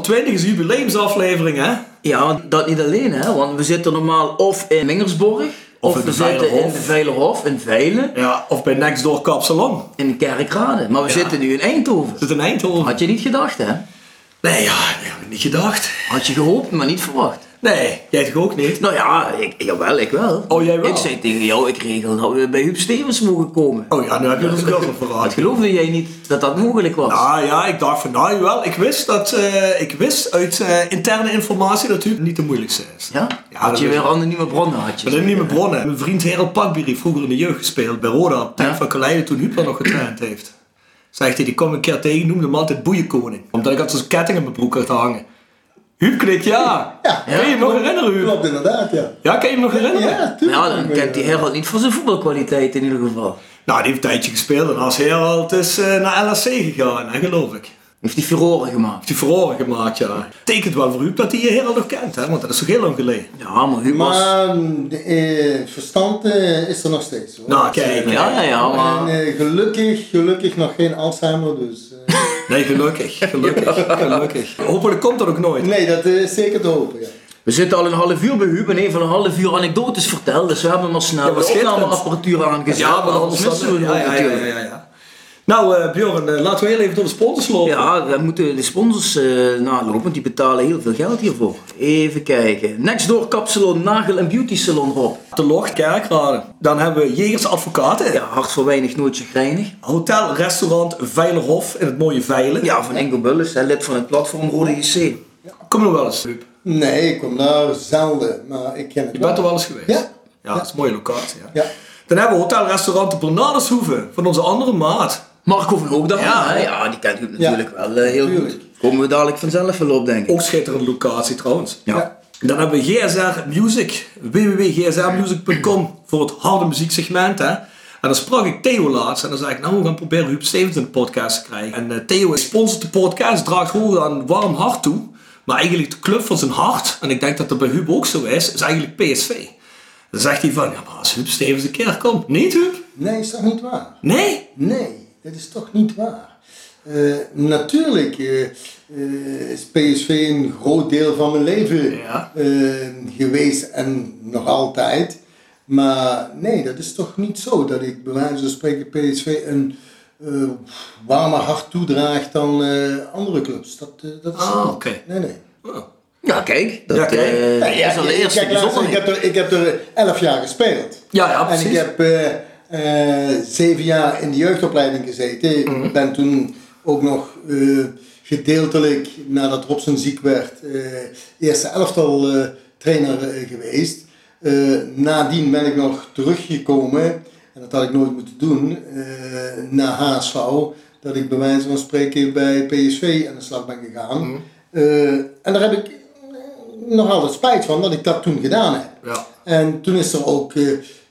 20 is jubileumsaflevering, hè? Ja, dat niet alleen, hè? Want we zitten normaal of in Mingersborg. Of, in we zitten in de Veilerhof, in Veilen. Of bij Nextdoor Kapsalon. In Kerkrade. Maar we zitten nu in Eindhoven. Zit in Eindhoven. Had je niet gedacht, hè? Nee, ja, niet gedacht. Had je gehoopt, maar niet verwacht. Nee, jij toch ook niet? Nou ja, ik, jawel, ik wel. Oh, jij wel? Ik zei tegen jou, ik regel dat we bij Huub Stevens mogen komen. Oh ja, nu heb je ons wel Dat verraad. geloofde jij niet dat dat mogelijk was. Ah ja, ik dacht van nou wel, ik wist dat, eh, ik wist uit eh, interne informatie dat u niet de moeilijkste is. Ja? Ja, had dat je weer anonieme bronnen, had je. Mijn bronnen. Mijn vriend Herald Pakbier heeft vroeger in de jeugd gespeeld bij Roda. Op tijd Ja. van Kaleiden toen Huub nog getraind heeft. Zegt hij, die kwam een keer tegen, noemde hem altijd boeienkoning. Omdat ik had zo'n ketting in mijn broek had hangen. Huub knikt ja. Ja. Kan je hem nog herinneren, Huub? Klopt inderdaad, ja. Ja, kan je hem nog herinneren? Ja, tuurlijk. Ja, dan kent die Herald niet voor zijn voetbalkwaliteit in ieder geval. Nou, die heeft een tijdje gespeeld en als Herald is eh, naar LSC gegaan, hè, geloof ik. Heeft hij furoren gemaakt. Heeft hij verhoren gemaakt, ja. Tekent wel voor Huub dat hij je Herald nog kent, hè, want dat is toch heel lang geleden. Ja, maar Huub was... Maar de, eh, het verstand eh, is er nog steeds. Hoor. Nou, kijk. Ja, ja, ja, maar... En eh, gelukkig, gelukkig nog geen Alzheimer, dus... eh, Nee, gelukkig, gelukkig, gelukkig. Hopelijk komt dat ook nooit. nee, dat is zeker te hopen, ja. We zitten al een half uur bij Huub en een van een half uur anekdotes verteld. Dus we hebben maar snel Ja, maar de opnameapparatuur aangezet. Ja, maar anders missen we ja, ja, ja, Nou, eh, Bjorn, eh, laten we heel even door de sponsors lopen. Ja, we moeten de sponsors eh nalopen, want die betalen heel veel geld hiervoor. Even kijken. Nextdoor Kapsalon, Nagel en Beauty Salon, Rob. De Locht, Kerkrade. Dan hebben we Jegers Advocaten. Ja, hart voor weinig, nooit chagrijnig. Hotel, restaurant Veilerhof in het mooie Veilen. Ja, van Ingo Bullis, hè, lid van het platform Rode JC. Kom nog wel eens, Huub. Nee, ik kom daar zelden, maar ik ken het Je wel. bent er wel eens geweest? Ja. Ja, dat is een mooie locatie. Ja. Ja. Dan hebben we Hotel, restaurant De Bernardeshoeve van onze andere maat. Marco van Hoogdal, Ja. ja, ja, die kent u natuurlijk wel eh, heel Tuurlijk. goed. Komen we dadelijk vanzelf wel op, denk ik. Ook schitterende locatie trouwens. Ja. Dan hebben we GSR Music, www.gsrmusic.com voor het harde muzieksegment. Hè. En dan sprak ik Theo laatst en dan zei ik, nou we gaan proberen Huub Stevens in de podcast te krijgen. En eh, Theo sponsort de podcast, draagt gewoon aan warm hart toe. Maar eigenlijk de club van zijn hart, en ik denk dat dat bij Huub ook zo is, is eigenlijk PSV. Dan zegt hij van, ja maar als Huub Stevens een keer komt, niet Huub? Nee, is toch niet waar? Nee? Nee, dat is toch niet waar. Eh, natuurlijk eh, eh, is PSV een groot deel van mijn leven Ja. geweest en nog altijd. Maar nee, dat is toch niet zo dat ik bij wijze van spreken PSV een warmer hart toedraag dan eh, andere clubs. Dat, dat is Ah, oké. Nee, nee. Oh. Ja, kijk, dat Ja, kijk. eh, Ja, ja, is al de kijk, eerste kijk, ik, heb er, ik heb er elf jaar gespeeld. Ja, ja, En precies. ik heb zeven jaar in de jeugdopleiding gezeten. Mhm. Ik ben toen ook nog eh, gedeeltelijk, nadat Robson ziek werd, eh, eerste elftal eh, trainer eh, geweest. Eh, nadien ben ik nog teruggekomen, en dat had ik nooit moeten doen, eh, naar HSV. Dat ik bij wijze van spreken bij PSV aan de slag ben gegaan. Mhm. Eh, en daar heb ik eh, nog altijd spijt van dat ik dat toen gedaan heb. Ja. En toen is er ook eh,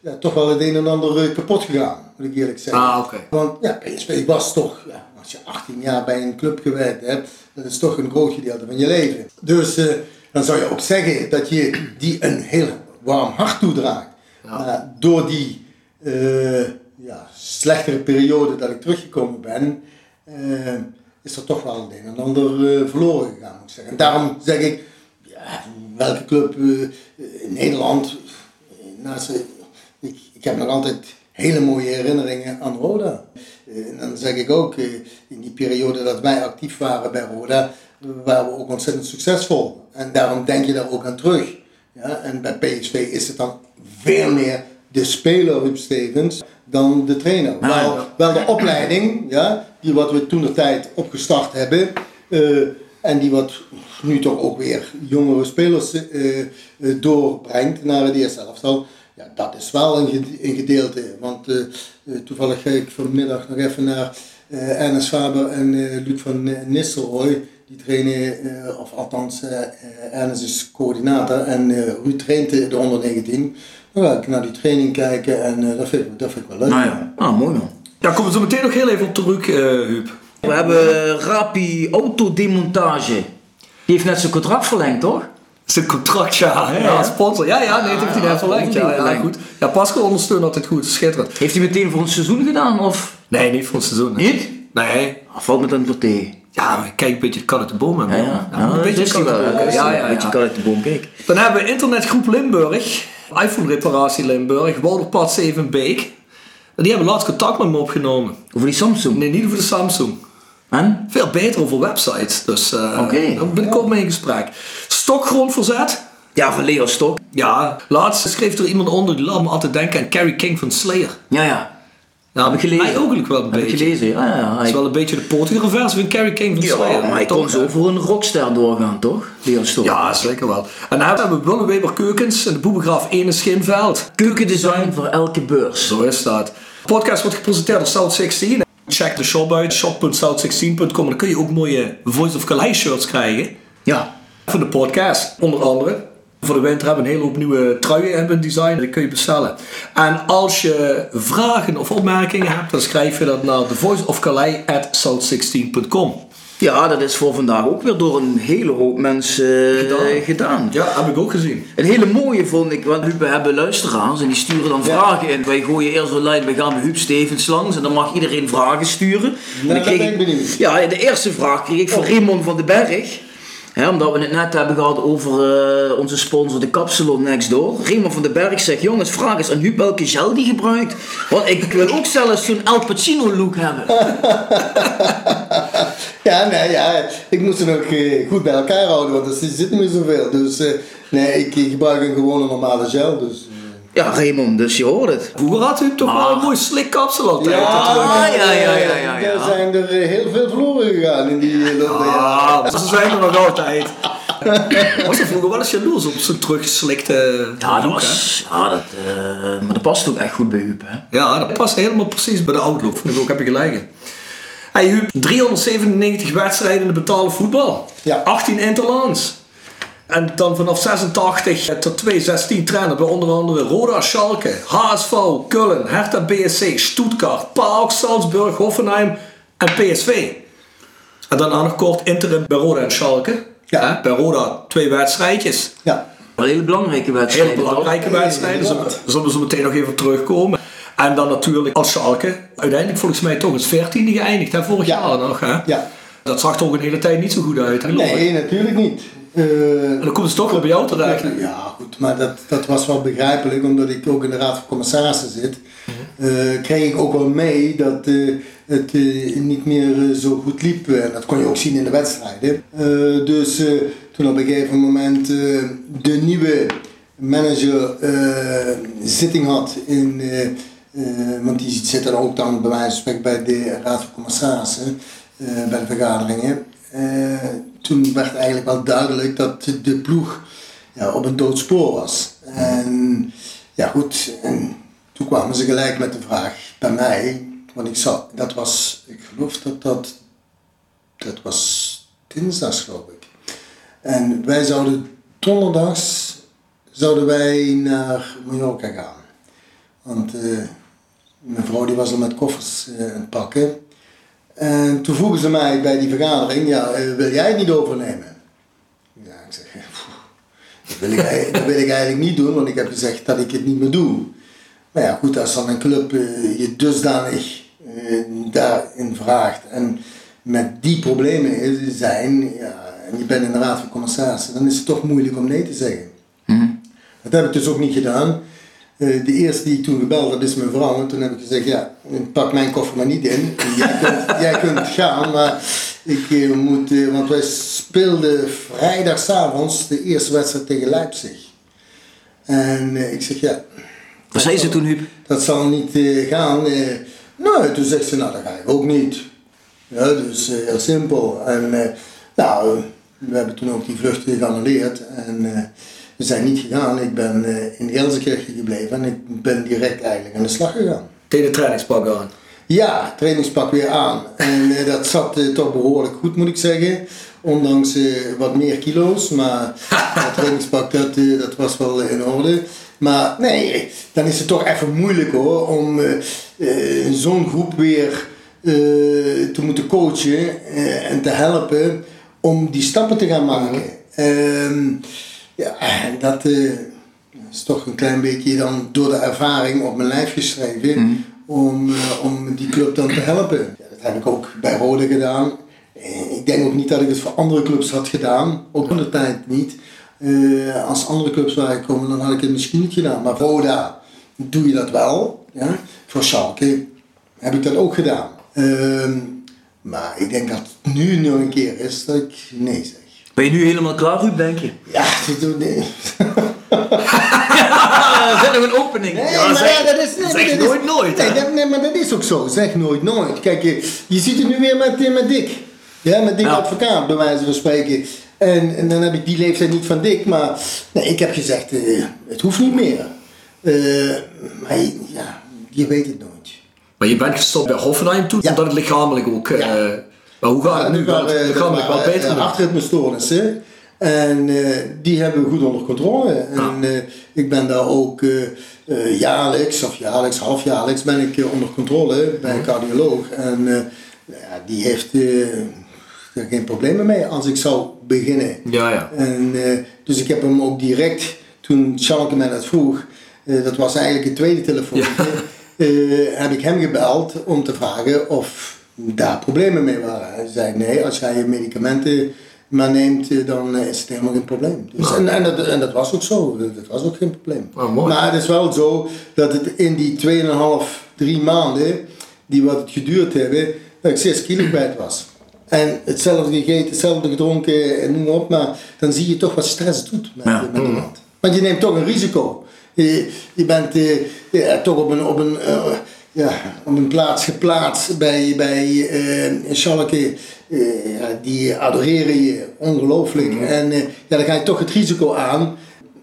ja, toch wel het een en ander eh, kapot gegaan, moet ik eerlijk zeggen. Ah, oké. Want ja, PSV was toch, ja, als je 18 jaar bij een club gewerkt hebt, dat is toch een groot gedeelte van je leven. Dus eh, dan zou je ook zeggen dat je die een heel warm hart toedraagt. Maar door die eh, ja, slechtere periode dat ik teruggekomen ben, is er toch wel het een en ander verloren gegaan, moet ik zeggen. En daarom zeg ik, ja, welke club in Nederland, naast, heb nog altijd hele mooie herinneringen aan Roda. Eh, En dan zeg ik ook, eh, in die periode dat wij actief waren bij Roda, waren we ook ontzettend succesvol. En daarom denk je daar ook aan terug. Ja? En bij PSV is het dan veel meer de speler Huub Stevens dan de trainer. Ah, wel, de opleiding, ja, die wat we toen de tijd opgestart hebben. eh, en die wat nu toch ook weer jongere spelers doorbrengt naar het eerste elftal. Ja, dat is wel een, gede- een gedeelte. Want eh, eh, toevallig ga ik vanmiddag nog even naar eh Ernest Faber en eh, Luc van Nistelrooy. Die trainen, of althans, Ernest is coördinator en eh Ruud traint de de onder 19. Dan ga ik naar die training kijken en eh, dat, vind ik, dat vind ik wel leuk. Nou ja, ah, mooi man. Daar komen we zo meteen nog heel even op terug, eh Huub. We hebben Rapi Autodemontage. Die heeft net zijn contract verlengd, toch? Dat is een contract, ja. Ja. als sponsor. Ja, ja, nee, dat heeft hij Ja, net verlengd. Ja, ja, goed. Ja, Pascal ondersteunt altijd goed. Schitterend. Heeft hij meteen voor een seizoen gedaan of Nee, niet voor het seizoen. niet? Nee, Valt me dan voor tegen. ja, maar kijk een beetje kat uit de boom. Ja, man. ja. Een beetje kat wel. uit de boom. Ja, Ja, Een beetje kat uit de boom, kijk. Dan hebben we internetgroep Limburg, iPhone reparatie Limburg, Wouderpad 7 Beek. En die hebben laatst contact met me opgenomen. Over die Samsung. Nee, niet over de Samsung. En? Veel beter over websites. Dus eh Oké. daar ben ik ook mee in gesprek. Stokgrondverzet. Ja, van Leo Stok. Ja, laatst schreef er iemand onder die laat me altijd denken aan Carrie King van Slayer. Ja, ja. Heb ik gelezen. Mij ook wel een Heb beetje. gelezen, ja. ja, ja. Het is wel een beetje de potige versie van Carrie King van Slayer. Ja, maar hij kon zo hè? voor een rockster doorgaan, toch? Leo Stok. Ja, zeker wel. En dan hebben we Willeweber Keukens en de Boebegraaf 1 in Schinveld. Keukendesign voor elke beurs. Zo is dat. De podcast wordt gepresenteerd door South 16. Check de shop uit, shop.south16.com. Dan kun je ook mooie Voice of Calais shirts krijgen. Ja. Voor de podcast, onder andere. Voor de winter hebben we een hele hoop nieuwe truien hebben design. Die kun je bestellen. En als je vragen of opmerkingen hebt, dan schrijf je dat naar thevoiceofcalais.south16.com. Ja, dat is voor vandaag ook weer door een hele hoop mensen eh, Gedaan. gedaan. Ja, heb ik ook gezien. Een hele mooie vond ik, want we hebben luisteraars en die sturen dan vragen in. Wij gooien eerst online, we gaan bij Huub Stevens langs en dan mag iedereen vragen sturen. En dan kreeg ben ik benieuwd. Ja, de eerste vraag kreeg ik van Raymond van den Berg. Hè, omdat we het net hebben gehad over eh, onze sponsor, de Kapsalon Next Door. Raymond van den Berg zegt, jongens, vraag eens aan Huub welke gel die gebruikt. Want ik wil ook zelfs zo'n Al Pacino look hebben. Ja, nee, ja, ik moest er nog eh, goed bij elkaar houden, want er zit niet meer zoveel. Dus eh, nee, ik gebruik een gewone normale gel. Dus, eh. Ja, Raymond, dus je hoort het. Vroeger had u toch wel een mooi slik kapsel altijd. Ah, ja, ja, ja, ja, ja. Er zijn er heel veel verloren gegaan in die loop der jaren. Ah, ze zijn er nog altijd. Was er vroeger wel eens jaloers op zo'n teruggeslikte Ja, dat was, ja dat, eh, maar dat past ook echt goed bij Huub, hè. Ja, dat past helemaal precies bij de outlook. Vind ik ook, heb je gelijk Hey Huub, 397 wedstrijden in de betaalde voetbal. Ja. 18 interlands. En dan vanaf 86 tot 2016 trainer bij onder andere Roda Schalke, HSV, Kullen, Hertha BSC, Stuttgart, PAOK, Salzburg, Hoffenheim en PSV. En daarna nog kort interim bij Roda en Schalke. Ja. Hè, Bij Roda twee wedstrijdjes. Ja. Wel hele belangrijke Hele wedstrijden. belangrijke toch? wedstrijden. Daar zullen we- Inderdaad. zullen we zo meteen nog even op terugkomen. En dan natuurlijk als Schalke. Uiteindelijk volgens mij toch eens 14e geëindigd. Hè, vorig Ja. jaar nog. Hè? Ja. Dat zag toch een hele tijd niet zo goed uit. Hè. Nee, natuurlijk niet. Eh, En dan komt het toch weer bij jou terecht. Ja, goed, maar dat, dat was wel begrijpelijk, omdat ik ook in de Raad van Commissarissen zit. eh, kreeg ik ook wel mee dat eh, het niet meer zo goed liep. En dat kon je ook zien in de wedstrijden. Dus toen op een gegeven moment de nieuwe manager zitting had in. Eh, want die zit dan ook dan bij wijze van bij de Raad van Commissarissen, eh, bij de vergaderingen. Eh, toen werd eigenlijk wel duidelijk dat de ploeg ja, op een dood spoor was. En ja goed, en toen kwamen ze gelijk met de vraag bij mij, want ik zat, dat was, ik geloof dat dat, dat was dinsdags geloof ik. En wij zouden donderdags, zouden wij naar Mallorca gaan. Want mijn vrouw die was al met koffers eh, aan het pakken. En toen vroegen ze mij bij die vergadering, ja, eh, wil jij het niet overnemen? Ja, ik zeg, "Pff, dat wil, ik, eigenlijk- dat wil ik eigenlijk niet doen, want ik heb gezegd dat ik het niet meer doe. Maar ja, goed, als dan een club eh, je dusdanig eh, daarin vraagt en met die problemen is- zijn, ja, en je bent in de raad van commissarissen, dan is het toch moeilijk om nee te zeggen. Dat heb ik dus ook niet gedaan. Eh, de eerste die ik toen gebeld heb is mijn vrouw. En toen heb ik gezegd, ja, pak mijn koffer maar niet in. Jij kunt, jij kunt gaan, maar ik eh, moet... eh, want wij speelden vrijdagavond de eerste wedstrijd tegen Leipzig. En ik zeg, ja... Wat zei ze toen, Huub? Dat zal niet gaan. nee, toen zegt ze, nou dat ga ik ook niet. Ja, dus eh, heel simpel. En nou, we hebben toen ook die vluchten geannuleerd. En eh, we zijn niet gegaan. Ik ben eh, in Gelsenkirchen gebleven en ik ben direct eigenlijk aan de slag gegaan. Tegen de trainingspak aan. Ja, trainingspak weer aan. En eh, dat zat eh, toch behoorlijk goed, moet ik zeggen. Ondanks wat meer kilo's. Maar dat trainingspak, dat, dat was wel in orde. Maar nee, dan is het toch even moeilijk hoor. Om zo'n groep weer te moeten coachen en te helpen om die stappen te gaan maken. Ehm, ja, dat eh, is toch een klein beetje dan door de ervaring op mijn lijf geschreven. Om, eh, om die club dan te helpen. Ja, dat heb ik ook bij Rode gedaan. Eh, Ik denk ook niet dat ik het voor andere clubs had gedaan. Ook in de tijd niet. Als andere clubs waren gekomen, dan had ik het misschien niet gedaan. Maar voor Roda doe je dat wel. Ja? Voor Schalke heb ik dat ook gedaan. Ehm, maar ik denk dat het nu nog een keer is dat ik nee zeg. Ben je nu helemaal klaar, Ruud, denk je? Ja, dat doe nee. Ah, zet nog een opening. Nee, Ja, maar zeg- ja, dat is, nee, zeg dat is- nooit nooit, Nee, dat- nee, maar dat is ook zo. Zeg nooit nooit. Kijk, je, je ziet het nu weer met, eh, met Dick. Ja, met Dick Ja. Advocaat, bij wijze van spreken. En, en dan heb ik die leeftijd niet van Dick, maar nee, ik heb gezegd, eh, het hoeft niet meer. Eh, maar ja, je weet het nooit. Maar je bent gestopt bij Hoffenheim toen, omdat het lichamelijk ook... maar hoe gaat het nu? Gaat waren- het wel waren, beter? eh, nu? Hartritmestoornissen. En eh, die hebben we goed onder controle. En eh, ik ben daar ook eh, eh, jaarlijks, of jaarlijks, halfjaarlijks, ben ik eh, onder controle bij een cardioloog. En eh, ja, die heeft eh, er geen problemen mee als ik zou beginnen. Ja, ja. En, eh, dus ik heb hem ook direct, toen Schalke mij dat vroeg, eh, dat was eigenlijk het tweede telefoon, eh, heb ik hem gebeld om te vragen of daar problemen mee waren. Hij zei nee, als jij je medicamenten maar neemt, eh, dan eh, is het helemaal geen probleem. Dus, en, en, dat, en dat was ook zo, dat was ook geen probleem. Oh. Maar het is wel zo dat het in die 2,5, 3 maanden, die wat het geduurd hebben, dat ik 6 kilo kwijt was. En hetzelfde gegeten, hetzelfde gedronken en noem maar op, maar dan zie je toch wat stress doet met, Ja. met iemand. Want je neemt toch een risico. Je, je bent eh, ja, toch op een, op, een, ja, op een plaats geplaatst bij, bij eh Schalke. Eh, die adoreren je ongelooflijk. En eh, ja, dan ga je toch het risico aan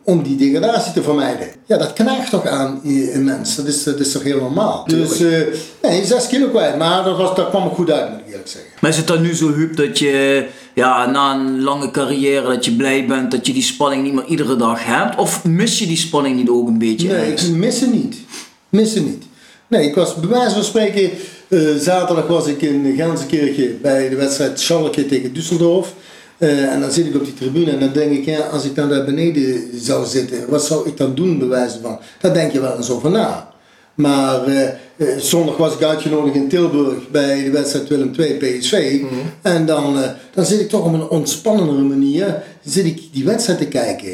om die degradatie te vermijden. Ja, dat knaagt toch aan een mens. Dat is, dat is toch heel normaal. Dus nee, 6 kilo kwijt. Maar dat, was, dat kwam er goed uit, moet ik eerlijk zeggen. Maar is het dan nu zo, Huub, dat je ja, na een lange carrière dat je blij bent dat je die spanning niet meer iedere dag hebt? Of mis je die spanning niet ook een beetje? Nee, ergens? ik mis ze niet. Mis ze niet. Nee, ik was bij wijze van spreken, eh, zaterdag was ik in Gensenkirchen bij de wedstrijd Schalke tegen Düsseldorf. Eh, en dan zit ik op die tribune en dan denk ik, ja, als ik dan daar beneden zou zitten, wat zou ik dan doen bij wijze van? Daar denk je wel eens over na. Maar eh, zondag was ik uitgenodigd in Tilburg bij de wedstrijd Willem II PSV. En dan, dan zit ik toch op een ontspannendere manier zit ik die wedstrijd te kijken.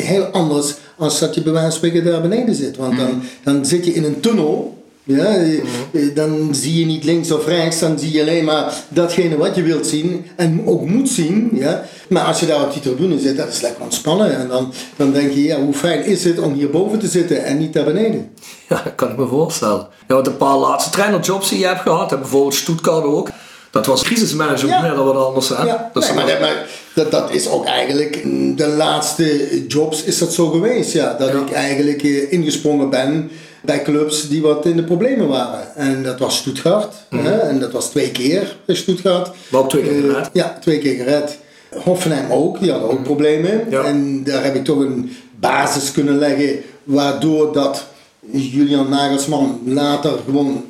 Heel anders als dat je bij wijze van spreken daar beneden zit. Want dan, dan zit je in een tunnel. Ja, eh, eh, dan zie je niet links of rechts, dan zie je alleen maar datgene wat je wilt zien en ook moet zien. Ja. Maar als je daar op die tribune zit, dat is lekker ontspannen. En dan, dan denk je, ja, hoe fijn is het om hierboven te zitten en niet daar beneden. Ja, dat kan ik me voorstellen. Ja, want een paar laatste trainerjobs die je hebt gehad, bijvoorbeeld Stuttgart ook. Dat was crisismanagement Ja. dan wat anders. Hè? Ja, Dat nee, maar, dat, maar dat, dat is ook eigenlijk de laatste jobs is dat zo geweest. Ja, dat Ja. ik eigenlijk eh, ingesprongen ben bij clubs die wat in de problemen waren. En dat was Stuttgart. hè, en dat was twee keer bij Stuttgart. Wel twee keer Eh, gered. ja, twee keer gered. Hoffenheim ook, die hadden ook problemen. Ja. En daar heb ik toch een basis kunnen leggen waardoor dat Julian Nagelsman later gewoon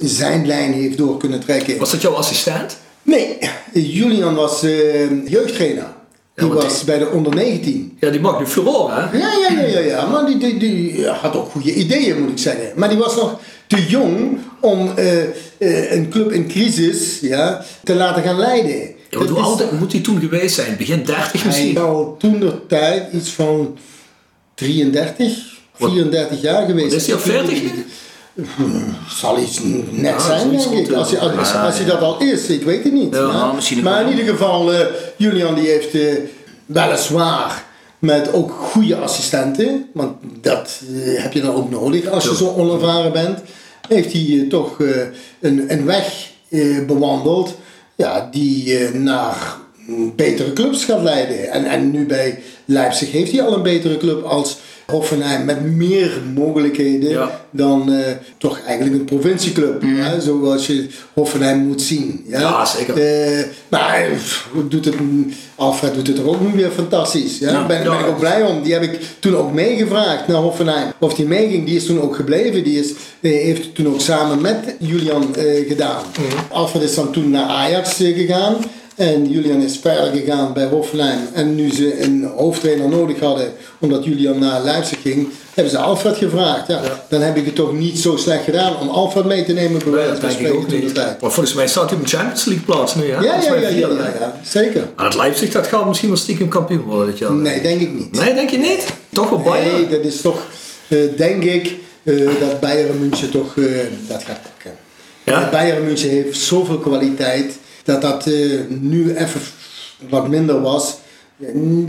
zijn lijn heeft door kunnen trekken. Was dat jouw assistent? Nee, Julian was eh, jeugdtrainer. Die was bij de onder 19. Ja, die mag nu furoren, hè? Ja, ja, ja, ja, ja. maar die, die, die had ook goede ideeën, moet ik zeggen. Maar die was nog te jong om eh, eh, een club in crisis ja, te laten gaan leiden. Ja, hoe oud moet hij toen geweest zijn? Begin 30 Hij misschien? al toen de tijd iets van 33, Wat- 34 jaar geweest. Is hij al 40 nu? Zal iets net zijn, denk ik. Als hij, als, als dat al is, ik weet het niet. Ja, maar in ieder geval, eh, Julian die heeft eh, weliswaar met ook goede assistenten, want dat eh, heb je dan ook nodig als je zo onervaren bent, heeft hij toch een, een weg bewandeld ja, die naar betere clubs gaat leiden. En, en nu bij Leipzig heeft hij al een betere club als Hoffenheim met meer mogelijkheden Ja. dan eh, toch eigenlijk een provincieclub. Ja, zoals je Hoffenheim moet zien. Ja, Ja, zeker. Eh, maar pff, doet het, Alfred doet het er ook nu weer fantastisch. Ja? Ja. ben, ik ook blij om. Die heb ik toen ook meegevraagd naar Hoffenheim. Of die meeging, die is toen ook gebleven. Die is, eh, heeft het toen ook samen met Julian gedaan. Alfred is dan toen naar Ajax gegaan. En Julian is verder gegaan bij Hoflijn. En nu ze een hoofdtrainer nodig hadden, omdat Julian naar Leipzig ging, hebben ze Alfred gevraagd. Ja, Dan heb ik het toch niet zo slecht gedaan om Alfred mee te nemen bij Nee, dat denk ik ook niet. Maar volgens mij staat hij op de Champions League plaats nu, hè? Ja, ja, ja, zeker. Maar het Leipzig, dat gaat misschien wel stiekem kampioen worden dit jaar. Nee, denk ik niet. Nee, denk je niet? Toch wel Bayern? Nee, dat is toch, eh, denk ik, eh, dat Bayern München toch eh, dat gaat pakken. Ja? Bayern München heeft zoveel kwaliteit dat dat eh, nu even wat minder was.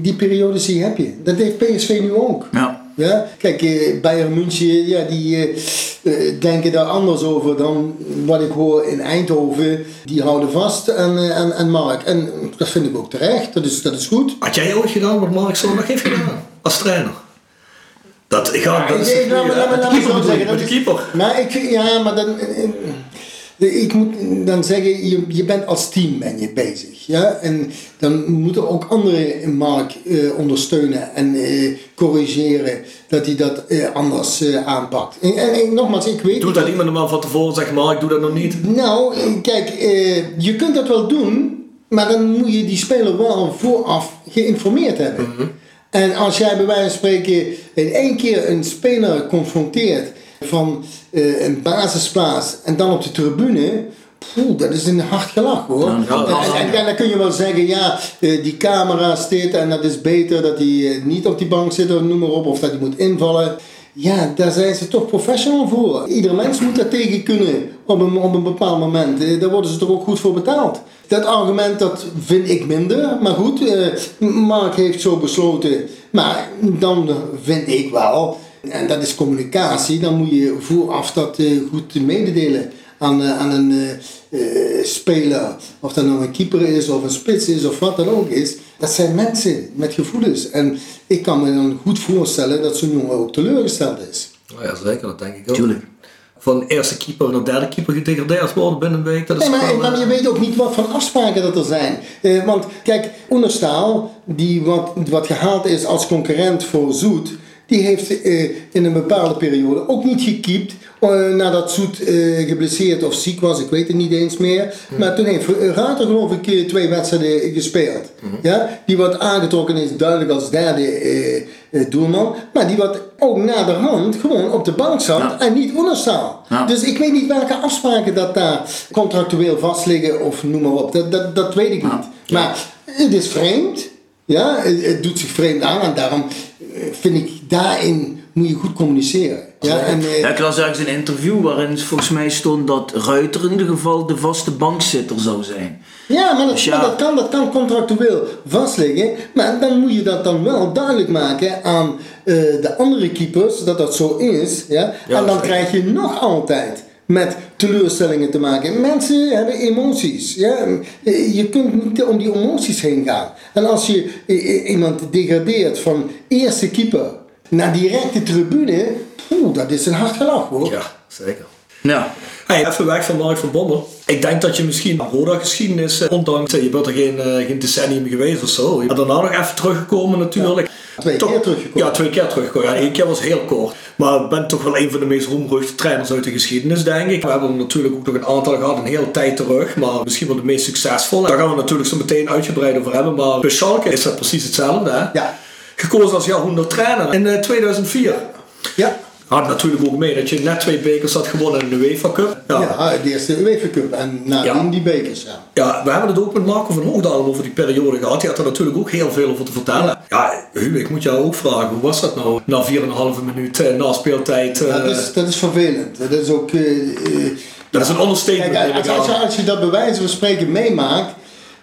Die periode zie heb je. Dat heeft PSV nu ook. Ja. Ja, kijk, eh, Bayern München, ja, die eh, eh, denken daar anders over dan wat ik hoor in Eindhoven. Die houden vast aan, aan, aan Mark. En dat vind ik ook terecht, dat is, dat is goed. Had jij ooit gedaan wat Mark Zondag heeft gedaan? Als trainer? Dat, ik ga, dat is Ik- ik- laat me- laat me keeper zo zeggen, dat is- keeper. Maar ik, ja, maar dan, ik moet dan zeggen, je, je bent als team ben je bezig. Ja? En dan moeten ook anderen Mark eh, ondersteunen en eh, corrigeren dat hij dat eh, anders eh, aanpakt. En, en, en nogmaals, ik weet Doet dat iemand normaal van tevoren zegt, Mark, doe dat nog niet? Nou, eh, kijk, eh, je kunt dat wel doen, maar dan moet je die speler wel vooraf geïnformeerd hebben. En als jij bij wijze van spreken in één keer een speler confronteert van eh, een basisplaats en dan op de tribune, poeh, dat is een hard gelach hoor. Ja, dat en, en- en dan kun je wel zeggen, ja, eh, die camera zit en dat is beter dat hij eh, niet op die bank zit of noem maar op, of dat hij moet invallen. Ja, daar zijn ze toch professional voor. Ieder mens moet daar tegen kunnen op een, op een bepaald moment. Daar worden ze toch ook goed voor betaald. Dat argument dat vind ik minder, maar goed, Mark heeft zo besloten. Maar dan vind ik wel, en dat is communicatie, dan moet je vooraf dat eh, goed mededelen aan, eh, aan een eh, speler. Of dat nou een keeper is, of een spits is, of wat dan ook is. Dat zijn mensen met gevoelens. En ik kan me dan goed voorstellen dat zo'n jongen ook teleurgesteld is. Nou ja, zeker, dat denk ik ook. Tuurlijk. Van eerste keeper naar derde keeper gedegradeerd worden binnen een week, dat is Nee, maar, wel, maar je weet ook niet wat voor afspraken dat er zijn. Eh, want kijk, Oenerstaal, die wat, wat gehaald is als concurrent voor Zoet, die heeft eh, in een bepaalde periode ook niet gekiept eh, nadat Zoet eh, geblesseerd of ziek was, ik weet het niet eens meer. Maar toen heeft Ruiter geloof ik twee wedstrijden gespeeld. ja? Die wordt aangetrokken is duidelijk als derde doelman, maar die wat ook naderhand gewoon op de bank zat Ja. en niet Oenerstaal. Ja. Dus ik weet niet welke afspraken dat daar contractueel vastliggen of noem maar op. Dat, dat, dat weet ik niet. Maar het is vreemd. Ja, het, het doet zich vreemd aan en daarom vind ik daarin moet je goed communiceren. Ja, en, eh, Ja, ik las ergens een interview waarin volgens mij stond dat Ruiter in ieder geval de vaste bankzitter zou zijn. ja, maar, dat, Dus ja. maar dat, kan, dat kan contractueel vastliggen. Maar dan moet je dat dan wel duidelijk maken aan eh, de andere keepers dat dat zo is. Ja? Ja, en dan krijg je nog altijd met teleurstellingen te maken. Mensen hebben emoties. Ja? Je kunt niet om die emoties heen gaan. En als je iemand degradeert van eerste keeper naar directe tribune, poeh, dat is een hard gelach hoor. Ja, zeker. Ja. Hey, even weg van Mark van Bommel. Ik denk dat je misschien Roda-geschiedenis, eh, ondanks eh, je bent er geen, eh, geen decennium geweest of zo. Maar daarna nog even teruggekomen natuurlijk. Twee keer teruggekomen. Ja, twee keer teruggekomen. Ja, één keer was heel kort. Maar ik ben toch wel een van de meest roemruchte trainers uit de geschiedenis, denk ik. We hebben er natuurlijk ook nog een aantal gehad, een hele tijd terug. Maar misschien wel de meest succesvolle. Daar gaan we natuurlijk zo meteen uitgebreid over hebben. Maar bij Schalke is dat precies hetzelfde. Hè? Ja. Gekozen als jaarhonderd trainer in eh, 2004. Ja. Had natuurlijk ook mee dat je net twee bekers had gewonnen in de UEFA Cup. Ja, de eerste UEFA Cup en nadien Ja. die bekers. Ja. Ja, we hebben het ook met Marco van Hoogdalen over die periode gehad. Die had er natuurlijk ook heel veel over te vertellen. Ja, Huub, ik moet jou ook vragen. Hoe was dat nou? Na 4,5 minuut eh, na speeltijd. eh, dat, is, dat is vervelend. Dat is ook... eh, eh, dat is een. Kijk, ik als, als, je, als je dat bij wijze van spreken meemaakt,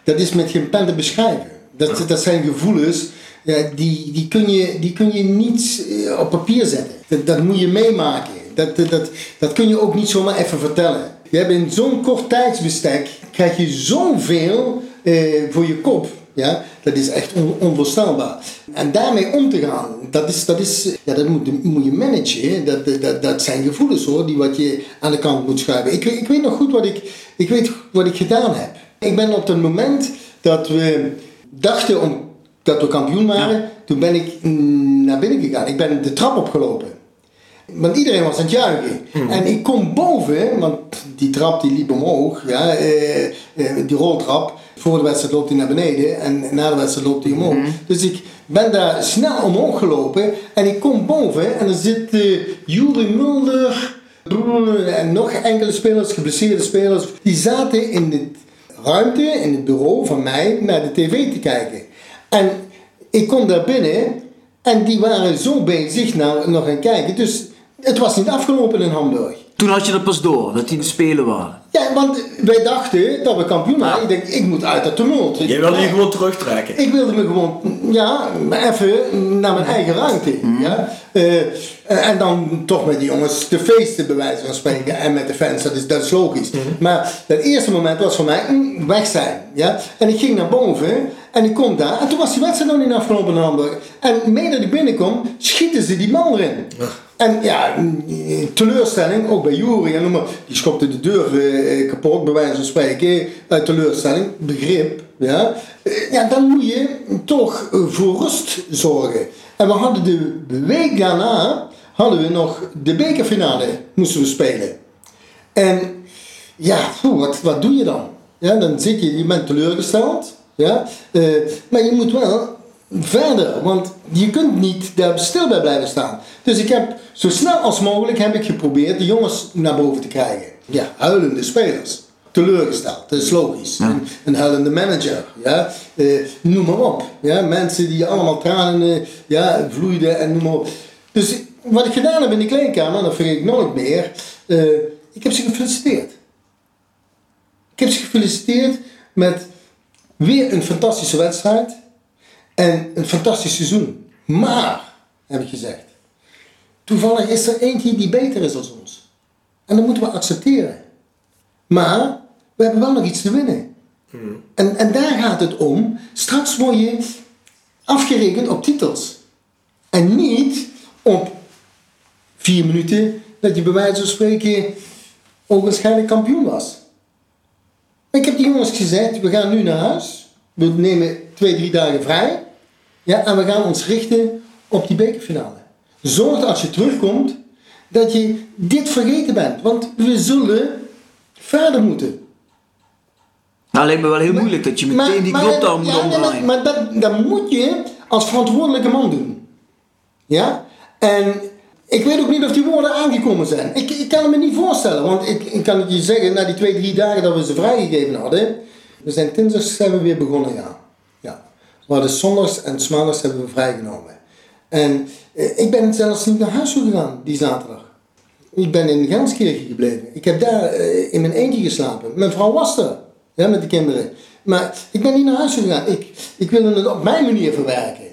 dat is met geen pen te beschrijven. Dat, dat zijn gevoelens, ja, die, die, kun je, die kun je niet eh, op papier zetten. Dat, dat moet je meemaken. Dat, dat, dat, kun je ook niet zomaar even vertellen. Je hebt in zo'n kort tijdsbestek, krijg je zoveel eh, voor je kop. Ja, dat is echt on, onvoorstelbaar. En daarmee om te gaan, dat, is, dat, is, ja, dat moet, moet je managen. Dat, dat- dat, zijn gevoelens hoor, die wat je aan de kant moet schuiven. Ik, ik weet nog goed wat ik, ik, weet wat ik gedaan heb. Ik ben op het moment dat we dachten om, dat we kampioen waren, toen ben ik naar binnen gegaan. Ik ben de trap opgelopen. Want iedereen was aan het juichen. En ik kom boven, want die trap die liep omhoog, ja, eh, eh, die roltrap, voor de wedstrijd loopt hij naar beneden en na de wedstrijd loopt hij omhoog. Dus ik ben daar snel omhoog gelopen en ik kom boven en er zit uh, Mulder en nog enkele spelers, geblesseerde spelers, die zaten in de ruimte, in het bureau van mij, naar de tv te kijken. En ik kom daar binnen en die waren zo bezig naar nog aan kijken. Dus het was niet afgelopen in Hamburg. Toen had je dat pas door, dat die de spelen waren. Ja, want wij dachten dat we kampioen waren. Ik denk, ik moet uit dat tumult. Jij wilde je gewoon terugtrekken. Ik wilde me gewoon, ja, even naar mijn eigen ruimte. Mhm. Ja? Uh, en dan toch met die jongens te feesten, bij wijze van spreken. En met de fans, dat is, dat is logisch. Mhm. Maar het eerste moment was voor mij mm, weg zijn. Ja? En ik ging naar boven en ik kom daar. En toen was die wedstrijd nog niet afgelopen in Hamburg. En mee dat ik binnenkom, schieten ze die man erin. En ja, teleurstelling, ook bij Jury, en die schopte de deur eh, kapot, bij wijze van spreken, uit teleurstelling, begrip. Ja, eh, ja dan moet je toch voor rust zorgen. En we hadden de week daarna, hadden we nog de bekerfinale, moesten we spelen. En ja, wat, wat doe je dan? Ja, dan zit je, je bent teleurgesteld, ja, uh, maar je moet wel verder, want je kunt niet daar stil bij blijven staan. Dus ik heb zo snel als mogelijk heb ik geprobeerd de jongens naar boven te krijgen. Ja, huilende spelers. Teleurgesteld, dat is logisch. Ja. Een, een, huilende manager, ja. Uh, noem maar op. Ja. Mensen die allemaal tranen uh, ja, vloeiden en noem maar op. Dus wat ik gedaan heb in de kleedkamer, dat vergeet ik nooit meer. Uh, ik heb ze gefeliciteerd. Ik heb ze gefeliciteerd met weer een fantastische wedstrijd. En een fantastisch seizoen. Maar, heb ik gezegd, toevallig is er eentje die beter is dan ons. En dat moeten we accepteren. Maar, we hebben wel nog iets te winnen. Mm. En, en daar gaat het om. Straks word je afgerekend op titels. En niet op vier minuten dat je bij wijze van spreken onwaarschijnlijk kampioen was. Ik heb die jongens gezegd, we gaan nu naar huis. We nemen twee, drie dagen vrij. Ja, en we gaan ons richten op die bekerfinale. Zorg dat als je terugkomt, dat je dit vergeten bent. Want we zullen verder moeten. Nou, lijkt me wel heel moeilijk dat je meteen maar, die daar moet ja. Maar, maar dat, dat moet je als verantwoordelijke man doen. Ja? En ik weet ook niet of die woorden aangekomen zijn. Ik, ik kan het me niet voorstellen. Want ik, ik kan het je zeggen, na die twee, drie dagen dat we ze vrijgegeven hadden. We zijn dinsdags zijn we weer begonnen, ja. ja. We hadden zondags en maandags hebben we vrijgenomen. En eh, ik ben zelfs niet naar huis toe gegaan die zaterdag. Ik ben in Genskirchen gebleven. Ik heb daar eh, in mijn eentje geslapen. Mijn vrouw was er, ja, met de kinderen. Maar ik ben niet naar huis gegaan. Ik, ik wilde het op mijn manier verwerken.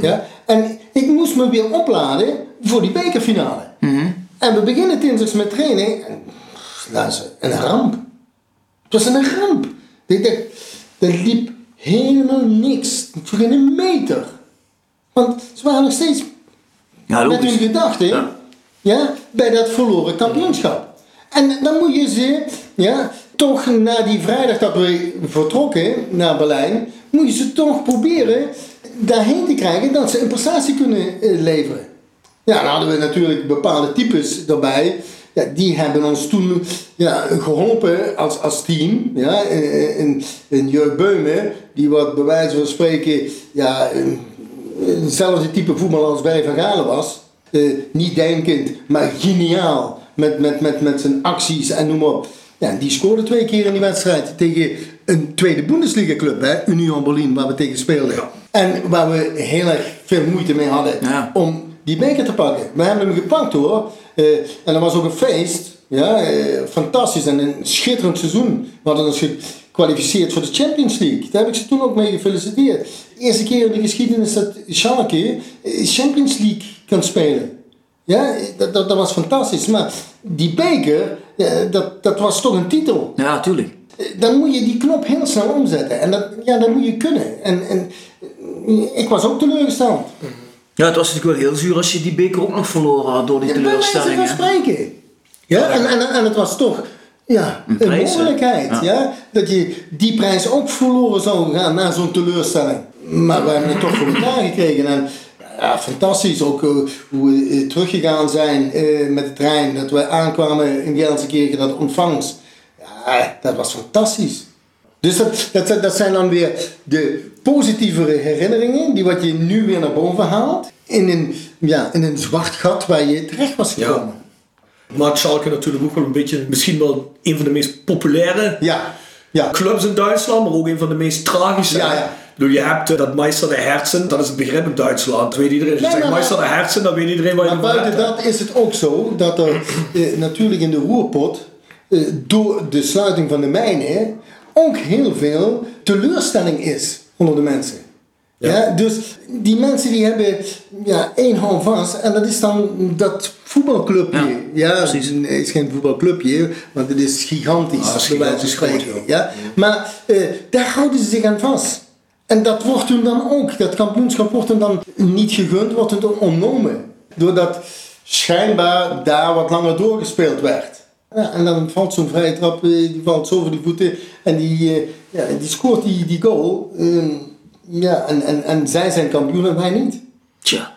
Ja? En ik moest me weer opladen voor die bekerfinale. En we beginnen dinsdags met training. En is een ramp. Het was een ramp. Er liep helemaal niks. Voor geen meter. Want ze waren nog steeds Ja, met hun gedachten Ja. ja. bij dat verloren kampioenschap. En dan moet je ze ja, toch na die vrijdag dat we vertrokken naar Berlijn, moet je ze toch proberen daarheen te krijgen dat ze een prestatie kunnen eh, leveren. Ja, dan hadden we natuurlijk bepaalde types erbij. Ja, die hebben ons toen ja, geholpen als, als team. Ja, een, een Jurk Beume, die wat bij wijze van spreken ja, hetzelfde type voetballer als Berry van Galen was. Eh, niet denkend, maar geniaal. Met, met, met, met zijn acties en noem maar op. Ja, die scoorde twee keer in die wedstrijd tegen een tweede Bundesliga club, hè, Union Berlin, waar we tegen speelden. En waar we heel erg veel moeite mee hadden Ja. om die beker te pakken. We hebben hem gepakt hoor. Eh, en dat was ook een feest. Ja, eh, fantastisch en een schitterend seizoen. We hadden ons gekwalificeerd voor de Champions League. Daar heb ik ze toen ook mee gefeliciteerd. De eerste keer in de geschiedenis dat Schalke eh, Champions League kan spelen. Ja, dat, dat, dat was fantastisch. Maar die beker, dat, dat was toch een titel. Ja, tuurlijk. Eh, Dan moet je die knop heel snel omzetten. En dat, ja, dat moet je kunnen. En, en eh, ik was ook teleurgesteld. Ja, het was natuurlijk wel heel zuur als je die beker ook nog verloren had door die Ja, teleurstelling. hè. spreken. Ja, en, en, en het was toch ja, Een prijs, mogelijkheid. Ja. Ja. dat je die prijs ook verloren zou gaan na zo'n teleurstelling. Maar we hebben het toch voor elkaar gekregen. En ja, fantastisch ook eh, hoe we eh, teruggegaan zijn eh, met de trein. Dat we aankwamen in Gelsenkirchen, dat ontvangst. Ja, dat was fantastisch. Dus dat, dat, zijn- dat zijn dan weer de positievere herinneringen, die wat je nu weer naar boven haalt, in een, ja, in een zwart gat waar je terecht was Ja. gekomen. Maakt Schalke natuurlijk ook wel een beetje, misschien wel een van de meest populaire Ja, ja. clubs in Duitsland, maar ook een van de meest tragische. Ja, ja. Bedoel, je hebt dat Meister de Herzen, dat is het begrip in Duitsland. Dat weet iedereen. Als je Nee, zegt Meister de Herzen, dan weet iedereen waar je Maar buiten dat is het ook zo dat er eh, natuurlijk in de roerpot, eh, door de sluiting van de mijnen, ook heel veel teleurstelling is onder de mensen. Ja. Ja. dus die mensen die hebben ja, één hou vast en dat is dan dat voetbalclubje. Ja, Ja, precies. het is geen voetbalclubje, want het is gigantisch. Ah, het is gigantisch groot, ja. Maar eh, daar houden ze zich aan vast. En dat wordt hun dan ook, dat kampioenschap wordt hun dan niet gegund, wordt dan ontnomen. Doordat schijnbaar daar wat langer doorgespeeld werd. Ja, en dan valt zo'n vrije trap, eh, die valt zo voor die voeten en die, eh, ja, die scoort die, die goal. Ehm, ja, en, en, en zij zijn kampioen en wij niet. Tja,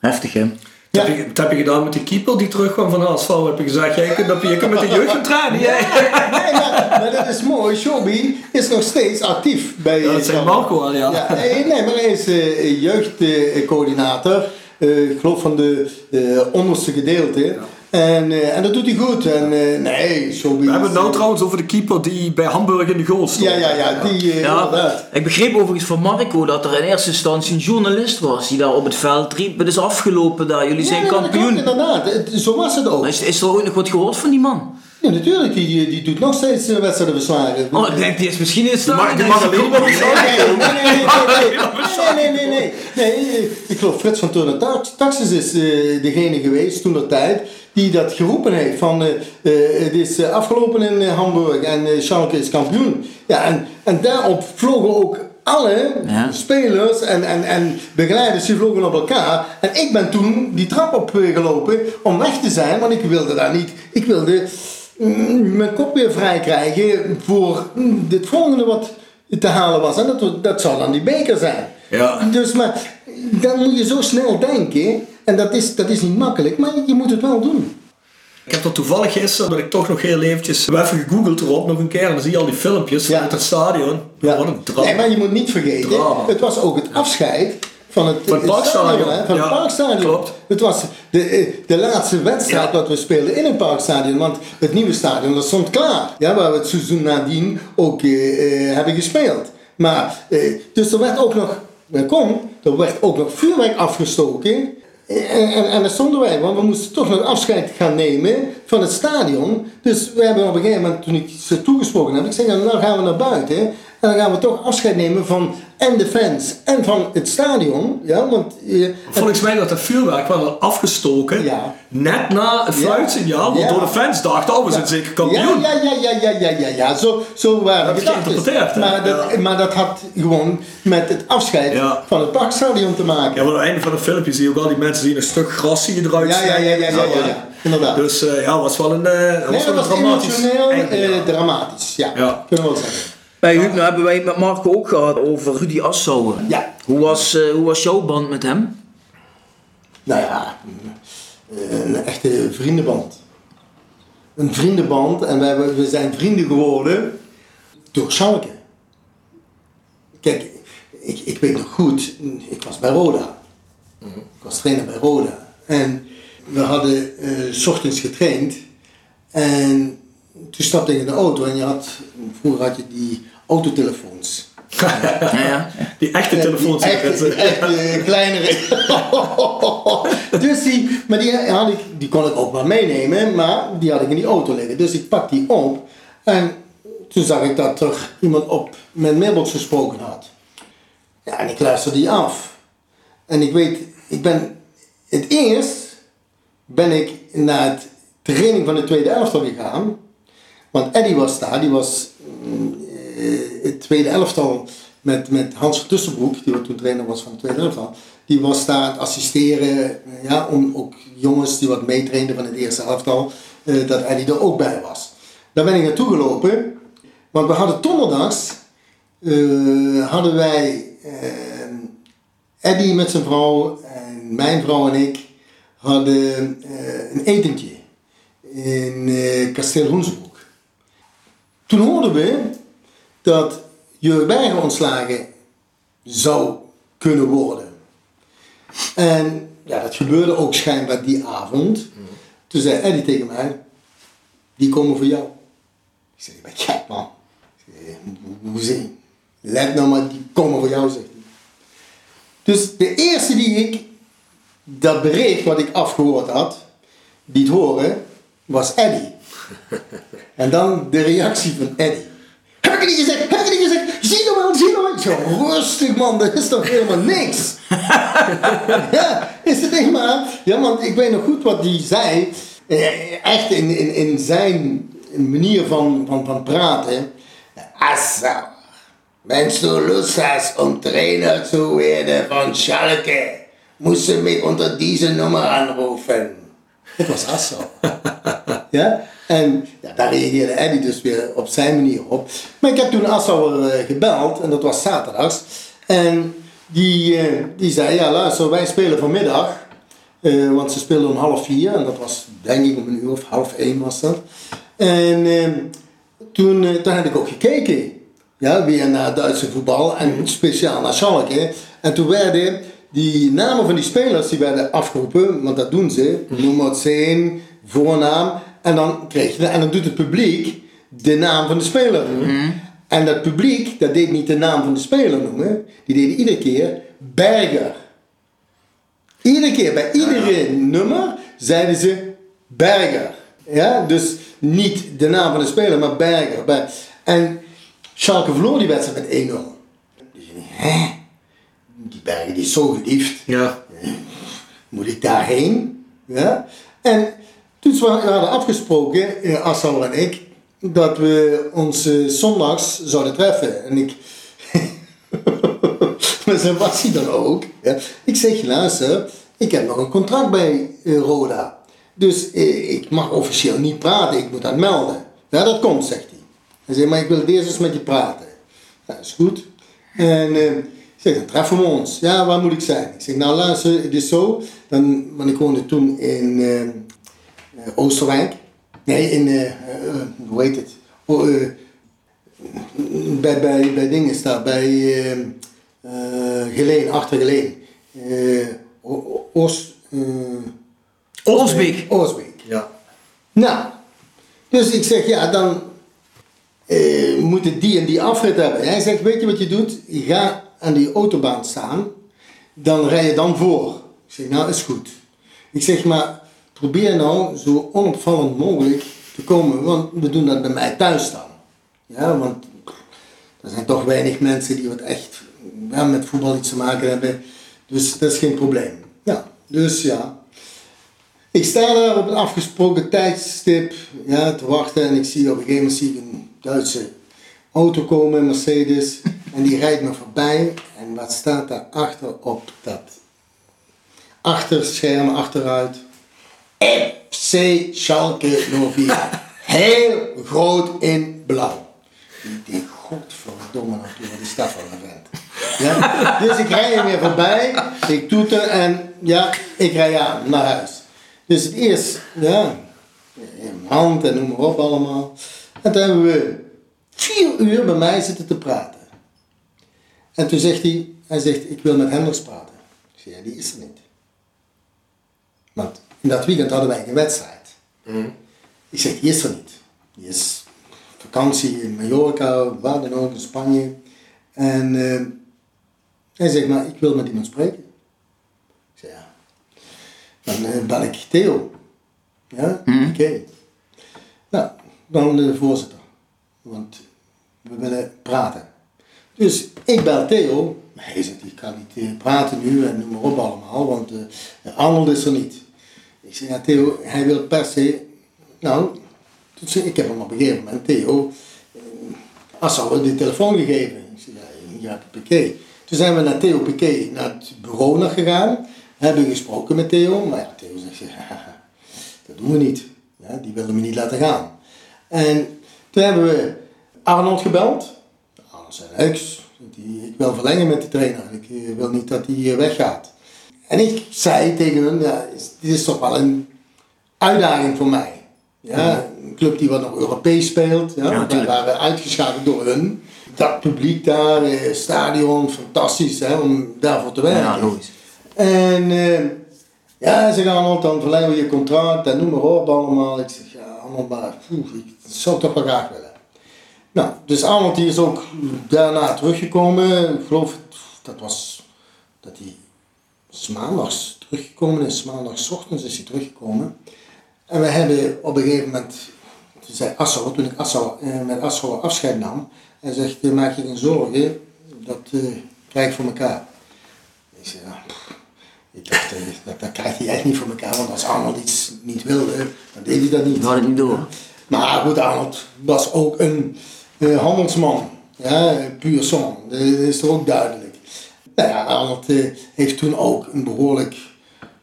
heftig hè. Dat, Ja. heb je, dat heb je gedaan met die keeper die terugkwam van HSV. Heb je gezegd, jij kunt, dat je kunt met de jeugd gaan trainen. jij. Nee, maar, maar dat is mooi. Shobi is nog steeds actief bij Ja, dat zei Marco al, ja. Ja, nee, nee, maar hij is eh, jeugdcoördinator. eh, ik geloof van de eh, onderste gedeelte. En, eh, en dat doet hij goed. En, eh, nee, zo We hebben het nou trouwens over de keeper die bij Hamburg in de goal stond. Ja, ja, ja. Die, eh, ja. Ik begreep overigens van Marco dat er in eerste instantie een journalist was die daar op het veld riep. Het is afgelopen daar, jullie zijn kampioen. Ja, inderdaad. Zo was het ook. Is, is er ooit nog wat gehoord van die man? Ja, natuurlijk. Die, die doet nog steeds wedstrijden verslagen. Oh, ik denk, die is misschien in staat. Maar die mag alleen maar Nee, nee, nee, nee. Nee, ik geloof Frits van Turner Taxis is degene geweest toen dat tijd die dat geroepen heeft van eh, eh, het is eh, afgelopen in Hamburg en Schalke is kampioen. Ja, en, en daarop vlogen ook alle Ja. spelers en, en, en begeleiders die vlogen op elkaar. En ik ben toen die trap opgelopen om weg te zijn, want ik wilde daar niet. Ik wilde mm, mijn kop weer vrij krijgen voor mm, dit volgende wat te halen was. En dat, dat zou dan die beker zijn. Ja. Dus maar dan moet je zo snel denken. En dat is, dat is niet makkelijk, maar je moet het wel doen. Ik heb dat toevallig gisteren, dat ik toch nog heel eventjes, even gegoogeld erop nog een keer. En dan zie je al die filmpjes Ja. uit het stadion. Ja. Wat een drama. Nee, maar je moet niet vergeten, Drama. het was ook het afscheid van het, Van het Parkstadion. Van het Parkstadion. klopt. Het was de, eh, de laatste wedstrijd Ja. dat we speelden in een Parkstadion. Want het nieuwe stadion dat stond klaar. Ja, waar we het seizoen nadien ook eh, eh, hebben gespeeld. Maar, dus er werd ook nog, welkom, er werd ook nog vuurwerk afgestoken. En, en, en daar stonden wij, want we moesten toch nog afscheid gaan nemen van het stadion. Dus we hebben op een gegeven moment, toen ik ze toegesproken heb, ik zeg, nou gaan we naar buiten. En dan gaan we toch afscheid nemen van en de fans en van het stadion. Ja, want, eh, Volgens mij werd dat vuurwerk wel afgestoken. Ja. Net na het fluitsignaal. Want door de fans dachten, oh we zijn zeker kampioen. Ja, ja, ja, ja, ja, ja, ja. Zo, zo waren Dat de geïnterpreteerd? Maar dat, maar dat had gewoon met het afscheid van het parkstadion te maken. Ja, maar aan het einde van het filmpje zie je ook al die mensen die een stuk gras zien eruit Ja, ja, ja, ja, ja, ja. Inderdaad. Dus eh, ja, was wel een, eh, was wel een dramatisch emotioneel dramatisch. Ja, Ja. kunnen we wel zeggen. Bij Huub, nou hebben wij het met Marco ook gehad over Rudy Assauer. Ja. Hoe was, eh, hoe was jouw band met hem? Nou ja, een, echte vriendenband. Een vriendenband en we, hebben, we zijn vrienden geworden door Schalke. Kijk, ik, ik weet nog goed, ik was bij Roda. Ik was trainer bij Roda. En we hadden s ochtends getraind. En toen stapte ik in de auto en je had, vroeger had je die autotelefoons. Ja, ja. Die echte telefoons. Die echte, die echte kleinere. dus die, maar die, had ik, die kon ik ook wel meenemen, maar die had ik in die auto liggen. Dus ik pak die op en toen zag ik dat er iemand op mijn mailbox gesproken had. Ja, en ik luisterde die af. En ik weet, ik ben het eerst ben ik naar het training van de tweede elftal gegaan. Want Eddie was daar, die was mm, het tweede elftal met, met Hans van Tussenbroek, die toen trainer was van het tweede elftal. Die was daar aan het assisteren, eh, ja, om ook jongens die wat meetrainden van het eerste elftal, eh, dat Eddie er ook bij was. Daar ben ik naartoe gelopen, want we hadden donderdags, eh, hadden wij eh, Eddie met zijn vrouw en mijn vrouw en ik hadden eh, een etentje in eh, kasteel Hoensbroek. Toen hoorden we dat Jurgen Berger ontslagen zou kunnen worden. En ja, dat gebeurde ook schijnbaar die avond. Toen zei Eddie tegen mij, die komen voor jou. Ik zei, je bent gek man. Ik zei, "Hoe- Hoe zin? Let nou maar, die komen voor jou, zegt hij. Dus de eerste die ik, dat bericht wat ik afgehoord had, liet horen, was Eddie. En dan de reactie van Eddie. Ik gezegd? Heb ik niet gezegd? Zie nou wel, zie nou wel. Zo, rustig man, dat is toch helemaal niks. ja, is het echt maar. Ja, want ik weet nog goed wat hij zei. Eh, Echt in, in, in zijn manier van, van, van praten. Assa, Wenn du Lust hast, um Trainer zu werden van Schalke, musst du mich unter diese Nummer anrufen. Dat was Assau. ja? En ja, daar reageerde Eddie dus weer op zijn manier op. Maar ik heb toen Assauer eh, gebeld, en dat was zaterdags. En die, eh, die zei, ja luister, wij spelen vanmiddag. Eh, want ze speelden om half vier, en dat was denk ik om een uur of half één was dat. En eh, toen, eh, toen heb ik ook gekeken. Ja, weer naar Duitse voetbal en speciaal naar Schalke. En toen werden die namen van die spelers die werden afgeroepen, want dat doen ze. Nummer 10, voornaam. En dan, kreeg je, en dan doet het publiek de naam van de speler noemen. En dat publiek, dat deed niet de naam van de speler noemen. Die deden iedere keer Berger. Iedere keer, bij iedere nummer, zeiden ze Berger. Ja, dus niet de naam van de speler, maar Berger. Bij- En Schalke verloor die wedstrijd met 1-0. Dus hè? Die Berger die is zo geliefd. Ja. Moet ik daarheen? Ja? En toen we hadden afgesproken, eh, Assauer en ik, dat we ons zondags zouden treffen. En ik... maar zo was hij dan ook. Ja. Ik zeg, luister, ik heb nog een contract bij eh, Roda. Dus eh, ik mag officieel niet praten, ik moet dat melden. Ja, dat komt, zegt hij. Hij zegt, maar ik wil eerst eens met je praten. Ja, is goed. En ik zeg, dan treffen we ons. Ja, waar moet ik zijn? Ik zeg, nou luister, het is zo. Dan, want ik woonde toen in Oosterwijk. Nee, in, eh, eh, hoe heet het? Oh, eh, bij, bij, bij dingen staat, bij eh eh, Geleen, achter Geleen. Eh, O- O- Oost... eh, Osbeek. Oosbeek. Ja. Nou, dus ik zeg, ja, dan eh, moet het die en die afrit hebben. Hij zegt, weet je wat je doet? Je gaat aan die autobaan staan, dan rij je dan voor. Ik zeg, nou, is goed. Ik zeg, maar probeer nou zo onopvallend mogelijk te komen, want we doen dat bij mij thuis dan. Ja, want er zijn toch weinig mensen die wat echt met voetbal iets te maken hebben. Dus dat is geen probleem. Ja, dus ja. Ik sta daar op een afgesproken tijdstip ja, te wachten en ik zie op een gegeven moment een Duitse auto komen, een Mercedes, en die rijdt me voorbij. En wat staat daar achter op dat achterscherm achteruit? FC Schalke 04. Heel groot in blauw. Denk, godverdomme, is dat voor een vent? Ja? Dus ik rij hem weer voorbij, ik toeter en ja, ik rij aan naar huis. Dus het eerst, ja, in hand en noem maar op allemaal. En toen hebben we vier uur bij mij zitten te praten. En toen zegt hij, hij zegt, ik wil met Henders praten. Ik zeg, ja, die is er niet. Want in dat weekend hadden wij een wedstrijd. Ik zeg, die is er niet. Die is vakantie in Mallorca, waar dan ook, in Spanje. En eh, hij zegt, maar ik wil met iemand spreken. Ik zeg, ja. Dan eh, bel ik Theo. Ja, oké. Nou, dan de voorzitter. Want we willen praten. Dus ik bel Theo. Maar hij zegt, ik kan niet eh, praten nu en noem maar op allemaal, want eh Arnold is er niet. Ik zeg, ja Theo, hij wil per se... Nou, zei- ik heb hem op een gegeven moment, Theo, eh, Assauer de telefoon gegeven. Ik zeg, ja, ja. Toen zijn we naar Theo Piqué, naar het bureau nog gegaan. Hebben gesproken met Theo, maar Theo zegt, dat doen we niet. Ja, die willen me niet laten gaan. En toen hebben we Arnold gebeld. Arnold zei. Die- Ik wil verlengen met de trainer. Ik eh, wil niet dat hij eh, weggaat. En ik zei tegen hem, ja, dit is toch wel een uitdaging voor mij. Ja, een club die wat nog Europees speelt. Ja, wij tuurlijk. waren uitgeschakeld door hun. Dat publiek daar, eh, stadion, fantastisch hè, om daarvoor te werken. Ja, logisch. En eh, ja, ze gaan dan verlengen we je contract en noem maar op allemaal. Ik zeg, ja Arnold, maar poeh, ik zou het toch wel graag willen. Nou, dus Arnold die is ook daarna teruggekomen. Ik geloof, dat was dat hij maandags teruggekomen is. Maandags ochtends is hij teruggekomen. En we hebben op een gegeven moment, toen zei Assauer, toen ik Assauer, eh, met Assauer afscheid nam, hij zegt, maak je geen zorgen, dat eh, krijg ik voor elkaar. Ik zei, ja, pff, ik dacht, eh, dat, dat krijgt hij echt niet voor elkaar, want als Arnold iets niet wilde, dan deed hij dat niet. We hadden het niet door. Maar goed, Arnold was ook een eh, handelsman. Ja, puur zon. Dat is toch ook duidelijk. Nou ja, Arnold eh, heeft toen ook een behoorlijk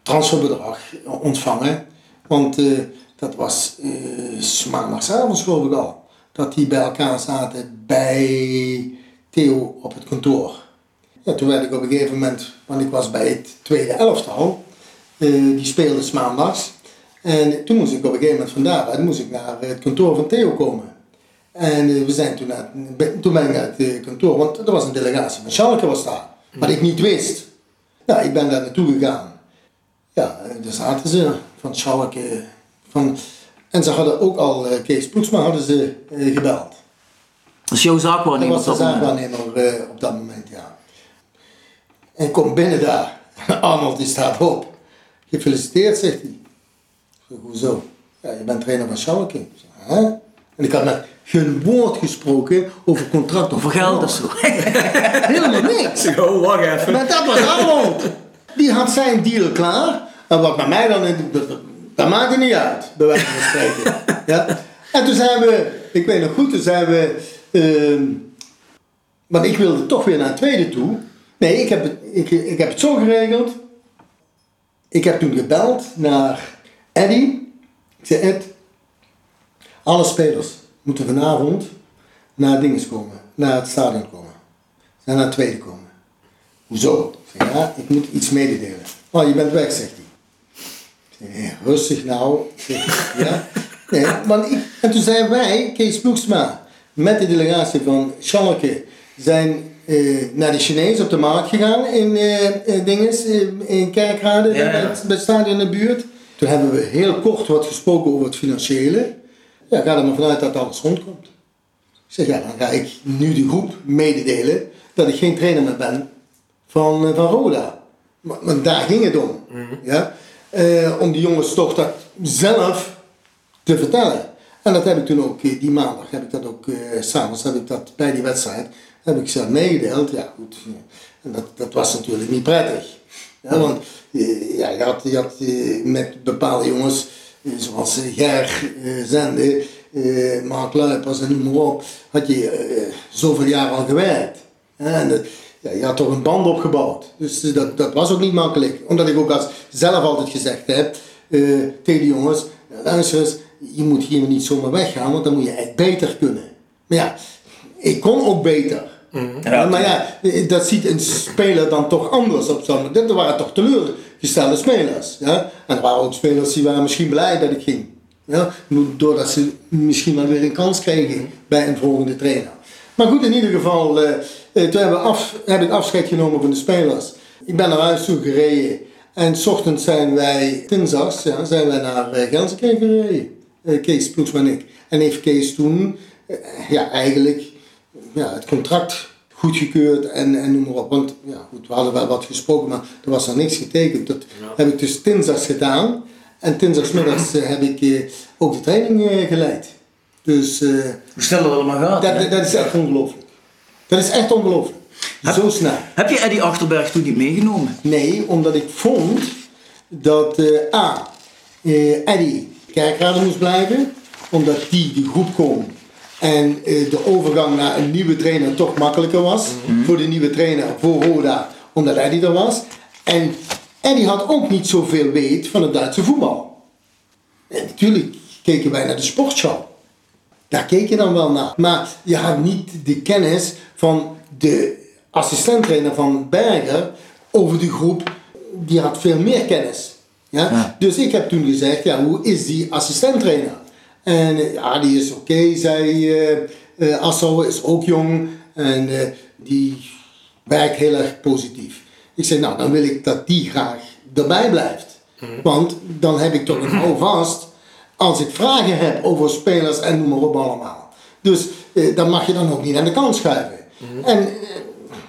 transferbedrag ontvangen. Want eh, dat was uh, maandagavond geloof ik al. Dat die bij elkaar zaten bij Theo op het kantoor. Ja, toen werd ik op een gegeven moment, want ik was bij het tweede elftal. eh, die speelde 's. En toen moest ik op een gegeven moment vandaar moest ik naar het kantoor van Theo komen. En eh, we zijn toen, toen ben ik naar het eh, kantoor, want er was een delegatie van Schalke was daar. Wat ik niet wist. Nou, ik ben daar naartoe gegaan. Ja, daar zaten ze van Schalke. Van, en ze hadden ook al, eh, Kees Ploegsma hadden ze eh, gebeld. Dat jouw Dat zaakwaarnemer was op de dat zaakwaarnemer eh, op dat moment, ja. En kom binnen daar. Arnold die staat op. Gefeliciteerd, zegt hij. Hoezo? Ja, je bent trainer van Hè? En ik had met geen woord gesproken over contract of Voor geld of zo. Helemaal niks. Oh, wacht even. Maar dat was Arnold. Die had zijn deal klaar. En wat bij mij dan, in- dat, dat, maakte niet uit, bij wijze van spreken. Ja? En toen zijn we, ik weet nog goed, toen zijn we, ehm, want ik wilde toch weer naar het tweede toe. Nee, ik heb het, ik, ik heb het zo geregeld. Ik heb toen gebeld naar Eddy. Ik zei, Ed, alle spelers moeten vanavond naar dinges komen, naar het stadion komen. Naar het tweede komen. Hoezo? Ik zeg, ja, ik moet iets mededelen. Oh, je bent weg, zegt hij. Ik zeg, "Ja, rustig nou. Zeg, ja. Nee, want ik, en toen zijn wij, Kees Ploegsma, met de delegatie van Schalke, zijn eh, naar de Chinees op de markt gegaan in eh, dinges, in Kerkrade, Ja, ja. bij, het, bij het stadion in de buurt. Toen hebben we heel kort wat gesproken over het financiële. Ja, ga er maar vanuit dat alles rondkomt. Ik zeg, ja, dan ga ik nu de groep mededelen dat ik geen trainer meer ben van, eh, van Roda. Maar, maar daar ging het om. Ja? Eh, om die jongens toch dat zelf te vertellen. En dat heb ik toen ook, eh, die maandag heb ik dat ook, eh, s'avonds heb ik dat bij die wedstrijd, heb ik ze meegedeeld. Ja goed, en dat, dat was natuurlijk niet prettig. Ja, want eh, ja, je had, je had met bepaalde jongens, zoals eh, Ger, eh, Zende, eh, Mark Luipers en noem maar had je zoveel jaar al gewerkt. En ja, je had toch een band opgebouwd. Dus eh, dat, dat was ook niet makkelijk. Omdat ik ook als zelf altijd gezegd heb tegen jongens, luister eens, je moet hier niet zomaar weggaan, want dan moet je echt beter kunnen. Maar ja, ik kon ook beter. Ja, maar ja, dat ziet een speler dan toch anders op zo'n moment. Er waren toch teleurgestelde spelers. Ja? En er waren ook spelers die waren misschien blij dat ik ging. Ja? Doordat ze misschien wel weer een kans kregen bij een volgende trainer. Maar goed, in ieder geval, eh, eh, toen hebben we af, heb ik afscheid genomen van de spelers. Ik ben naar huis toe gereden. En s ochtends zijn wij, dinsdags, ja, zijn wij naar uh, Gensekerk gereden. Eh, Kees Ploegsma en ik. En heeft Kees toen, eh, ja, eigenlijk ja, het contract goedgekeurd en, en noem maar op. Want ja, goed, we hadden wel wat gesproken, maar er was nog niks getekend. Dat heb ik dus dinsdags gedaan. En dinsdagsmiddags eh, heb ik eh, ook de training eh, geleid. Dus Hoe snel het allemaal gaat. dat, dat is echt ongelooflijk. Dat is echt ongelooflijk. Zo snel. Heb je Eddie Achterberg toen niet meegenomen? Nee, omdat ik vond dat A. Eddie kerkrader moest blijven, omdat die de groep kon en eh, de overgang naar een nieuwe trainer toch makkelijker was voor de nieuwe trainer, voor Roda, omdat Eddie er was. En Eddie had ook niet zoveel weet van het Duitse voetbal. En natuurlijk keken wij naar de sportshow. Daar keek je dan wel naar. Maar je had niet de kennis van de assistenttrainer van Berger over de groep. Die had veel meer kennis. Ja? Ja. Dus ik heb toen gezegd, ja, hoe is die assistenttrainer? En eh, ja, die is oké, zei eh eh, Assauer, is ook jong. En eh, die werkt heel erg positief. Ik zei, nou, dan wil ik dat die graag erbij blijft. Want dan heb ik toch een houvast als ik vragen heb over spelers en noem maar op allemaal. Dus eh, dan mag je dan ook niet aan de kant schuiven. En eh,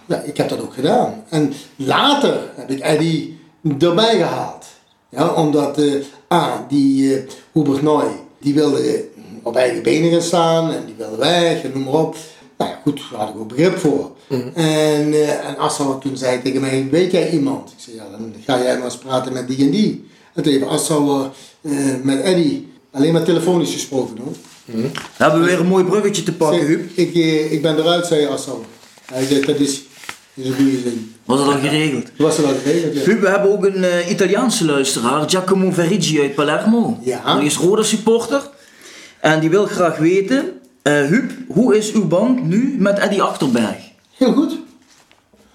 ja, ik heb dat ook gedaan. En later heb ik Eddie erbij gehaald. Ja, omdat uh, A, die Hubert Noy, die wilde op eigen benen gaan staan en die wilde weg en noem maar op. Nou ja, goed, daar had ik ook begrip voor. En, uh, en Assauer toen zei tegen mij, weet jij iemand? Ik zei, ja, dan ga jij maar eens praten met die en die. En toen heeft Assauer met Eddie alleen maar telefonisch gesproken hoor. Dan hebben we weer een mooi bruggetje te pakken, Huub. ik, eh, ik ben eruit, zei Assauer. Hij zegt, dat is, is. Was dat al geregeld? Was er al geregeld, ja. Huub, we hebben ook een eh, Italiaanse luisteraar, Giacomo Verigi uit Palermo. Ja. Die is Roda supporter. En die wil graag weten, eh Huub, hoe is uw band nu met Eddie Achterberg? Heel goed.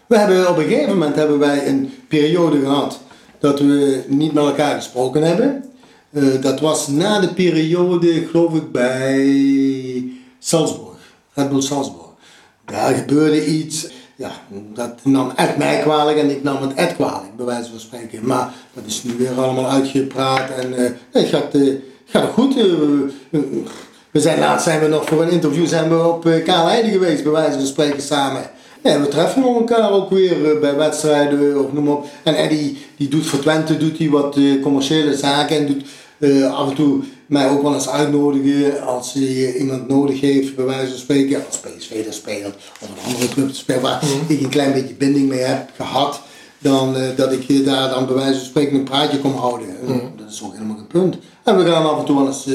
We hebben op een gegeven moment hebben wij een periode gehad dat we niet met elkaar gesproken hebben. Eh, dat was na de periode, geloof ik, bij Salzburg, Red Bull Salzburg. Daar gebeurde iets, ja, dat nam Ed mij kwalijk en ik nam het Ed kwalijk, bij wijze van spreken. Maar dat is nu weer allemaal uitgepraat en eh, het gaat, eh, gaat goed. Eh, we- zijn laatst zijn we nog voor een interview zijn we op uh, geweest, bij wijze van spreken samen. Ja, we treffen elkaar ook weer bij wedstrijden of noem maar op. En Eddie die doet voor Twente doet hij wat commerciële zaken en doet af en toe mij ook wel eens uitnodigen als hij eh, iemand nodig heeft, bij wijze van spreken, als PSV er speelt of een andere club te spelen waar ik een klein beetje binding mee heb gehad. Dan eh, dat ik daar dan bij wijze van spreken een praatje kom houden. En Dat is ook helemaal geen punt. En we gaan af en toe wel eens,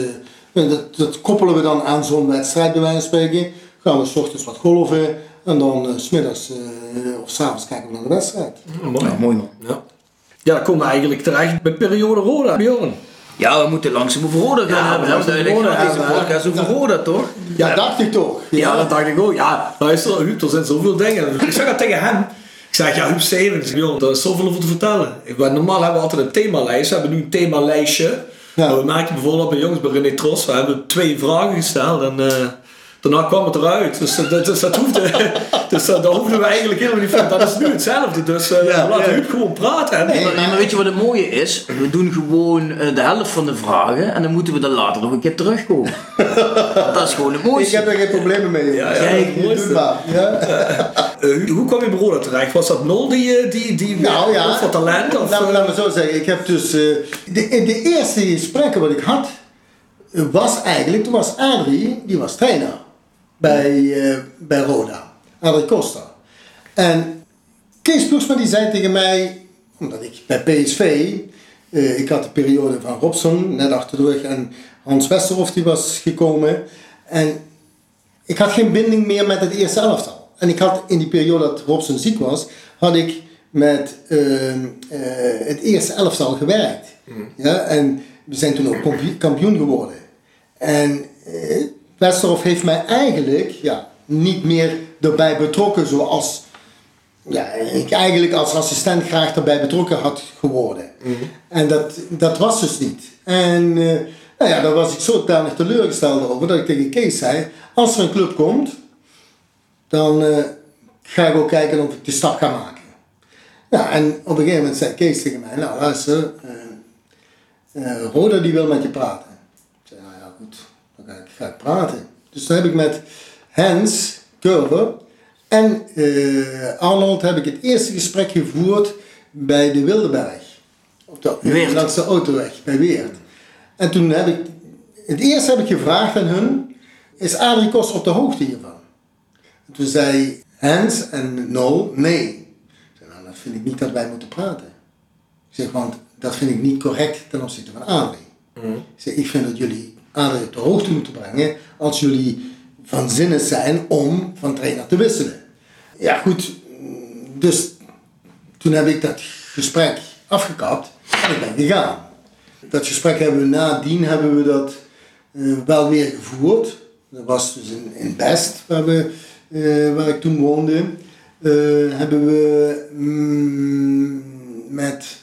eh, dat, dat koppelen we dan aan zo'n wedstrijd bij wijze van spreken. Gaan we s ochtends wat golven en dan s smiddags eh, of s'avonds kijken we naar de wedstrijd. Ja, mooi. Ja, mooi man. Ja. ja, dan komen we eigenlijk terecht bij periode Roda, Bjorn. Ja, we moeten langzaam over Roda gaan Ja, hebben. duidelijk. over Roda Ja, Deze podcast over toch? Ja, dacht ik toch. Ja, dat dacht ik ook. Ja, luister, Huub, er zijn zoveel dingen. Ik zeg dat tegen hem. Ik zeg, ja, Huub Stevens, Bjorn, er is zoveel over te vertellen. Ik ben, normaal hebben we altijd een themalijst. We hebben nu een themalijstje. Ja. We merken bijvoorbeeld bij jongens bij René Tros, we hebben twee vragen gesteld en eh, daarna kwam het eruit. Dus, dat- dus dat hoefde, dus dat, dat hoefden we eigenlijk helemaal niet van. Dat is nu hetzelfde. Dus eh Ja. Huub gewoon praten. Nee, Maar, maar weet je wat het mooie is? We doen gewoon eh, de helft van de vragen en dan moeten we dan later nog een keer terugkomen. dat is gewoon het Ik mooiste. heb er geen problemen mee. Ja, ja. Ja. Eh, hoe kwam je Roda terecht? Was dat Nol die, die, die Nou ja, of wat talent? Of, laat, me- laat me zo zeggen. Ik heb dus, eh, de, in de eerste gesprekken wat ik had, was eigenlijk, toen was Adrie, die was trainer bij, eh, bij Roda. Adrie Costa. En Kees Ploegsma die zei tegen mij, omdat ik bij PSV, eh, ik had de periode van Robson net achter de rug en Hans Westerhof die was gekomen. En ik had geen binding meer met het eerste elftal. En ik had in die periode dat Robson ziek was, had ik met eh, het eerste elftal gewerkt. Ja, en we zijn toen ook kampioen- geworden. En Westerhof heeft mij eigenlijk ja, niet meer erbij betrokken zoals ja, ik eigenlijk als assistent graag erbij betrokken had geworden. En dat, dat was dus niet. En eh, nou ja, daar was ik zodanig teleurgesteld over dat ik tegen Kees zei, als er een club komt, dan eh, ga ik ook kijken of ik de stap ga maken. Ja, en op een gegeven moment zei Kees tegen mij, nou luister, eh, Roda die wil met je praten. Ik zei, nou ja goed, dan ga ik, praten. Dus toen heb ik met Hans Kurver en eh, Arnold heb ik het eerste gesprek gevoerd bij de Wildeberg. Op de, Weert. langs de autoweg, bij Weert. En toen heb ik, het eerste heb ik gevraagd aan hun, is Adrie Koster op de hoogte hiervan? En toen zei Hans en Nol, nee. Ik zei, nou, dat vind ik niet dat wij moeten praten. Ik zeg, want dat vind ik niet correct ten opzichte van Adrie. Ik zeg, ik vind dat jullie Adrie op de hoogte moeten brengen als jullie van zinnen zijn om van trainer te wisselen. Ja, goed. Dus toen heb ik dat gesprek afgekapt en ik ben gegaan. Dat gesprek hebben we nadien hebben we dat eh, wel weer gevoerd. Dat was dus in, in Best, waar, we, eh, waar ik toen woonde. Eh, hebben we mm, met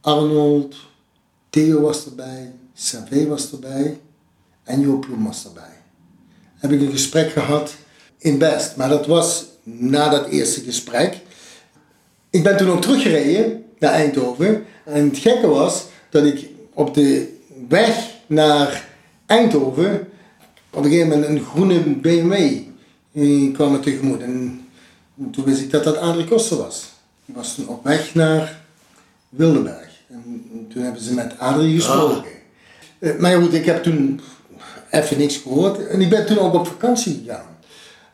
Arnold, Theo was erbij, Savé was erbij. En Joop was erbij. Heb ik een gesprek gehad in Best. Maar dat was na dat eerste gesprek. Ik ben toen ook teruggereden naar Eindhoven. En het gekke was dat ik op de weg naar Eindhoven op een gegeven moment een groene BMW eh, kwam me tegemoet. En toen wist ik dat dat Adrie Koster was. Die was toen op weg naar Wildenberg. En toen hebben ze met Adrie gesproken. Eh, Maar goed, ik heb toen even niks gehoord. En ik ben toen ook op vakantie gegaan.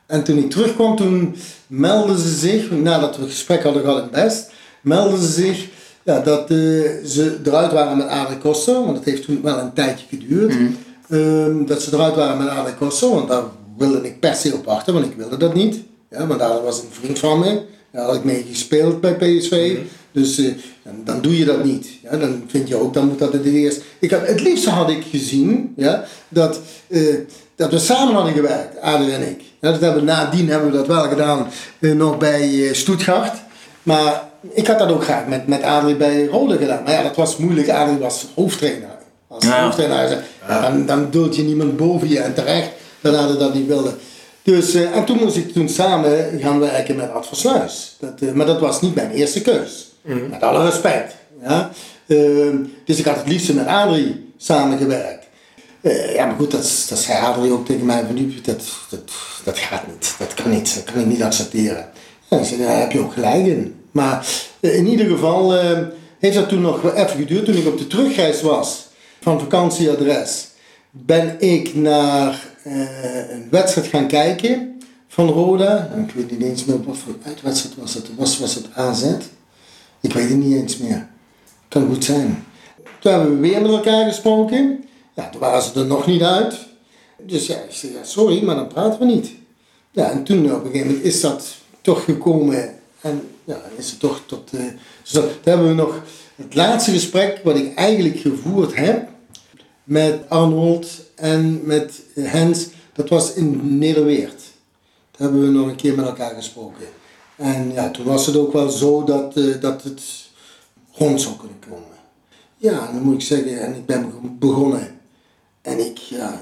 En toen ik terugkwam, toen meldden ze zich, nadat we het gesprek hadden gehad in Best, meldden ze zich ja, dat eh, ze eruit waren met Adrie Koster, want het heeft toen wel een tijdje geduurd. Ehm, dat ze eruit waren met Adrie Koster, want daar wilde ik per se op wachten, want ik wilde dat niet. Ja, want Adrie was een vriend van me. Daar had ik mee gespeeld bij PSV. Dus eh, dan, dan doe je dat niet. Ja, dan vind je ook, dan moet dat het eerst. Ik had, het liefste had ik gezien ja, dat, eh, dat we samen hadden gewerkt, Adrie en ik. Ja, dat hebben, nadien hebben we dat wel gedaan, eh, nog bij Stuttgart. Maar ik had dat ook graag met, met Adrie bij Rode gedaan. Maar ja, dat was moeilijk. Adrie was hoofdtrainer. Als Ja. hoofdtrainer, dan, dan duld je niemand boven je en terecht dat Adrie dat niet wilde. Dus, en toen moest ik toen samen gaan werken met Ad Versluis. Dat, maar dat was niet mijn eerste keus. Met alle respect. Ja? Ehm, dus ik had het liefst met Adrie samengewerkt. Eh, ja, maar goed, dat, dat zei Adrie ook tegen mij. Van, "Nuep, dat, dat, dat gaat niet. Dat kan niet. Dat kan ik niet accepteren. Zei, daar heb je ook gelijk in. Maar eh, in ieder geval eh, heeft dat toen nog even geduurd. Toen ik op de terugreis was van vakantieadres, ben ik naar eh, een wedstrijd gaan kijken van Roda. Ik weet niet eens meer wat voor uitwedstrijd was het. Was, was het AZ? Ik weet het niet eens meer. Kan goed zijn. Toen hebben we weer met elkaar gesproken. Ja, toen waren ze er nog niet uit. Dus ja, ik zei, sorry, maar dan praten we niet. Ja, en toen op een gegeven moment is dat toch gekomen. En ja, is het toch tot... eh dus dat, hebben we nog het laatste gesprek wat ik eigenlijk gevoerd heb met Arnold en met Hens. Dat was in Nederweert. Daar hebben we nog een keer met elkaar gesproken. En ja, toen was het ook wel zo dat, eh, dat het rond zou kunnen komen. Ja, dan moet ik zeggen, en ik ben begonnen. En ik, ja,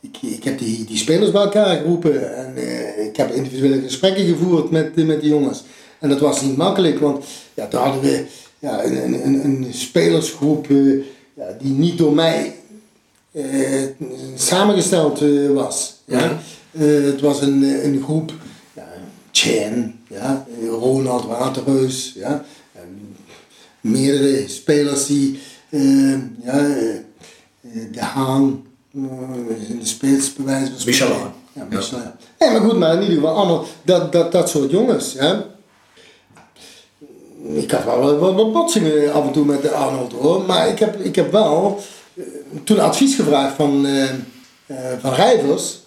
ik, ik heb die, die spelers bij elkaar geroepen. En eh, ik heb individuele gesprekken gevoerd met, eh, met die jongens. En dat was niet makkelijk, want ja, toen hadden we ja, een, een, een, een spelersgroep ja, die niet door mij samengesteld was. Ja? Het was een, een groep, ja, Chen, ja, Ronald Waterhuis, ja, en meerdere spelers die, eh, ja, eh, eh, De Haan, eh, in de spits bij wijze van spreken. Michel Haan. Ja, maar goed, maar in ieder geval allemaal dat, dat, dat soort jongens. Ja. Ik had wel wat, botsingen af en toe met de Arnold hoor, maar ik heb, ik heb wel toen advies gevraagd van, van Rijvers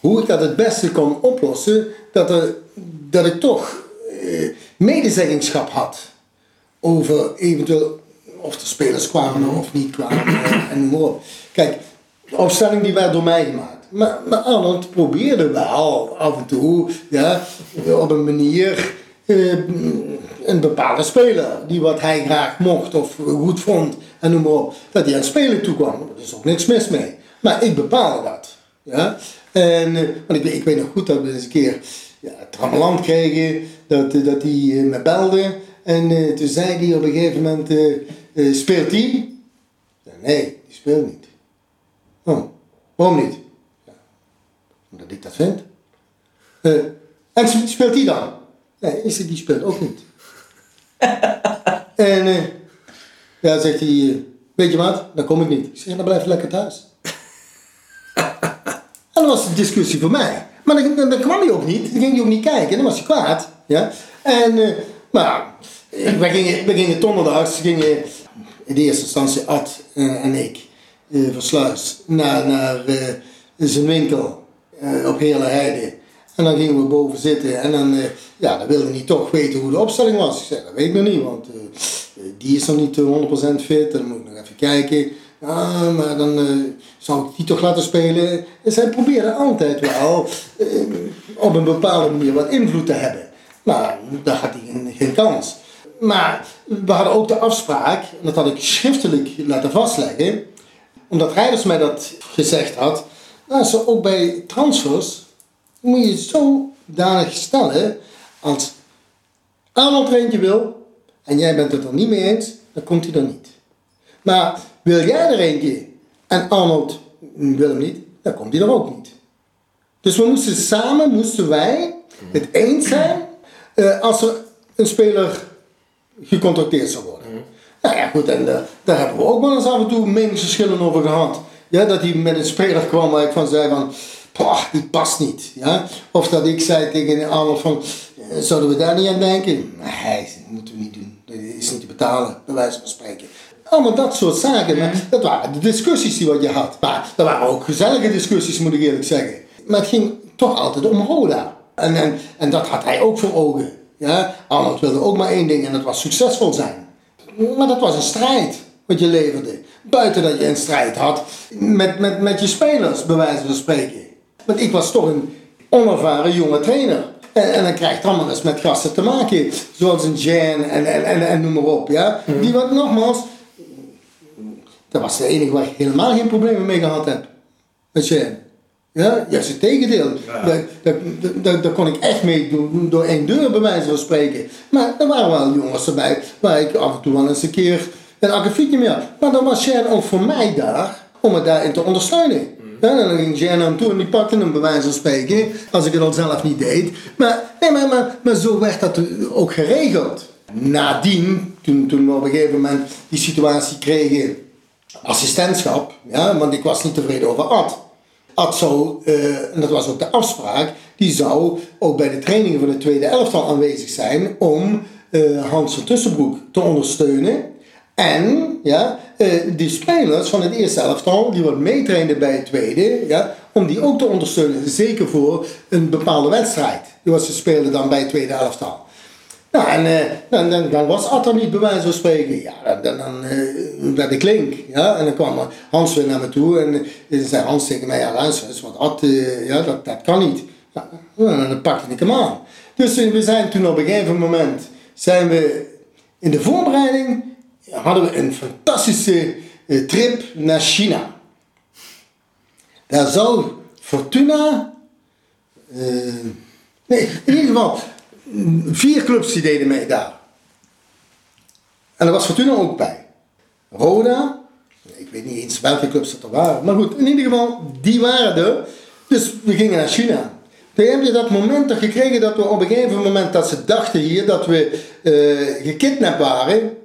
hoe ik dat het beste kon oplossen, dat, er, dat ik toch eh, medezeggenschap had over eventueel of er spelers kwamen of niet kwamen eh, en. Kijk, de opstelling die werd door mij gemaakt. Maar, maar Arnold probeerde wel af en toe ja, op een manier eh, een bepaalde speler die wat hij graag mocht of goed vond en noem maar op, dat hij aan het spelen toekwam. Er is ook niks mis mee. Maar ik bepaalde dat. Ja? En, eh, want ik, weet- ik weet nog goed dat we eens een keer trammeland kregen, dat, eh, dat hij eh, me belde. En eh, toen zei hij op een gegeven moment, speelt hij? Nee, die speelt niet. Oh, waarom niet? Ja, omdat ik dat vind. En sp- speelt hij dan? Nee, zeg, die speelt ook niet. en eh, ja, zegt hij, weet je wat, dan kom ik niet. Ik zeg, dan blijf lekker thuis. En dat was de discussie voor mij. Maar dan, kwam hij ook niet. Dan ging hij ook niet kijken. Dan was hij kwaad. Ja? En, eh, maar eh, we gingen, we gingen donderdags, gingen in eerste instantie Ad eh, en ik, eh van Sluis, naar, naar zijn winkel op Heerle Heide. En dan gingen we boven zitten en dan, ja, dan wilde hij toch weten hoe de opstelling was. Ik zei, dat weet ik nog niet, want die is nog niet eh, 100% fit. Dan moet ik nog even kijken. Ja, maar dan eh, zou ik die toch laten spelen. En zij probeerden altijd wel eh, op een bepaalde manier wat invloed te hebben. Maar daar had hij geen, kans. Maar we hadden ook de afspraak, en dat had ik schriftelijk laten vastleggen. omdat Rijders mij dat gezegd had, nou, zo ook bij transfers moet je het zodanig stellen als Arnold er eentje wil en jij bent het er niet mee eens, dan komt hij er niet. Maar wil jij er eentje en Arnold wil hem niet, dan komt hij er ook niet. Dus we moesten samen, moesten wij het eens zijn eh, als er een speler gecontracteerd zou worden. Nou ja, goed, en eh, daar hebben we ook wel eens af en toe meningsverschillen over gehad. Ja, dat hij met een speler kwam waar ik van zei van, "Pah, die past niet. Ja? Of dat ik zei tegen Arnold van, "Eh, zouden we daar niet aan denken? Nee, dat moeten we niet doen. Dat is niet te betalen, bij wijze van spreken. Allemaal dat soort zaken. Maar dat waren de discussies die wat je had. Maar dat waren ook gezellige discussies, moet ik eerlijk zeggen. Maar het ging toch altijd om Roda. En, en, en dat had hij ook voor ogen. Ja? Arnold wilde ook maar één ding en dat was succesvol zijn. Maar dat was een strijd wat je leverde. Buiten dat je een strijd had met, met, met je spelers, bij wijze van spreken. Want ik was toch een onervaren jonge trainer. En, en dan krijg je allemaal eens met gasten te maken. Zoals een Jan en, en, en, en noem maar op. Ja? Die wat nogmaals, dat was de enige waar ik helemaal geen problemen mee gehad heb. Met Jan. Ja, juist het tegendeel. Daar, daar, daar, daar kon ik echt mee doen door één deur bij wijze van spreken. Maar er waren wel jongens erbij waar ik af en toe wel eens een keer een akkefietje mee had. Maar dan was Jan ook voor mij daar om me daarin te ondersteunen. Ja, en dan ging Jan hem toe en die pakte hem bij wijze van spreken, als ik het al zelf niet deed. Maar, nee, maar, maar, maar zo werd dat ook geregeld. Nadien, toen, toen we op een gegeven moment die situatie kregen, assistentschap, ja, want ik was niet tevreden over Ad. Ad zou, eh, en dat was ook de afspraak, die zou ook bij de trainingen van de tweede elftal aanwezig zijn om eh, Hans van Tussenbroek te ondersteunen. En ja, eh, die spelers van het eerste elftal, die wat meetrainden bij het tweede, ja, om die ook te ondersteunen. Zeker voor een bepaalde wedstrijd. Die was ze speelden dan bij het tweede elftal. Nou, en dan, dan, dan was Ad er niet bij wijze van spreken. Ja, dan, dan eh, werd ik link. Ja, en dan kwam Hans weer naar me toe en zei Hans tegen mij, ja luister eens, want Ad, eh, ja, dat, dat kan niet. En dan pakte ik hem aan. Dus eh, we zijn toen op een gegeven moment, zijn we in de voorbereiding, hadden we een fantastische eh, trip naar China. Daar zou Fortuna, eh, nee, in ieder geval vier clubs die deden mee daar. En er was Fortuna ook bij. Roda, ik weet niet eens welke clubs dat er waren. Maar goed, in ieder geval, die waren er. Dus we gingen naar China. Toen heb je dat moment toch gekregen dat we op een gegeven moment dat ze dachten hier dat we eh gekidnapt waren.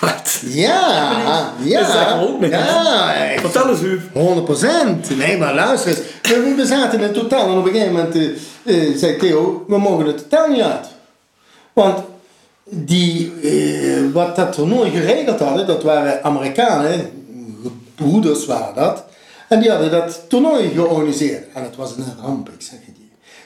Wat? Ja, ja. Dat ook niks. Ja, echt. Vertel eens, Huub. 100%. Nee, maar luister eens. We, we zaten in het hotel en op een gegeven moment eh, eh, zei Theo, we mogen het hotel niet uit. Want die, eh, wat dat toernooi geregeld hadden, dat waren Amerikanen, broeders waren dat. En die hadden dat toernooi georganiseerd. En het was een ramp, ik zeg het je.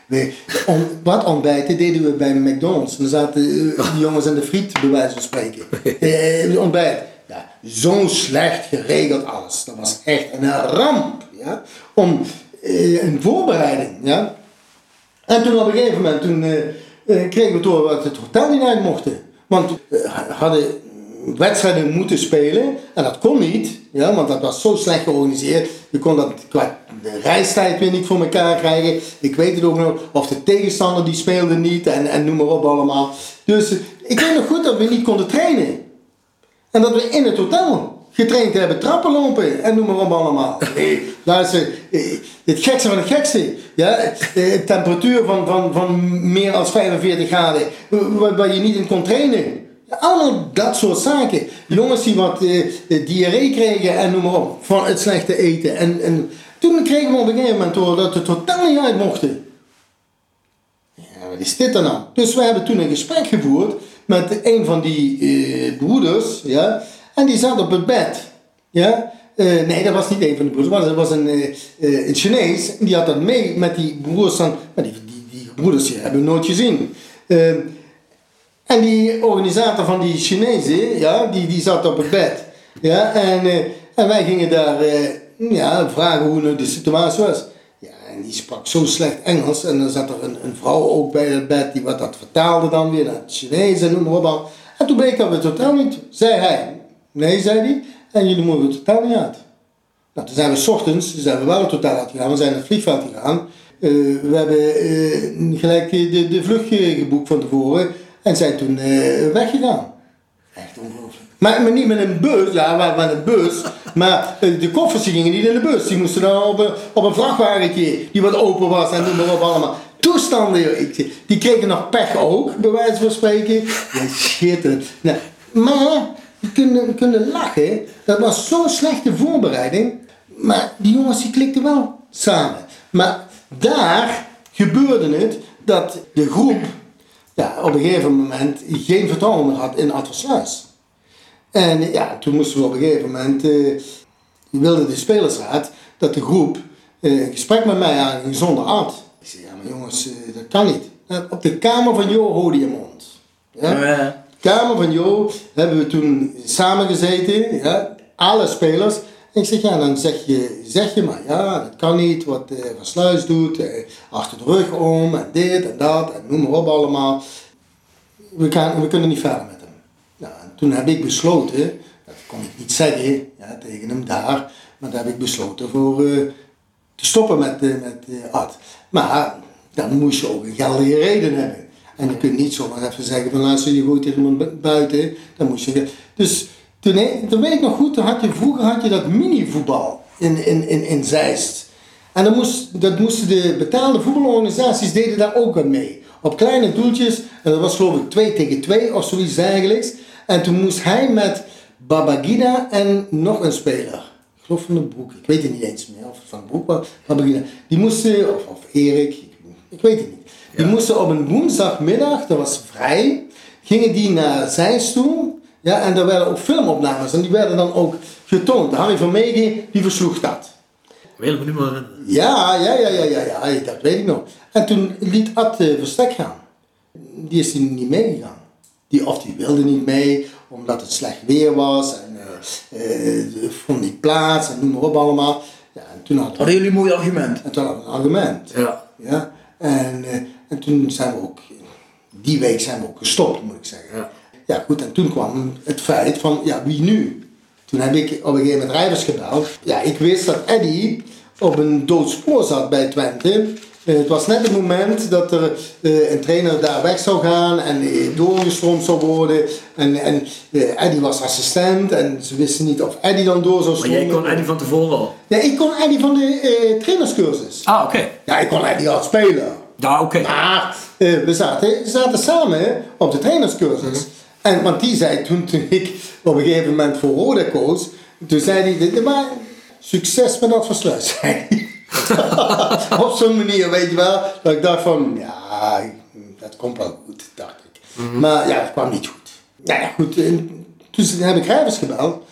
We, on, wat ontbijten deden we bij McDonald's. En dan zaten eh, die jongens aan de friet, bij wijze van spreken. Eh, ontbijt. Ja, zo slecht geregeld alles. Dat was echt een ramp. Ja? Om eh, een voorbereiding. Ja? En toen op een gegeven moment toen, kregen we door dat het hotel niet uit mochten. Want we hadden wedstrijden moeten spelen en dat kon niet, ja, want dat was zo slecht georganiseerd. Je kon dat qua de reistijd weer niet voor elkaar krijgen. Ik weet het ook nog, of de tegenstander die speelde niet en, en noem maar op allemaal. Dus eh, ik weet nog goed dat we niet konden trainen. En dat we in het hotel getraind hebben, trappen lopen en noem maar op allemaal. Nee, luister, het gekste van het gekste. Ja, eh, temperatuur van, van, van meer dan 45 graden, waar, waar je niet in kon trainen. Allemaal dat soort zaken. Jongens die wat eh, eh, diarree kregen en noem maar op, van het slechte eten. En, en toen kregen we op een gegeven moment door dat we het hotel niet uit mochten. Ja, wat is dit dan nou? Dus we hebben toen een gesprek gevoerd met een van die eh, broeders, ja, en die zat op het bed. Ja? Eh, nee, dat was niet een van de broeders, dat was een, eh, een Chinees, die had dat mee met die broers dan, maar die, die, die hebben we nooit gezien. Eh, en die organisator van die Chinezen, ja, die, die zat op het bed. Ja, en, en wij gingen daar ja, vragen hoe nu de situatie was. Ja, en die sprak zo slecht Engels. En dan zat er een, een vrouw ook bij het bed die wat dat vertaalde dan weer naar het Chinees en noem maar op. En toen bleek dat we het totaal niet, zei hij. Nee, zei hij. En jullie mogen het totaal niet uit. Nou, toen zijn we s ochtends, zijn we wel het hotel uitgegaan, we zijn naar het vliegveld gegaan. Eh, we hebben eh, gelijk de, de vlucht ge- geboekt van tevoren en zijn toen eh, weggegaan. Echt ongelooflijk. Maar, maar niet met een bus, ja, maar met een bus. Maar eh, de koffers gingen niet in de bus. Die moesten dan op een, op een vrachtwagentje die wat open was en noem maar op allemaal. Toestanden, die kregen nog pech ook, bij wijze van spreken. Ja, schitterend. Nou, maar, kunnen, kunnen lachen. Dat was zo'n slechte voorbereiding. Maar die jongens die klikten wel samen. Maar daar gebeurde het dat de groep ja, op een gegeven moment geen vertrouwen meer had in Atversluis. En ja, toen moesten we op een gegeven moment, eh, wilde de spelersraad dat de groep eh, een gesprek met mij aanging zonder Ad. Ik zei, ja maar jongens, eh, dat kan niet. Op de kamer van Jo hoorde je mond. Ja? Ja. Kamer van Jo hebben we toen samen gezeten, ja, alle spelers. En ik zeg, ja, dan zeg je, zeg je maar, ja, dat kan niet, wat eh Van Sluis doet, eh, achter de rug om, en dit en dat, en noem maar op allemaal. We, we kunnen niet verder met hem. Nou, en toen heb ik besloten, dat kon ik niet zeggen ja, tegen hem daar, maar daar heb ik besloten voor eh, te stoppen met, met Ad. Maar dan moest je ook een geldige reden hebben. En je kunt niet zomaar even zeggen van luister, je gooit tegen iemand bu- buiten. Dan moest je... Dus toen, toen weet ik nog goed, had je, vroeger had je dat minivoetbal in, in, in, in Zeist. En dan moest, dat moesten de betaalde voetbalorganisaties deden daar ook aan mee. Op kleine doeltjes, en dat was geloof ik 2 tegen 2 of zoiets dergelijks. En toen moest hij met Babagida en nog een speler. Ik geloof van de Broek, ik weet het niet eens meer. Of van de Broek, Babagida. Die moesten, of, of Erik, ik, ik weet het niet. Die moesten op een woensdagmiddag, dat was vrij, gingen die naar Zeist toe. Ja, en daar werden ook filmopnames en die werden dan ook getoond. Harry van Meegen, die versloeg dat. Wil me niet meer herinneren. Ja, ja, ja, ja, ja, ja, dat weet ik nog. En toen liet Ad eh, Verstek gaan. Die is die niet meegegaan. Die, of die wilde niet mee, omdat het slecht weer was. En eh, eh, vond niet plaats en noem maar op allemaal. Ja, en toen had Hadden jullie een mooi argument? en toen hadden we een argument. Ja. Ja? En, eh, en toen zijn we ook, die week zijn we ook gestopt, moet ik zeggen. Ja. Ja, goed, en toen kwam het feit van, ja, wie nu? Toen heb ik op een gegeven moment rijders gebeld. Ja, ik wist dat Eddy op een doodspoor zat bij Twente. Eh, Het was net het moment dat er eh, een trainer daar weg zou gaan en eh, doorgestroomd zou worden. En, en Eddy was assistent en ze wisten niet of Eddy dan door zou Maar stromen. jij kon Eddie van tevoren al. Ja, ik kon Eddy van de trainerscursus. Ah, oké. Ja, ik kon Eddy hard spelen. Ja, oké. Maar eh, we zaten, zaten samen op de trainerscursus. En, want die zei toen, toen ik op een gegeven moment voor Roda koos, toen zei hij, "Dit- maar succes met dat versluis, op zo'n manier, weet je wel, dat ik dacht van, ja, dat komt wel goed, dacht ik. Maar ja, dat kwam niet goed. Nou ja, goed, en toen heb ik Rijvers gebeld.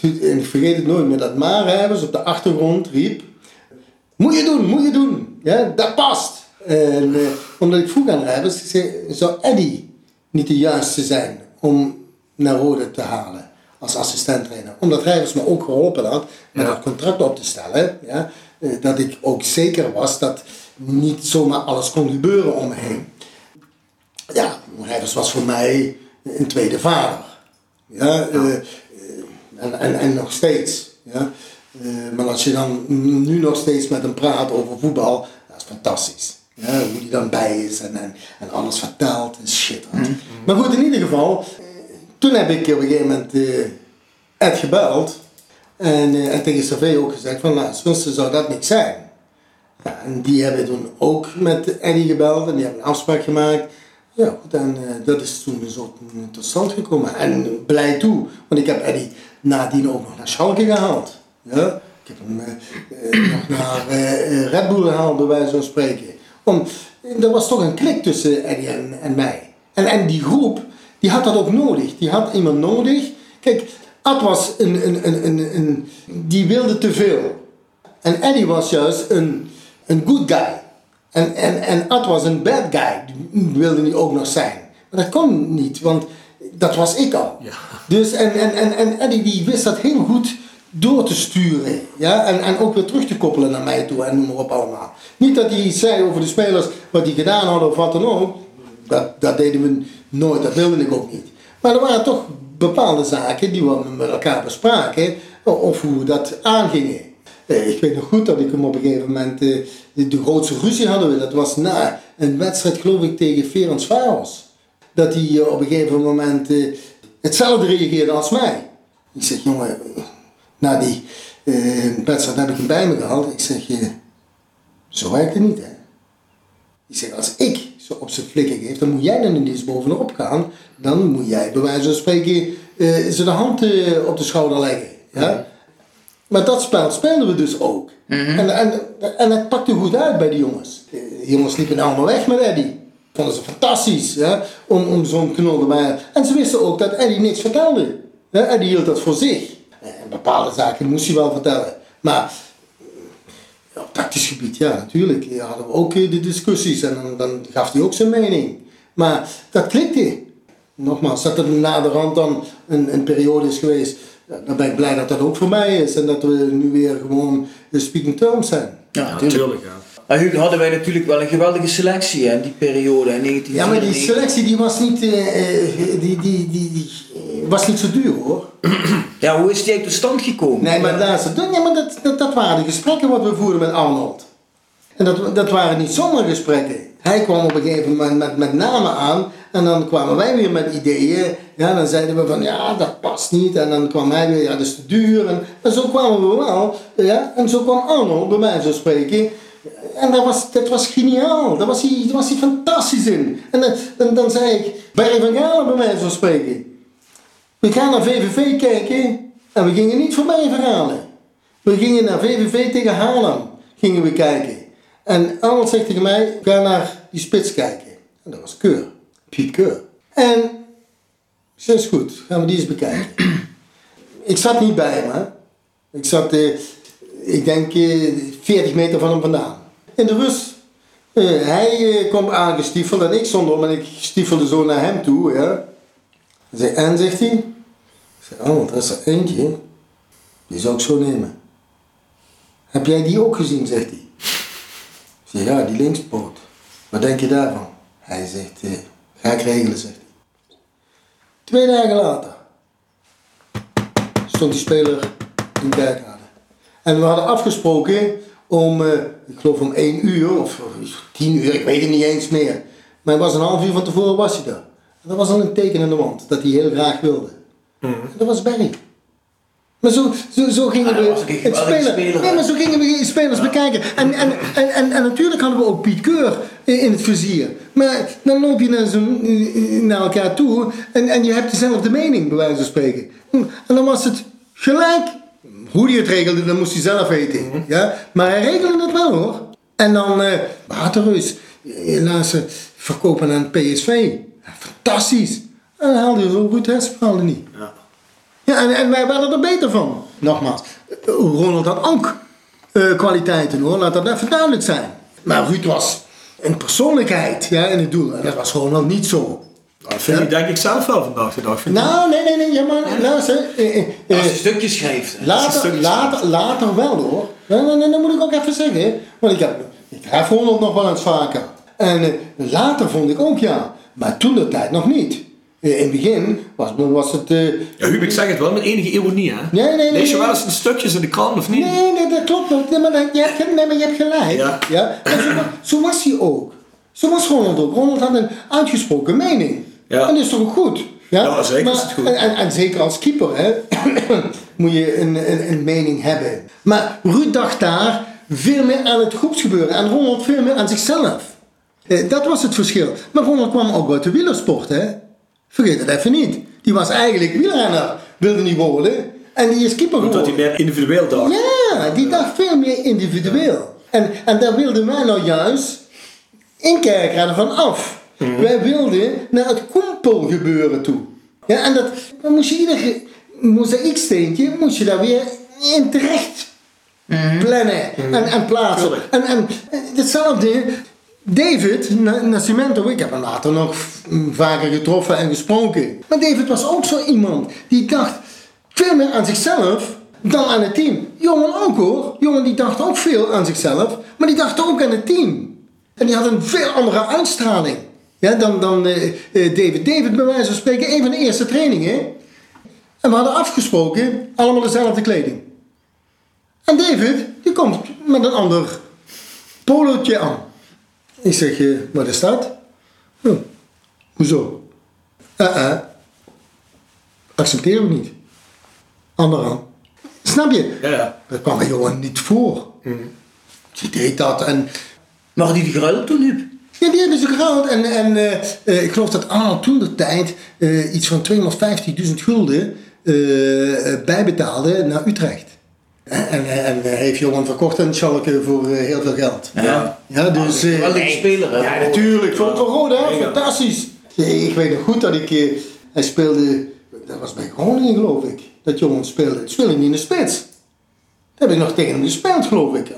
En ik vergeet het nooit meer, dat Ma Rijvers op de achtergrond riep, moet je doen, moet je doen. Ja, dat past. En, eh, omdat ik vroeg aan ik zei, zou Eddy niet de juiste zijn om naar Rode te halen als assistenttrainer? Omdat Rijvers me ook geholpen had met het contract op te stellen. Ja, eh, dat ik ook zeker was dat niet zomaar alles kon gebeuren om me heen. Ja, Rijvers was voor mij een tweede vader. Ja, eh, en, en, en nog steeds. Ja. Maar als je dan nu nog steeds met hem praat over voetbal, dat is fantastisch. Ja, hoe die dan bij is en, en, en alles vertelt en shit. Maar goed, in ieder geval, eh, toen heb ik op een gegeven moment eh, Ed gebeld. En, eh, en tegen CV ook gezegd van, nou, Swinsten zou dat niet zijn. Ja, en die hebben toen ook met Eddie gebeld en die hebben een afspraak gemaakt. Ja, goed, en dat is toen zo tot stand gekomen. En blij toe, want ik heb Eddie nadien ook nog naar Schalke gehaald. Ja? Ik heb hem nog naar Red Bull gehaald, bij wijze van spreken. Om, er was toch een klik tussen Eddie en, en mij. En, en die groep, die had dat ook nodig. Die had iemand nodig. Kijk, Ad was een, een, een, een, een die wilde te veel. En Eddie was juist een, een good guy. En, en, en Ad was een bad guy. Die wilde hij ook nog zijn. Maar dat kon niet, want dat was ik al. Ja. Dus en, en, en, en Eddie die wist dat heel goed door te sturen. Ja? En, en ook weer terug te koppelen naar mij toe en noem maar op allemaal. Niet dat hij iets zei over de spelers, wat die gedaan hadden of wat dan ook. Dat, dat deden we nooit, dat wilde ik ook niet. Maar er waren toch bepaalde zaken die we met elkaar bespraken. of hoe we dat aangingen. Eh, Ik weet nog goed dat ik hem op een gegeven moment, eh, de, grootste ruzie hadden we, dat was na een wedstrijd geloof ik tegen Ferens Varos. Dat hij eh, op een gegeven moment hetzelfde reageerde als mij. Ik zeg, jongen, na die wedstrijd heb ik hem bij me gehaald. Ik zeg, eh, zo werkt het niet hè. Ik zeg, als ik zo op zijn flikken geef, dan moet jij dan niet eens bovenop gaan. Dan moet jij bij wijze van spreken eh ze de hand op de schouder leggen. Ja? Maar dat spel speelden we dus ook. en, en, en het pakte goed uit bij die jongens. De jongens liepen allemaal weg met Eddie. Vonden ze fantastisch ja? om, om zo'n knul erbij. En ze wisten ook dat Eddie niks vertelde. Ja? Eddie hield dat voor zich. En bepaalde zaken moest hij wel vertellen. Maar op tactisch gebied, ja, natuurlijk. Ja, hadden we ook eh, de discussies en dan, dan gaf hij ook zijn mening. Maar dat klikte. Nogmaals, dat er naderhand dan een, een periode is geweest, dan ben ik blij dat dat ook voor mij is. En dat we nu weer gewoon de speaking terms zijn. Ja, Ja, natuurlijk. natuurlijk. Ja. Maar Hugo, hadden wij natuurlijk wel een geweldige selectie in die periode. In 1994. Ja, maar die selectie die was niet, eh, eh, die, die, die, eh, was niet zo duur hoor. Ja, hoe is die eigenlijk tot stand gekomen? Nee, maar, het- ja, maar dat, dat, dat waren de gesprekken wat we voerden met Arnold. En dat, dat waren niet zomaar gesprekken. Hij kwam op een gegeven moment met, met namen aan en dan kwamen wij weer met ideeën. Ja, dan zeiden we van ja, dat past niet. En dan kwam hij weer, ja, dat is te duur. En, en zo kwamen we wel. Ja, en zo kwam Arnold bij mij zo spreken. En dat was, dat was geniaal. Daar was hij, daar was hij fantastisch in. En, dan- dan dan zei ik, Barry van Galen bij mij zo spreken. We gaan naar VVV kijken en we gingen niet voorbij verhalen. We gingen naar VVV tegen Haarlem gingen we kijken. En Arnold zegt tegen mij, ga naar die spits kijken. En dat was Keur, Piet Keur. En ik is goed, gaan we die eens bekijken. ik zat niet bij hem. Ik zat, eh, ik denk, eh, 40 meter van hem vandaan. In de rust, eh, hij eh, kwam aangestiefeld en ik stond om en ik stiefelde zo naar hem toe, ja. En, zegt hij. Ik zei, oh, er is er eentje. Die zou ik zo nemen. Heb jij die ook gezien, zegt hij. Ik zeg, ja, die linkspoot. Wat denk je daarvan? Hij zegt, eh, ga ik regelen, zegt hij. Twee dagen later stond die speler in Kerkrade. En we hadden afgesproken om, eh, ik geloof om één uur of tien uur, ik weet het niet eens meer. Maar was een half uur van tevoren was hij daar. En dat was al een teken in de wand dat hij heel graag wilde. En dat was Barry. Maar zo, zo, zo gingen Ah, we het spelen. speler, nee, maar zo gingen we die spelers bekijken. En, en, en, en, en natuurlijk hadden we ook Piet Keur in het vizier. Maar dan loop je naar, naar elkaar toe en, en je hebt dezelfde mening, bij wijze van spreken. En dan was het gelijk. Hoe hij het regelde, dat moest hij zelf weten. ja? Maar hij regelde het wel hoor. En dan eh Waterreus. Helaas eh, verkopen aan PSV. Fantastisch. En dan haalde hij zo goed haalde niet. Ja. Ja, en, en wij werden er beter van. Nogmaals, Ronald had ook eh, kwaliteiten hoor, laat dat even duidelijk zijn. Maar Ruud was een persoonlijkheid ja, in het doel. En dat was Ronald niet zo. Dat vind ik denk ik zelf wel vandaag de dag. Nou, nee, nee, nee, ja, maar luister. eh, eh, eh, Als je stukjes schrijft. hè. later, stukjes. later, later wel hoor. Nee, nee, nee, dat moet ik ook even zeggen. Want ik, heb, ik tref Ronald nog wel eens vaker. En eh, later vond ik ook ja. Maar toen de tijd nog niet. Eh, in het begin was, was het... eh, Ja, Huub, ik zeg het wel met enige ironie, hè? Nee, nee, nee, Lees je wel eens de stukjes in de krant of niet? Nee, nee, dat klopt. Nee, maar, je, hebt, ge- nee, maar je hebt gelijk. Ja. Ja. Zo, zo was hij ook. Zo was Ronald ook. Ronald had een uitgesproken mening. Ja. En dat is toch ook goed? Ja, Ja, zeker is het goed. En, en, en zeker als keeper hè, moet je een, een, een mening hebben. Maar Ruud dacht daar veel meer aan het groepsgebeuren. En Ronald veel meer aan zichzelf. Eh, Dat was het verschil. Maar Ronald kwam ook uit de wielersport. Hè? Vergeet het even niet. Die was eigenlijk wielrenner, wilde niet worden. En die is keeper Omdat geworden. hij meer individueel dacht. Ja, die dacht veel meer individueel. En, en daar wilden wij nou juist in Kerkrade van af. Wij wilden naar het kompelgebeuren toe. Ja, en dat dan moest je ieder mozaïeksteentje moest je daar weer in terecht plannen en, en plaatsen. Tuurlijk. En, en eh, hetzelfde, David Na- Nascimento, ik heb hem later nog vaker getroffen en gesproken. Maar David was ook zo iemand die dacht veel meer aan zichzelf dan aan het team. Jongen ook hoor. Jongen die dacht ook veel aan zichzelf, maar die dacht ook aan het team. En die had een veel andere uitstraling ja, dan, dan eh, eh, David. David, bij wijze van spreken, een van de eerste trainingen En we hadden afgesproken, allemaal dezelfde kleding. En David, die komt met een ander polootje aan. Ik zeg, wat is dat? "Oh, hoezo? Eh, eh. Accepteren we niet. Ander aan. Snap je? Ja, ja. Dat kwam me gewoon niet voor. Die deed dat en... Maar die geruild toen, Huub? Ja, die hebben ze gehaald. En, en eh, ik geloof dat Arnold toen de tijd iets van 250.000 gulden bijbetaalde naar Utrecht. En, en, en hij heeft Johan verkocht aan Schalke voor eh, heel veel geld. Ja. Ja, dus... eh, Geweldige speler, hè? ja, natuurlijk. Voor, Roda, Mega. fantastisch. Ja, Ik weet nog goed dat ik... eh, hij speelde... Dat was bij Groningen, geloof ik. Dat jongen speelde. Speelde niet in de spits. Dat heb ik nog tegen hem gespeeld, geloof ik.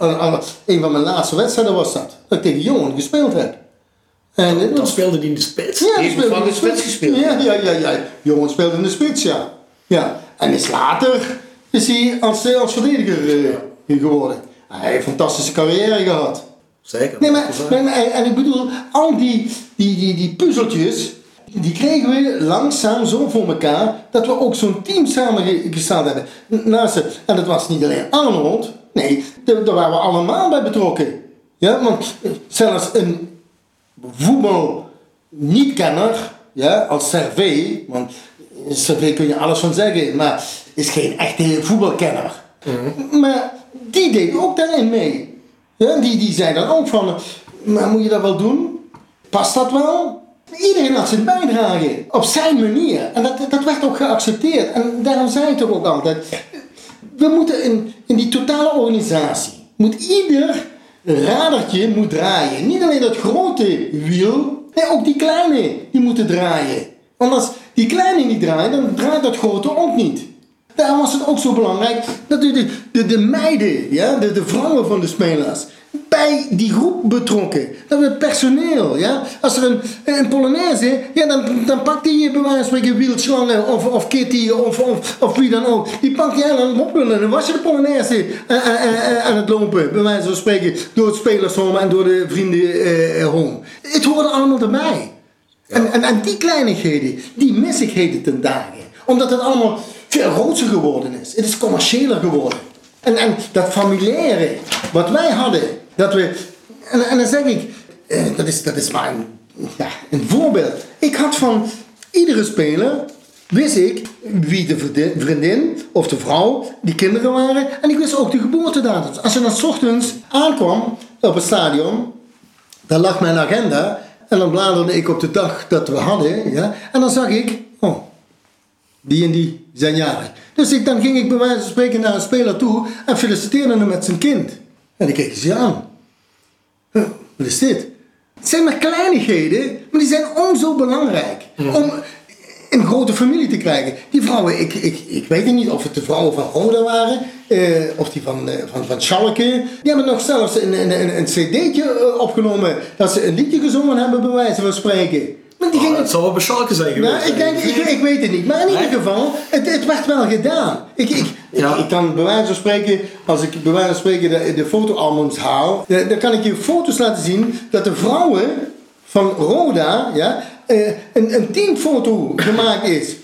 Een van mijn laatste wedstrijden was dat. Dat ik tegen Johan gespeeld heb. En Dan speelde die in de spits. ja, heeft speelde van in de spits gespeeld. Ja, ja, ja, ja. Johan speelde in de spits, ja. ja. En is later is hij als, eh, als verdediger eh, geworden. Hij heeft een fantastische carrière gehad. Zeker. Nee, maar, en ik bedoel, al die, die, die, die puzzeltjes, die kregen we langzaam zo voor elkaar, dat we ook zo'n team samengesteld hebben. Naast het, en dat was niet alleen Arnold, nee, daar daar waren we allemaal bij betrokken. Ja, want eh, zelfs een voetbal niet-kenner, ja, als Servé, want Servé kun je alles van zeggen, maar is geen echte voetbalkenner. Maar die deed ook daarin mee. Ja, die, die zei dan ook van, maar moet je dat wel doen? Past dat wel? Iedereen had zijn bijdrage, op zijn manier. En dat, dat werd ook geaccepteerd. En daarom zei ik toch ook altijd, we moeten in, in die totale organisatie, moet ieder radertje moet draaien. Niet alleen dat grote wiel, nee, ook die kleine, die moeten draaien. Als die kleine niet draait, dan draait dat grote ook niet. Daarom was het ook zo belangrijk dat de, de, de, de meiden, ja, de, de vrouwen van de spelers, bij die groep betrokken. Dat het personeel, ja. Als er een, een Polonaise, ja, dan, dan pakt die bij wijze van spreken Wieldslangen of, of Kitty of, of, of wie dan ook. Die pakt je en moppelen en dan was je de Polonaise eh, eh, eh, aan het lopen, bij wijze van spreken, door het spelershome en door de vriendenhome. het hoorde allemaal erbij. En, en, die kleinigheden, die mis ten dagen. Omdat het allemaal veel groter geworden is. Het is commerciëler geworden. En, en dat familiaire, wat wij hadden, dat we... En, en dan zeg ik, eh, dat, is, dat is maar een, ja, een voorbeeld. Ik had van iedere speler, wist ik wie de vriendin of de vrouw, die kinderen waren. En ik wist ook de geboortedatum. Als je dan ochtends aankwam op het stadion, dan lag mijn agenda en dan bladerde ik op de dag dat we hadden. Ja, en dan zag ik, oh, die en die zijn jarig. Dus ik, dan ging ik bij wijze van spreken naar een speler toe en feliciteerde hem met zijn kind. En dan keek ze aan. Huh, wat is dit? Het zijn maar kleinigheden, maar die zijn om zo belangrijk. Om een grote familie te krijgen. Die vrouwen, ik, ik, ik weet niet of het de vrouwen van Roda waren, eh, of die van, eh, van, van Schalke. Die hebben nog zelfs een, een, een, een cd'tje eh, opgenomen, dat ze een liedje gezongen hebben, bij wijze van spreken. Maar die Oh, gingen, het zal wel bij Schalke zijn geweest. nou, ik, denk, ik, ik weet het niet, maar in ieder geval, het, het werd wel gedaan. Ik, ik, Ja. ik, ik kan bij wijze van spreken, als ik bij wijze van spreken de, de fotoalbums haal, dan dan kan ik je foto's laten zien dat de vrouwen van Roda ja, eh, een, een teamfoto gemaakt is.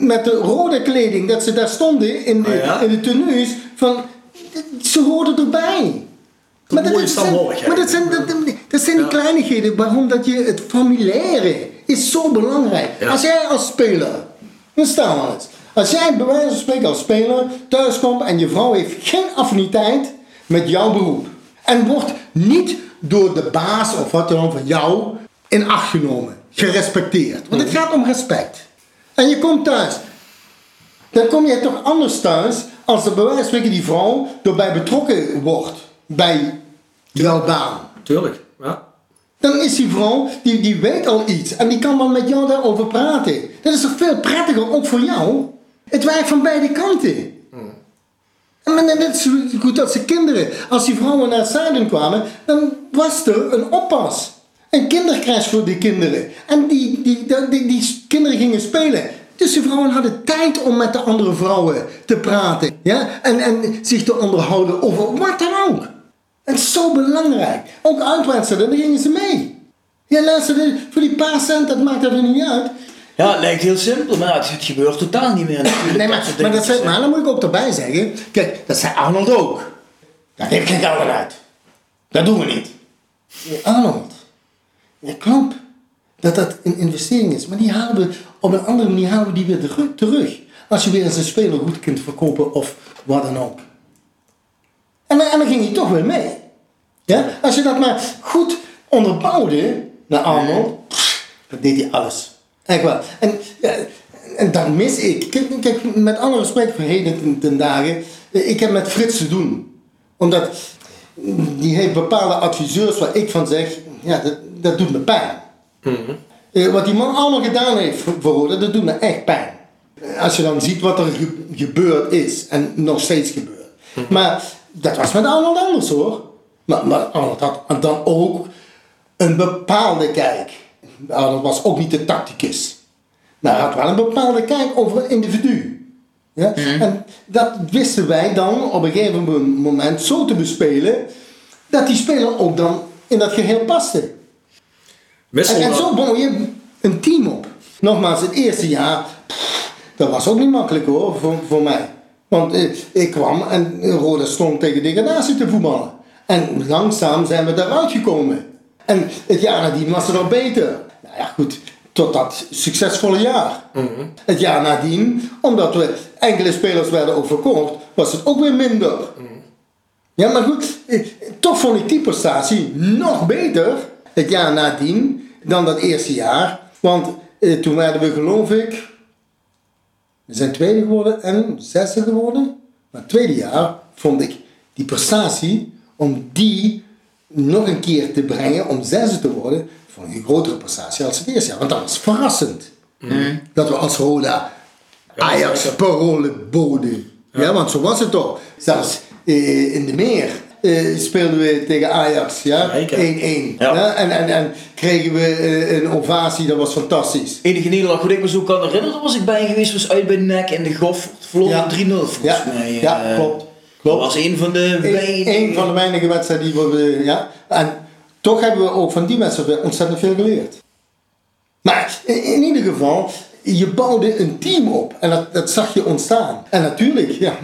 Met de rode kleding, dat ze daar stonden in de, ja? in de tenues, van, ze hoorden erbij. mooie dat, zijn, samenhorigheid. maar dat zijn, dat, dat zijn die kleinigheden waarom dat je het familiaire is zo belangrijk. Ja. Als jij als speler, dan staan we het. Als jij bij wijze van spreken als speler thuis komt en je vrouw heeft geen affiniteit met jouw beroep. En wordt niet door de baas of wat dan ook van jou in acht genomen, gerespecteerd. Want het gaat om respect. En je komt thuis. Dan kom je toch anders thuis als er van spreken die vrouw erbij betrokken wordt bij jouw baan. Tuurlijk, ja. Dan is die vrouw, die, die weet al iets en die kan dan met jou daarover praten. Dat is toch veel prettiger, ook voor jou? Het werkt van beide kanten. En men- net zo goed als de kinderen. Als die vrouwen naar het zuiden kwamen, dan was er een oppas. Een kindercrash voor die kinderen. En die, die, die, die, die kinderen gingen spelen. Dus die vrouwen hadden tijd om met de andere vrouwen te praten. Ja? En, en zich te onderhouden over wat dan ook. Het is zo belangrijk. Ook uitwedstrijden, daar gingen ze mee. Ja, luister, voor die paar cent, dat maakt er niet uit. Ja, het lijkt heel simpel, maar het, het gebeurt totaal niet meer. natuurlijk, Nee, maar, maar, dat zei, maar dan moet ik ook erbij zeggen. Kijk, dat zei Arnold ook. Daar geef ik geen geld uit. Dat doen we niet. Ja, Arnold. Ja, klopt. Dat dat een investering is. Maar die halen we op een andere manier halen we die weer terug. Als je weer eens een speler goed kunt verkopen of wat dan ook. En, dan- en dan ging hij toch weer mee. Ja? Als je dat maar goed onderbouwde naar Arnold, dan deed hij alles. Echt wel. En, en dan mis ik. Kijk, kijk, met alle respect voor heden ten, ten dagen. eh, Ik heb met Frits te doen. Omdat die heeft bepaalde adviseurs waar ik van zeg, ja, dat, dat doet me pijn. Eh, Wat die man allemaal gedaan heeft voor, dat doet me echt pijn. Eh, Als je dan ziet wat er ge- gebeurd is en nog steeds gebeurt. Maar dat was met Arnold anders hoor. Maar, maar Arnold had dan ook een bepaalde kijk. Arnold was ook niet de tacticus. Maar hij had wel een bepaalde kijk over een individu. Ja? En dat wisten wij dan op een gegeven moment zo te bespelen, dat die speler ook dan in dat geheel paste. En, zo bouw je een team op. Nogmaals, het eerste jaar, pff, dat was ook niet makkelijk hoor, voor, voor mij. Want eh, ik kwam en Roda stond tegen degradatie te voetballen. En langzaam zijn we daaruit gekomen. En het jaar nadien was het al beter. Nou ja, goed, tot dat succesvolle jaar. Het jaar nadien, omdat we enkele spelers werden ook verkocht, was het ook weer minder. Ja, maar goed, eh, toch vond ik die prestatie nog beter het jaar nadien dan dat eerste jaar. Want eh, toen werden we, geloof ik, we zijn tweede geworden en zesde geworden. Maar het tweede jaar vond ik die prestatie, om die nog een keer te brengen, om zesde te worden, vond ik een grotere prestatie als het eerste jaar. Want dat was verrassend. Dat we als Roda Ajax parolen boden. Ja. want zo was het toch. Zelfs eh, in de meer eh, speelden we tegen Ajax. Ja? 1-1. Zeker. Ja. Ja. En, en, en kregen we eh, een ovatie, dat was fantastisch. enige nederlaag wat ik me zo kan herinneren, was ik bij geweest, was uit bij NEC in de Goff. Verloren Ja. 3-0 volgens Ja, mij. ja, eh. klopt. Dat klopt. was een van de één van de weinige wedstrijden die we. Ja. En toch hebben we ook van die wedstrijd ontzettend veel geleerd. Maar in, in ieder geval, je bouwde een team op en dat, dat zag je ontstaan. En natuurlijk, ja,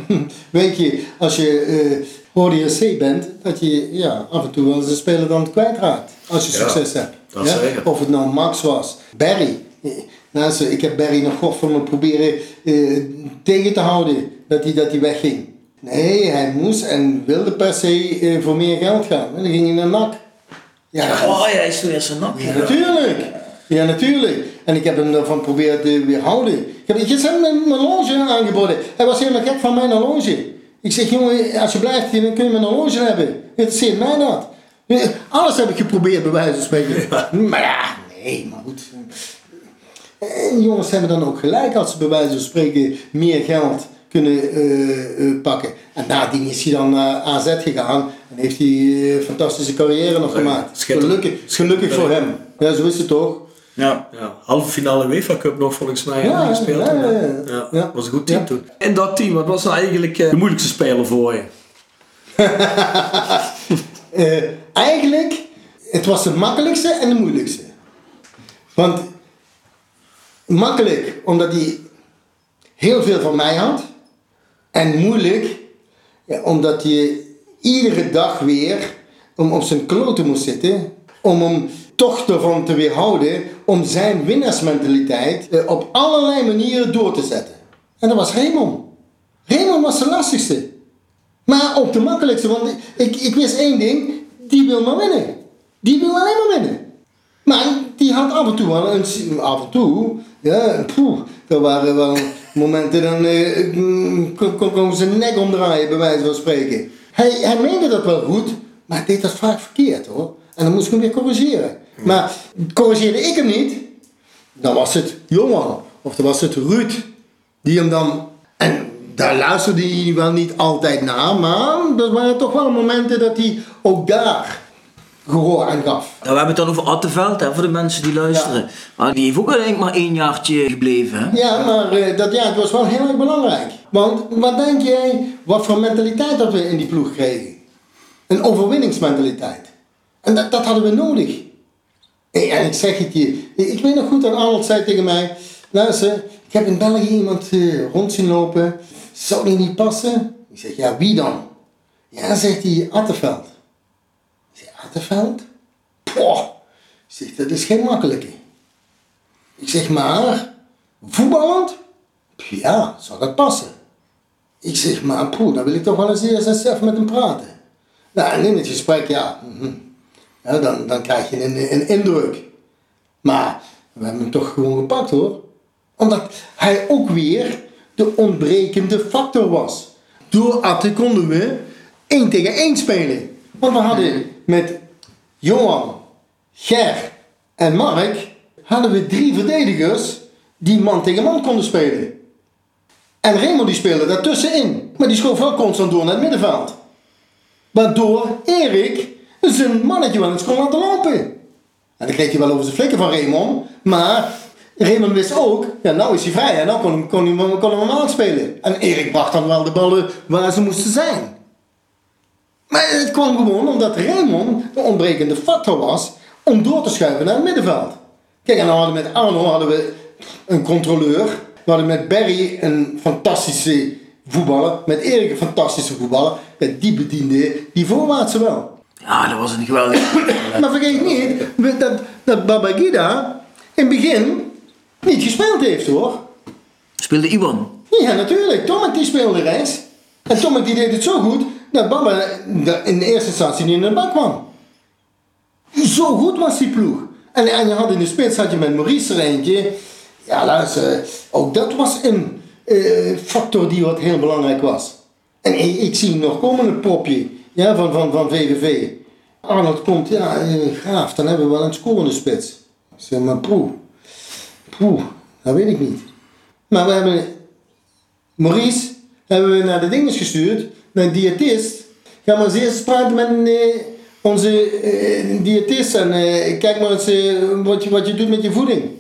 weet je, als je eh ODSC bent, dat je ja, af en toe wel eens een speler dan kwijtraakt. Als je Ja, succes hebt. dat Ja? zeker. Of het nou Max was, Barry. Eh, Nou, zo, ik heb Barry nog goed van me proberen eh, tegen te houden dat hij, dat hij wegging. Nee, hij moest en wilde per se eh, voor meer geld gaan. En dan ging hij naar NAC. Ja, Oh ja, hij is eerst een nak. ja, natuurlijk. Ja, natuurlijk. En ik heb hem ervan proberen te weerhouden. Ik heb, ik heb hem een mijn horloge aangeboden. Hij was helemaal gek van mijn horloge. Ik zeg, jongen, als je blijft, dan kun je mijn horloge hebben. Het interesseert mij dat. Alles heb ik geprobeerd, bij wijze van spreken. Maar ja, nee, maar goed. En jongens hebben dan ook gelijk als ze bij wijze van spreken meer geld kunnen eh, eh, pakken. En nadien is hij dan naar AZ gegaan en heeft hij eh, een fantastische carrière nog gemaakt. Gelukkig, gelukkig voor hem. Ja, zo is het toch? Ja. Ja, halve finale UEFA Cup nog volgens mij Ja, gespeeld. ja, ja, ja. Ja, Ja. was een goed team Ja. toen. En dat team, wat was nou eigenlijk eh, de moeilijkste speler voor je? Eh, eigenlijk, het was de makkelijkste en de moeilijkste. Want makkelijk, omdat hij heel veel van mij had. En moeilijk, ja, omdat je iedere dag weer om op zijn kloten moest zitten. Om hem toch ervan te weerhouden om zijn winnaarsmentaliteit eh, op allerlei manieren door te zetten. En dat was Raymond. Raymond was de lastigste. Maar ook de makkelijkste, want ik, ik wist één ding, die wil maar winnen. Die wil alleen maar winnen. Maar die had af en toe wel een, af en toe, ja, poeh, er waren wel momenten dan kon, kon, kon zijn nek omdraaien, bij wijze van spreken. Hij, hij meende dat wel goed, maar hij deed dat vaak verkeerd hoor. En dan moest ik hem weer corrigeren. Maar corrigeerde ik hem niet, dan was het Johan, of dan was het Ruud, die hem dan. En daar luisterde hij wel niet altijd naar, maar er waren toch wel momenten dat hij ook daar gehoor aan gaf. Nou, we hebben het dan over Atteveld, hè, voor de mensen die luisteren. Maar die heeft ook uiteindelijk maar één jaartje gebleven. Hè? Ja, maar eh, dat jaar het was wel heel erg belangrijk. Want wat denk jij, wat voor mentaliteit dat we in die ploeg kregen? Een overwinningsmentaliteit. En dat, dat hadden we nodig. En, ik zeg het je, ik weet nog goed dat Arnold zei tegen mij, luister, ik heb in België iemand eh, rond zien lopen. Zou die niet passen? Ik zeg, ja, wie dan? Ja, zegt hij, Attenveld. Ik zeg, Attenveld? Poh. Ik zeg, dat is geen makkelijke. Ik zeg, maar, voetballend? Ja, zou dat passen? Ik zeg, maar poeh, dan wil ik toch wel eens eerst even met hem praten. Nou, en in het gesprek, ja, mhm. Dan, dan krijg je een, indruk. Maar we hebben hem toch gewoon gepakt hoor. Omdat hij ook weer de ontbrekende factor was. Door Atte konden we 1 tegen 1 spelen. Want we hadden met Johan, Ger en Mark hadden we drie verdedigers die man tegen man konden spelen. En Raymond die speelde daartussenin. Maar die schoof wel constant door naar het middenveld. Waardoor Erik zijn mannetje wel eens kon laten lopen. En dan kreeg je wel over zijn flikken van Raymond. Maar Raymond wist ook, ja nou is hij vrij. En dan kon, kon, hij, kon hij hem aanspelen. En Erik bracht dan wel de ballen waar ze moesten zijn. Maar het kwam gewoon omdat Raymond de ontbrekende factor was om door te schuiven naar het middenveld. Kijk, en dan hadden we met Arno hadden we een controleur. We hadden met Barry een fantastische voetballer. Met Erik een fantastische voetballer. Met die bediende die voorwaartse wel. Ja, dat was een geweldig. Maar vergeet niet dat, dat Babagida in het begin niet gespeeld heeft hoor. Speelde Iwan. Ja, natuurlijk. Tomek die speelde rechts. En Tomek die deed het zo goed dat Baba in de eerste instantie niet in de bak kwam. Zo goed was die ploeg. En, en je had in de spits had je met Maurice er eentje. Ja, luister, ook dat was een eh, factor die wat heel belangrijk was. En ik, ik zie nog komen een popje ja, van, van, van VVV. Arnold komt, ja, eh, graaf, dan hebben we wel een scorende spits. Zeg maar, poeh, poeh, dat weet ik niet. Maar we hebben Maurice hebben we naar de dinges gestuurd, naar een diëtist. Ga maar eens eerst praten met eh, onze eh, diëtist en kijk maar wat, je, wat je doet met je voeding.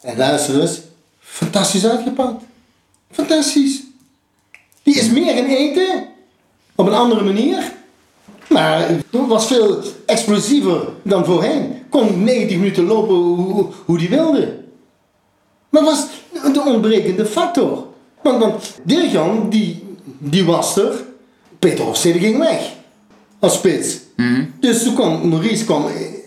En luister eens, fantastisch uitgepakt. Fantastisch. Die is meer in eten, op een andere manier. Maar het was veel explosiever dan voorheen. Kon 90 minuten lopen hoe, hoe die wilde. Maar was de ontbrekende factor. Want, want Dirk-Jan, die, die was er. Peter Hofstede ging weg. Als spits. Dus toen kwam Maurice kwam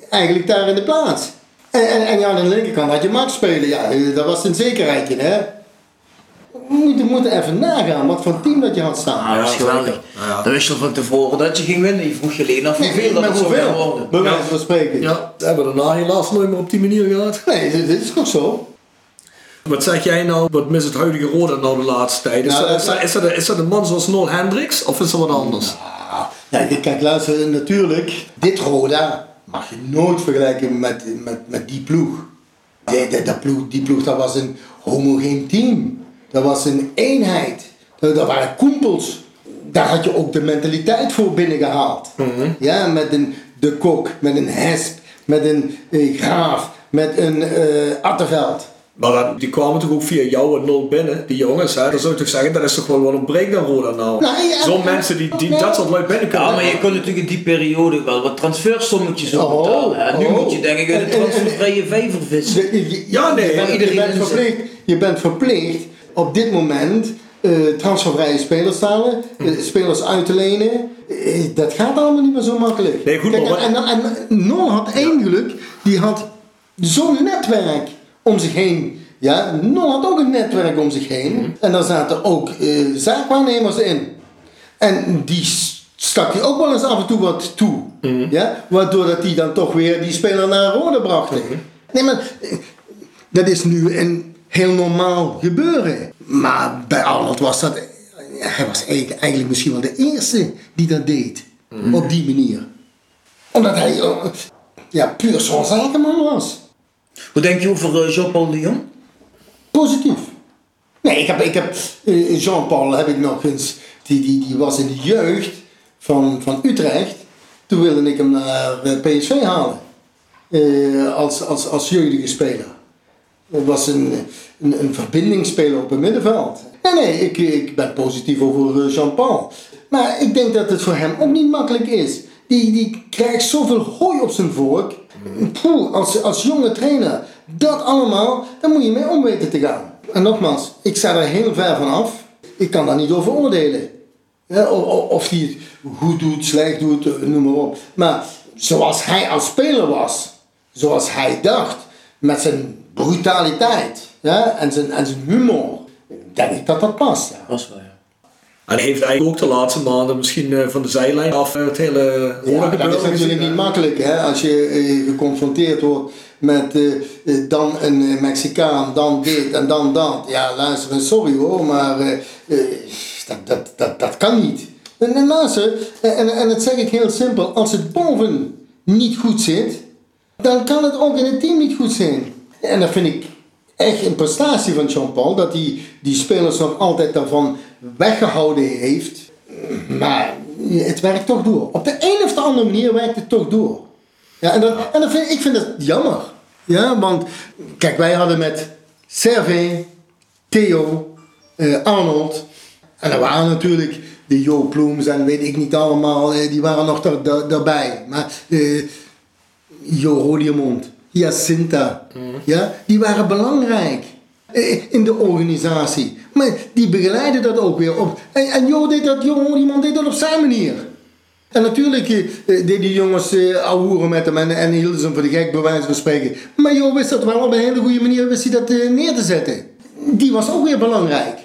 eigenlijk daar in de plaats. En, en, en ja, aan de linkerkant had je Max spelen. Ja, dat was een zekerheidje, hè. We moeten, moeten even nagaan wat voor team dat je had staan. Ah, dat was Ja, geweldig. Ja. Dan wist je al van tevoren dat je ging winnen. Je vroeg je alleen af hoeveel dat Maar het zou hoeveel? worden. Bij wijze van spreken. Ja, dat hebben we daarna helaas nooit meer op die manier gehad. Nee, dit, dit is toch zo? Wat zeg jij nou, wat mis het huidige Roda nou de laatste tijd? Is, Nou, dat, dat- is, dat, is, dat, is dat een man zoals Noel Hendricks of is dat wat anders? Ah, Ja, kijk, luister, natuurlijk. Dit Roda mag je nooit vergelijken met, met, met die ploeg. Die, die, dat ploeg. Die ploeg, dat was een homogeen team. Dat was een eenheid. Dat, dat waren koempels. Daar had je ook de mentaliteit voor binnengehaald. Ja, met een De Kok, met een Hesp, met een eh, Graaf, met een eh Attenveld. Maar dat- die kwamen toch ook via jou en Nul binnen, die jongens. Hè? Dan zou je toch zeggen, dat is toch gewoon wel een break naar Roda nou. Nou, ja, Zo'n ja, mensen die, die nee. dat soort lui binnen kunnen. Ja, maar je kon natuurlijk in die periode wel wat transfersommetjes Oh, opbetalen. En nu oh. moet je denk ik uit de transfervrije vijver vissen. Ja, nee, je bent, je iedereen bent verplicht, je bent verplicht op dit moment eh, transfervrije spelers te halen, eh, spelers uit te lenen. Eh, dat gaat allemaal niet meer zo makkelijk. Nee, goed, Kijk, maar en, en, en Nol had één geluk, die had zo'n netwerk om zich heen. Ja, Nol had ook een netwerk om zich heen. En daar zaten ook zaakwaarnemers in. En die stak hij ook wel eens af en toe wat toe. Ja? Waardoor dat die dan toch weer die speler naar Rode brachten. Nee, maar dat is nu een heel normaal gebeuren. Maar bij Arnold was dat... Hij was eigenlijk, misschien wel de eerste die dat deed. Op die manier. Omdat hij eh, ja, puur zo'n zakenman was. Hoe denk je over eh, Jean-Paul de Jong? Positief. Nee, ik heb, ik heb eh, Jean-Paul heb ik nog eens, die, die, die was in de jeugd van, van Utrecht. Toen wilde ik hem naar PSV halen. Eh, als, als, als jeugdige speler. Het was een, een, een verbindingsspeler op het middenveld. Nee, nee, ik, ik ben positief over eh, Jean-Paul. Maar ik denk dat het voor hem ook niet makkelijk is. die, die krijgt zoveel hooi op zijn vork. Poeh, als, als jonge trainer, dat allemaal, daar moet je mee om weten te gaan. En nogmaals, ik sta er heel ver van af. Ik kan daar niet over oordelen. Ja, of hij het goed doet, slecht doet, eh, noem maar op. Maar zoals hij als speler was, zoals hij dacht, met zijn brutaliteit ja, en, zijn, en zijn humor, denk ik dat dat past. Ja. Is wel, ja. En hij heeft eigenlijk ook de laatste maanden misschien eh, van de zijlijn af eh, het hele Ja, Roda dat is natuurlijk niet makkelijk hè? als je eh, geconfronteerd wordt met dan een Mexicaan, dan dit en dan dat. Ja, luister, sorry hoor, maar dat, dat, dat, dat kan niet. En, en luister, en, en, en dat zeg ik heel simpel, als het boven niet goed zit, dan kan het ook in het team niet goed zijn. En dat vind ik echt een prestatie van Jean-Paul, dat hij die spelers nog altijd daarvan weggehouden heeft. Maar het werkt toch door. Op de een of de andere manier werkt het toch door. Ja, en dat, en dat vind, ik vind dat jammer. Ja, want kijk, wij hadden met Servé, Theo, eh, Arnold. En er waren natuurlijk de Jo Ploems en weet ik niet allemaal, eh, die waren nog daar- daar- daarbij. Maar eh, Jo Rodiemond, Jacinta, ja, die waren belangrijk eh, in de organisatie. Maar die begeleiden dat ook weer op. En, en Jo deed dat, Jo Rodiemond deed dat op zijn manier. En natuurlijk eh, eh, deden die jongens eh met hem en, en hielden ze hem voor de gek, bij wijze van spreken. Maar Jo wist dat wel op een hele goede manier wist hij dat neer te zetten. Die was ook weer belangrijk.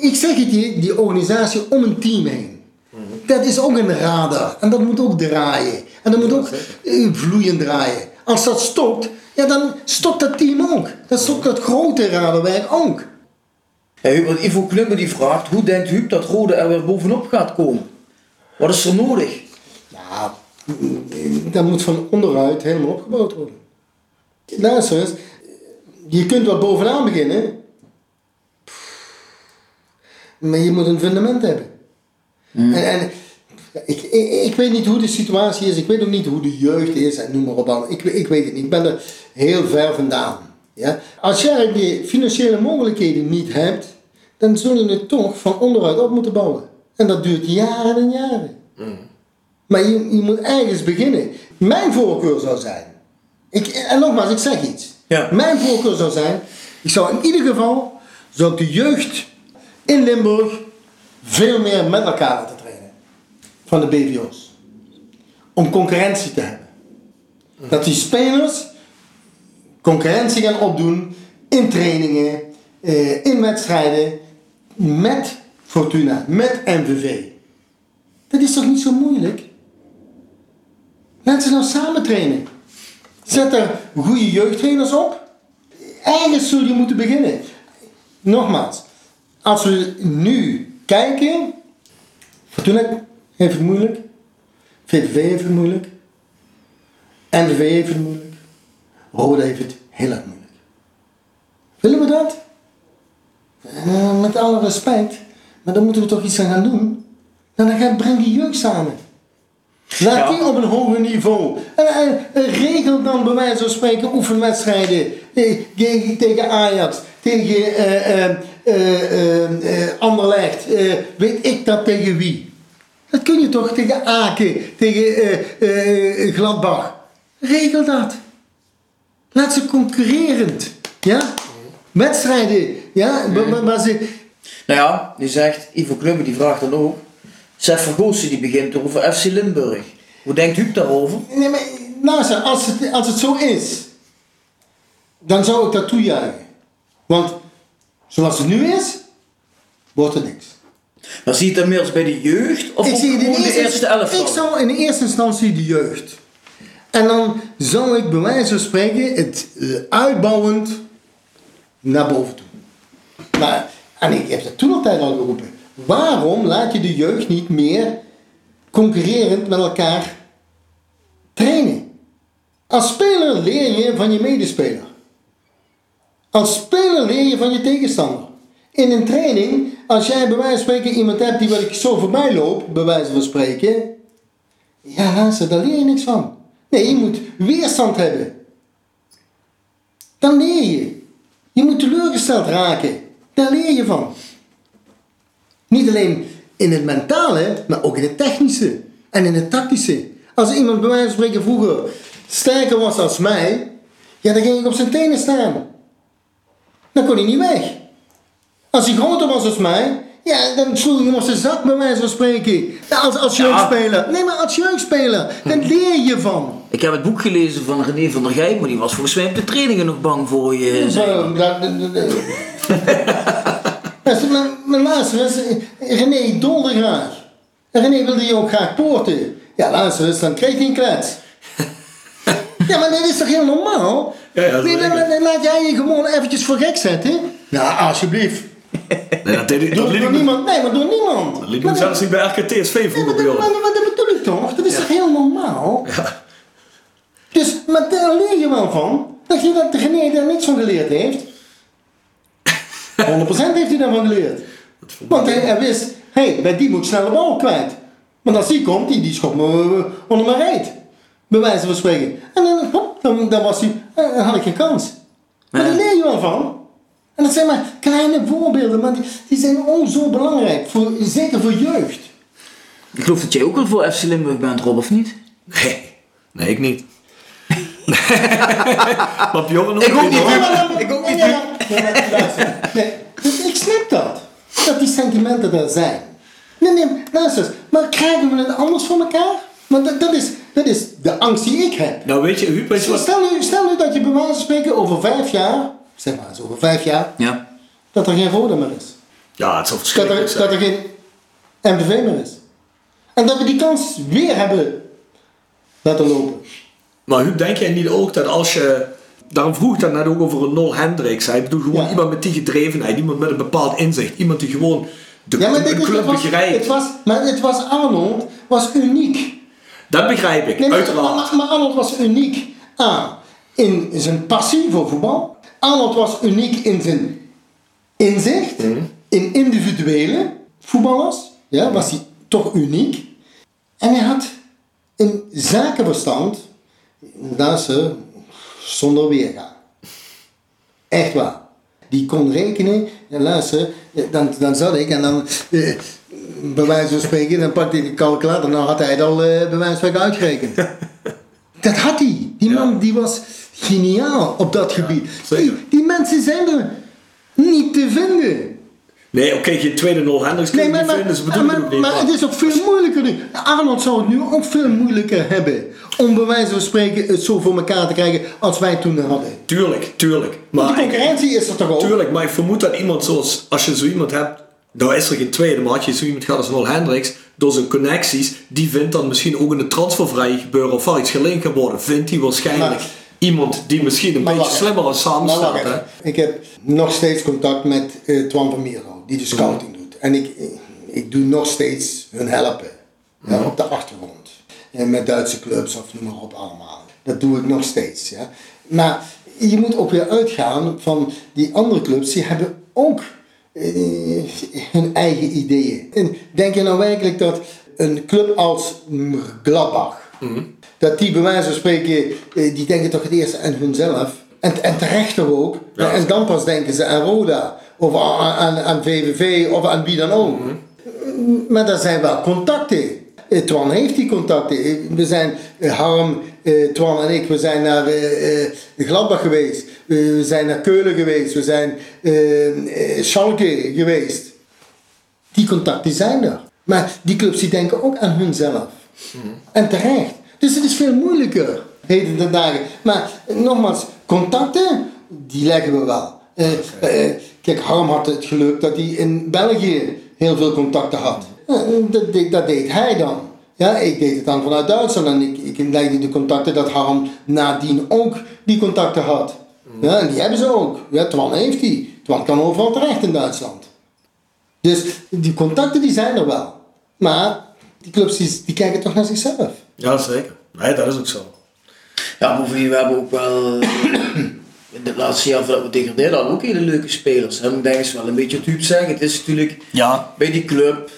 Ik zeg het je, die organisatie om een team heen. Dat is ook een radar. En dat moet ook draaien. En dat moet ook eh, vloeiend draaien. Als dat stopt, ja, dan stopt dat team ook. Dan stopt dat grote radarwerk ook. Ja, Huub, Ivo Klumme die vraagt, hoe denkt Huub dat Rode er weer bovenop gaat komen? Wat is er nodig? Ja, dat moet van onderuit helemaal opgebouwd worden. Luister eens, je kunt wel bovenaan beginnen, maar je moet een fundament hebben. En, en ik, ik, ik weet niet hoe de situatie is, ik weet ook niet hoe de jeugd is en noem maar op. allemaal. Ik, ik weet het niet, ik ben er heel ver vandaan. Ja? Als jij die financiële mogelijkheden niet hebt, dan zul je het toch van onderuit op moeten bouwen. En dat duurt jaren en jaren. Maar je, je moet ergens beginnen. Mijn voorkeur zou zijn. Ik, en nogmaals, ik zeg iets. Ja. Mijn voorkeur zou zijn. Ik zou in ieder geval. Zou ik de jeugd in Limburg. Veel meer met elkaar laten trainen. Van de BVO's. Om concurrentie te hebben. Dat die spelers. concurrentie gaan opdoen. in trainingen. eh, in wedstrijden. met Fortuna. met MVV. Dat is toch niet zo moeilijk? Laten ze nou samen trainen. Zet er goede jeugdtrainers op. Ergens zul je moeten beginnen. Nogmaals, als we nu kijken. Fortuna heeft het moeilijk. VVV heeft het moeilijk. NVV heeft het moeilijk. Roda heeft het heel erg moeilijk. Willen we dat? Eh, met alle respect. Maar dan moeten we toch iets aan gaan doen. Nou, dan gaan breng die jeugd samen. Laat Ja. die op een hoger niveau. En, en, en regel dan bij wijze van spreken oefenwedstrijden. eh, Tegen, tegen Ajax, tegen eh, eh, eh, eh, eh, Anderlecht. eh, weet ik dat tegen wie? Dat kun je toch tegen Aken, tegen eh, eh, Gladbach. Regel dat. Laat ze concurrerend. Ja? Wedstrijden. Ja? Waar ze Nou ja, die zegt, Ivo Klumme die vraagt dan ook. Sef Vergoosen die begint over FC Limburg. Hoe denkt Huub daarover? Nee, maar luister, als het, als het zo is, dan zou ik dat toejuichen. Want zoals het nu is, wordt er niks. Maar zie je het als bij de jeugd of Ik ook zie het in gewoon de eerste, eerste elftal? Ik zou in de eerste instantie de jeugd. En dan zou ik bij wijze van spreken het eh, uitbouwend naar boven toe. Maar, en ik heb dat toen altijd al geroepen. Waarom laat je de jeugd niet meer concurrerend met elkaar trainen? Als speler leer je van je medespeler. Als speler leer je van je tegenstander. In een training, als jij bij wijze van spreken iemand hebt die wat ik zo voorbij loop, bij wijze van spreken. Ja, luister, daar leer je niks van. Nee, je moet weerstand hebben. Dan leer je. Je moet teleurgesteld raken. Daar leer je van. Niet alleen in het mentale, maar ook in het technische. en in het tactische. Als iemand bij wijze van spreken vroeger sterker was als mij, ja, dan ging ik op zijn tenen staan. Dan kon hij niet weg. Als hij groter was als mij, ja, dan sloeg hij hem op zijn zak bij wijze van spreken. Ja, als, als jeugdspeler. Nee, maar als jeugdspeler, dan leer je van. Ik heb het boek gelezen van René van der Gijp, maar die was volgens mij op de trainingen nog bang voor je. zei hij. Zo, dat- dat- dat- dat- Luister, maar, maar luister eens, René dolde graag. En René wilde je ook graag poorten. Ja, luister eens, dan kreeg hij een klets. Ja, maar dat is toch heel normaal? Ja, ja, dat is Nee, dan, zeker. dan laat jij je gewoon eventjes voor gek zetten. Nou, alsjeblieft. Nee, dat deed ik, dat Door, liet door ik, niemand. Nee, maar door niemand. dat liet ik Maar- zelfs niet bij RKTSV Nee, vroeger maar, bij dat, maar, maar dat bedoel ik toch? Dat is toch heel normaal? Dus, maar daar leer je wel van. Dat je dat René daar niks van geleerd heeft. 100% heeft hij daarvan geleerd. Want hij, hij wist, hé, hey, bij die moet ik snel de bal kwijt. Want als die komt, die, die schopt me eh, onder mijn reet. Bij wijze van spreken. En dan, hop, dan, dan, was hij, eh, dan had ik geen kans. Maar daar leer je wel van. En dat zijn maar kleine voorbeelden, maar die, die zijn ook zo belangrijk. Voor, zeker voor jeugd. Ik geloof dat jij ook wel voor FC Limburg bent, Rob, of niet? Nee, nee, ik niet. maar Bjorn Ik ook niet, Ik ook niet. Nee, dus ik snap dat. Dat die sentimenten er zijn. Nee, nee, luister eens. Maar krijgen we het anders voor elkaar? Want dat, dat, is, dat is de angst die ik heb. Nou weet je, Huub, weet je wat? Stel nu, stel nu dat je bij wijze van spreken over vijf jaar, zeg maar eens over vijf jaar, Ja. dat er geen Roda meer is. Ja, het Dat verschrikkelijk er, dat er geen MTV meer is. En dat we die kans weer hebben laten lopen. Maar Huub, denk jij niet ook dat als je... Daarom vroeg ik dat net ook over een Nol Hendricks. Hij bedoelt gewoon Ja. iemand met die gedrevenheid. Iemand met een bepaald inzicht. Iemand die gewoon de, Ja, maar is, club begrijpt. het was, maar het was Arnold, was uniek. Dat begrijp ik, Nee, maar, uiteraard. maar, maar Arnold was uniek. A, in zijn passie voor voetbal. Arnold was uniek in zijn inzicht. Mhm. In individuele voetballers. Ja, was hij toch uniek. En hij had een zakenverstand. Luister, zonder weerga. Echt waar. Die kon rekenen. En luister, dan, dan zat ik en dan... eh, bij wijze van spreken, dan pakte hij de calculator en dan had hij het al eh, bij wijze van spreken uitgerekend. dat had hij. Die man die was geniaal op dat gebied. Die, die mensen zijn er niet te vinden. Nee, oké, geen tweede Nol Hendricks Nee, je maar, niet maar, vinden. Ze maar, niet. maar het is ook veel moeilijker nu. Arnold zou het nu ook veel moeilijker hebben. Om bij wijze van spreken het zo voor elkaar te krijgen als wij toen hadden. Tuurlijk, tuurlijk. Maar ik, concurrentie is er toch ook? tuurlijk, maar ik vermoed dat iemand zoals... Als je zo iemand hebt... Nou is er geen tweede, maar je zo iemand gehad als Nol Hendricks... Door zijn connecties... Die vindt dan misschien ook in de transfervrij gebeuren... Of waar iets gelinkt kan worden... Vindt hij waarschijnlijk... Maar- Iemand die misschien een beetje wacht slimmer als Sam staat. hè? Ik heb nog steeds contact met eh, Twan van Mierlo, die de scouting doet. En ik, ik doe nog steeds hun helpen. Ja, op de achtergrond. En met Duitse clubs of noem maar op allemaal. Dat doe ik nog steeds. Ja. Maar je moet ook weer uitgaan van die andere clubs, die hebben ook eh, hun eigen ideeën. En denk je nou werkelijk dat een club als Gladbach, dat die bij wijze van spreken, eh, die denken toch het eerst aan hunzelf. En, en terecht ook. Ja. en dan pas denken ze aan Roda. Of aan, aan, aan VVV of aan wie dan ook. Maar er zijn wel contacten. Eh, Twan heeft die contacten. Eh, We zijn, eh, Harm, Twan en ik, we zijn naar Gladbach geweest. We zijn naar Keulen geweest. We zijn Schalke geweest. Die contacten zijn er. Maar die clubs die denken ook aan hunzelf. En terecht. Dus het is veel moeilijker, heden de dagen. Maar nogmaals, contacten, die leggen we wel. Kijk, Harm had het geluk dat hij in België heel veel contacten had. Dat, deed- dat deed hij dan. Ja, ik deed het dan vanuit Duitsland en ik, ik legde de contacten dat Harm nadien ook die contacten had. Ja, en die hebben ze ook. Ja, Twan heeft die. Twan kan overal terecht in Duitsland. Dus die contacten die zijn er wel. Maar die clubs die, die kijken toch naar zichzelf. Ja, zeker. Nee, dat is ook zo. Ja, bovendien, we hebben ook wel. eh, in het laatste jaar dat we degradeerden ook hele leuke spelers. En ik denk eens wel een beetje het zeggen. Het is natuurlijk Ja. bij die club.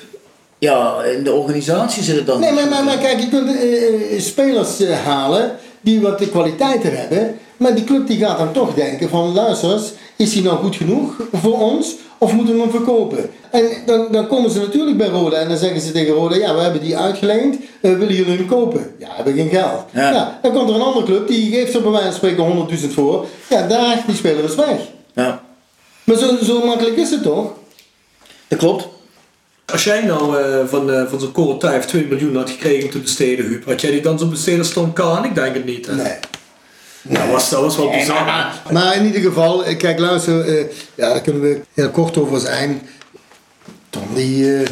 Ja, in de organisatie zit het dan. Nee, maar, maar, maar kijk, je kunt eh, eh, spelers eh, halen die wat de kwaliteiten hebben. Maar die club die gaat dan toch denken van luister eens, is hij nou goed genoeg voor ons? of moeten we hem verkopen? En dan, dan komen ze natuurlijk bij Roda en dan zeggen ze tegen Roda, ja, we hebben die uitgeleend, eh, willen jullie hem kopen? Ja, hebben geen geld. Ja. Ja. dan komt er een andere club, die geeft er bij wijze van spreken 100.000 voor. Ja, daar, die speler is weg. Ja, Maar zo, zo makkelijk is het toch? dat klopt. Als jij nou eh, van, eh, van zo'n Corotijf 2 miljoen had gekregen om te besteden, Huub, had jij die dan zo besteden als Tom? Ik denk het niet. Hè? Nee. Dat, was, dat was wel bizar. Maar in ieder geval, eh, kijk luister, eh, ja, daar kunnen we heel kort over zijn. Tom, die,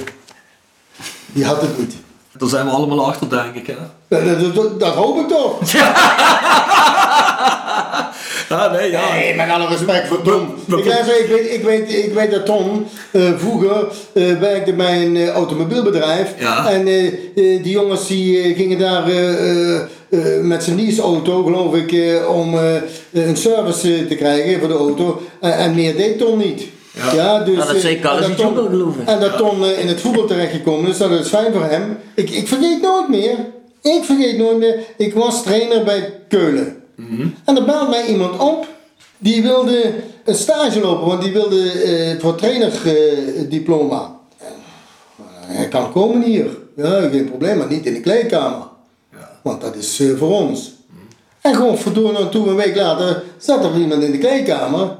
die had het niet. Daar zijn we allemaal achter, denk ik. Hè? Dat, dat, dat, dat hoop ik toch. Ah, nee, ja. Nee, met alle respect voor Tom. we- Ik, luister, ik, weet, ik, weet, ik weet dat Tom eh, vroeger eh, werkte bij een eh, automobielbedrijf. Ja. En die jongens die gingen daar eh, eh, eh, met zijn leaseauto, geloof ik, om eh, een service te krijgen voor de auto. En meer deed Tom niet. Ja. dus, Ja, dat zei en niet ook ik. En dat Tom in het voetbal terechtgekomen is, dat is fijn voor hem. Ik, ik vergeet nooit meer. Ik vergeet nooit meer. Ik was trainer bij Keulen. En er belt mij iemand op. Die wilde een stage lopen, want die wilde eh, voor trainerdiploma. hij kan komen hier. Ja, geen probleem, maar niet in de kleedkamer. Want dat is eh, voor ons. En gewoon verdorie, toen een week later zat er iemand in de kleedkamer.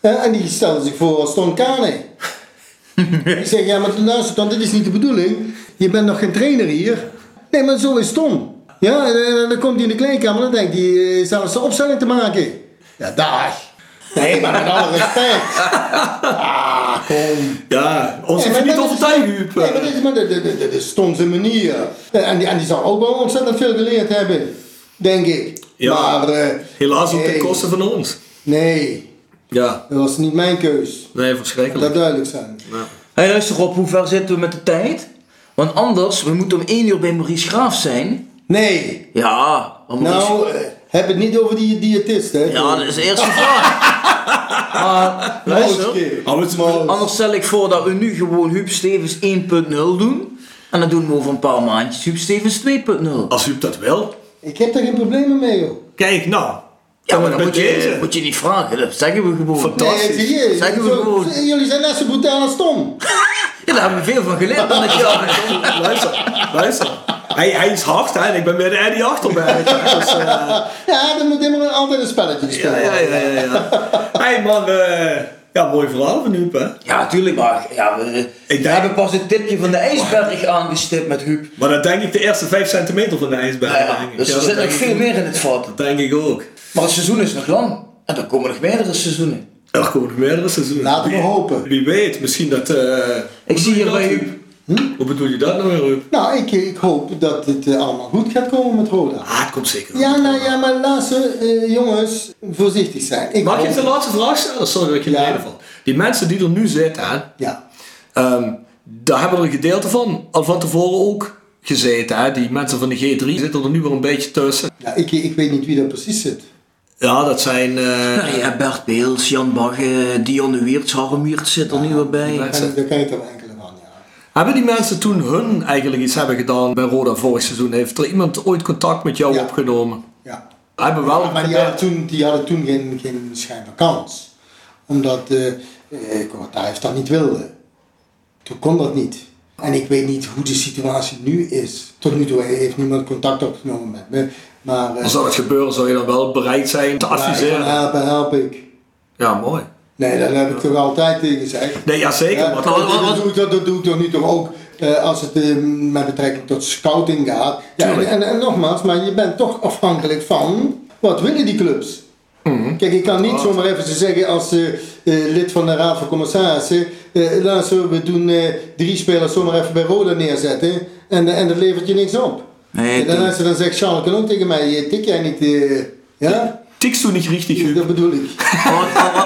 eh, en die stelde zich voor als Ton Kane. ik zeg, ja maar luister dit is niet de bedoeling. Je bent nog geen trainer hier. Nee, maar zo is Ton. Ja, en, dan komt hij in de kleedkamer en dan denkt hij eh, zelfs de opstelling te maken. Ja, dag. Nee, maar met alle respect. Ah, kom. Ja, ons Nee, maar niet Huub. Nee, maar dit is, maar Tom zijn manier. En die, en die zal ook wel ontzettend veel geleerd hebben. Denk ik. Ja. Maar, eh, Helaas op de nee. kosten van ons. Nee, Ja, dat was niet mijn keus. nee, verschrikkelijk. dat duidelijk zijn. Ja. Hé, luister Rob, hoe ver zitten we met de tijd? Want anders, we moeten om 1 uur bij Maurice Graaf zijn. Nee. Ja. Nou, eh, heb het niet over die diëtist, hè? Ja, dat is de eerste vraag. Maar, luister. Mooiste. Oh, het is- Mooi. Anders stel ik voor dat we nu gewoon Huub Stevens 1.0 doen. En dan doen we over een paar maandjes Huub Stevens 2.0. Als Huub dat wil. Ik heb daar geen problemen mee, joh. Kijk, nou. Ja, maar dan moet je, moet je niet vragen, dat zeggen we gewoon. Fantastisch. Nee, zie je, Zeggen we zo- gewoon. Jullie zijn net zo brutaal als Tom. Ja, daar hebben we veel van geleerd. Dan ik, ja, Luister, luister. Hij, hij is hard, hè. en Ik ben meer de Eddie Achterberg. Dus, eh, Ja, dan moet helemaal altijd een spelletje ja, spelen. ja, ja, ja. ja. Hey, maar... eh, ja, mooi verhaal van Huub, hè. ja, tuurlijk, maar ja, we, denk- hebben pas het tipje van de ijsberg aangestipt met Huub. Maar dat denk ik de eerste 5 centimeter van de ijsberg. Ja, ja, denk ik. dus Ja, er zit nog veel meer in het vat. Dat denk ik ook. Maar het seizoen is nog lang. En er komen nog meerdere seizoenen. Er komen nog meerdere seizoenen. Laten we hopen. Wie weet, misschien dat... eh, Ik zie hier hoe bij je Huub. Huub? Hoe bedoel je dat nou weer, Huub? Nou, ik, ik hoop dat het eh, allemaal goed gaat komen met Roda. Ah, het komt zeker. Ja, nou ja, maar luister, eh, jongens, voorzichtig zijn. Ik Mag even de laatste vraag stellen? Sorry dat ik je Ja. reden val. Die mensen die er nu zitten, hè, Ja. ehm, daar hebben er een gedeelte van al van tevoren ook gezeten. Hè. Die mensen van de G3 zitten er nu wel een beetje tussen. ja ik, ik weet niet wie daar precies zit. Ja, dat zijn... eh, Nou ja, Bert Beels, Jan Bagge, Dionne Wiertz, Harm Wiertz zit er nu weer bij. Daar ken ik er wel enkele van, ja. Hebben die mensen toen hun eigenlijk iets hebben gedaan bij Roda vorig seizoen? Heeft er iemand ooit contact met jou Ja. opgenomen? ja. Hebben wel Maar die hadden toen, die hadden toen geen, geen schijn van kans. Omdat eh, Kortaev dat niet wilde. Toen kon dat niet. En ik weet niet hoe de situatie nu is. Tot nu toe heeft niemand contact opgenomen met me. Maar eh, Als dat het gebeuren, zou je dan wel bereid zijn te ja, adviseren? helpen, help ik. Ja, mooi. Nee, dat heb ik toch altijd tegen gezegd. Nee, ja zeker. Ja, maar dat, doe ik, dat, dat doe ik toch nu toch ook eh, als het eh, met betrekking tot scouting gaat. Ja, en, Tuurlijk. en, en nogmaals, maar je bent toch afhankelijk van wat willen die clubs. Mhm. Kijk, ik kan niet zomaar even zeggen als eh, lid van de Raad van Commissarissen. luister, we doen drie spelers zomaar even bij Roda neerzetten en, en dat levert je niks op. Nee, en dan, toen- luister, dan zegt Charles ook tegen mij, tik jij niet, ja? Tikst toen niet richtig, Huub? Dat bedoel ik.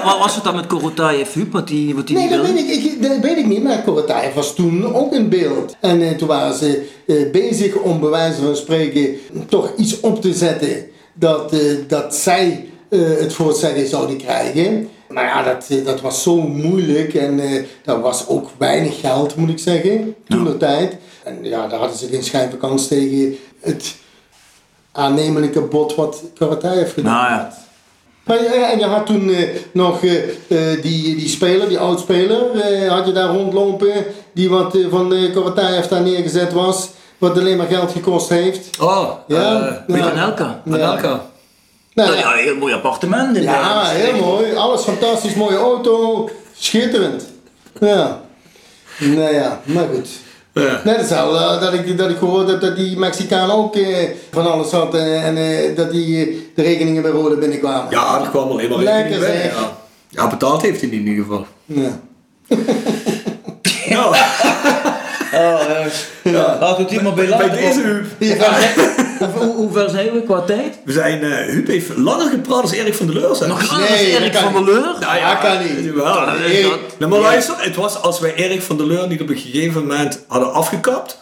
Wat, was het dan met Korotayev, Huub, wat die, wat die Nee, dat weet ik, ik, dat weet ik niet, maar Korotayev was toen ook in beeld. En eh, toen waren ze eh, bezig om bij wijze van spreken toch iets op te zetten dat, eh, dat zij eh, het voor het zeggen zouden krijgen. Maar ja, dat, eh, dat was zo moeilijk en eh dat was ook weinig geld, moet ik zeggen, toen de tijd. En ja, daar hadden ze geen schijn van kans tegen het aannemelijke bod wat Korotayev gedaan Nou ja. Maar, eh, en je had toen eh, nog eh, die, die speler, die oudspeler, eh, had je daar rondlopen, die wat eh, van de Korataev daar neergezet was, wat alleen maar geld gekost heeft. Oh, Ja. eh, Van Elka. Anelka. Nou, Nou ja, een heel mooi appartement. in ja, heel mooi. Alles fantastisch, mooie auto, schitterend. Ja. Nou ja, maar goed. Ja. Net als al eh, dat, ik, dat ik gehoord heb dat die Mexicaan ook eh, van alles had en eh, dat die de rekeningen bij Rode binnenkwamen. Ja, dat kwam alleen maar Lekker rekening bij. Ja. ja, betaald heeft hij in ieder geval. Ja. Ja, Oh, ja. Laten we het hier maar bij bij deze Huub. Hoe, hoe, hoe ver zijn we qua tijd? We zijn, eh Huub heeft langer gepraat als Erik van der Leur. Zeg. Nog langer Nee, als Erik van der Leur? Nou Ja, kan niet. Wel. Dat is Erik- dat- Nou, maar luister, het was als wij Erik van der Leur niet op een gegeven moment hadden afgekapt,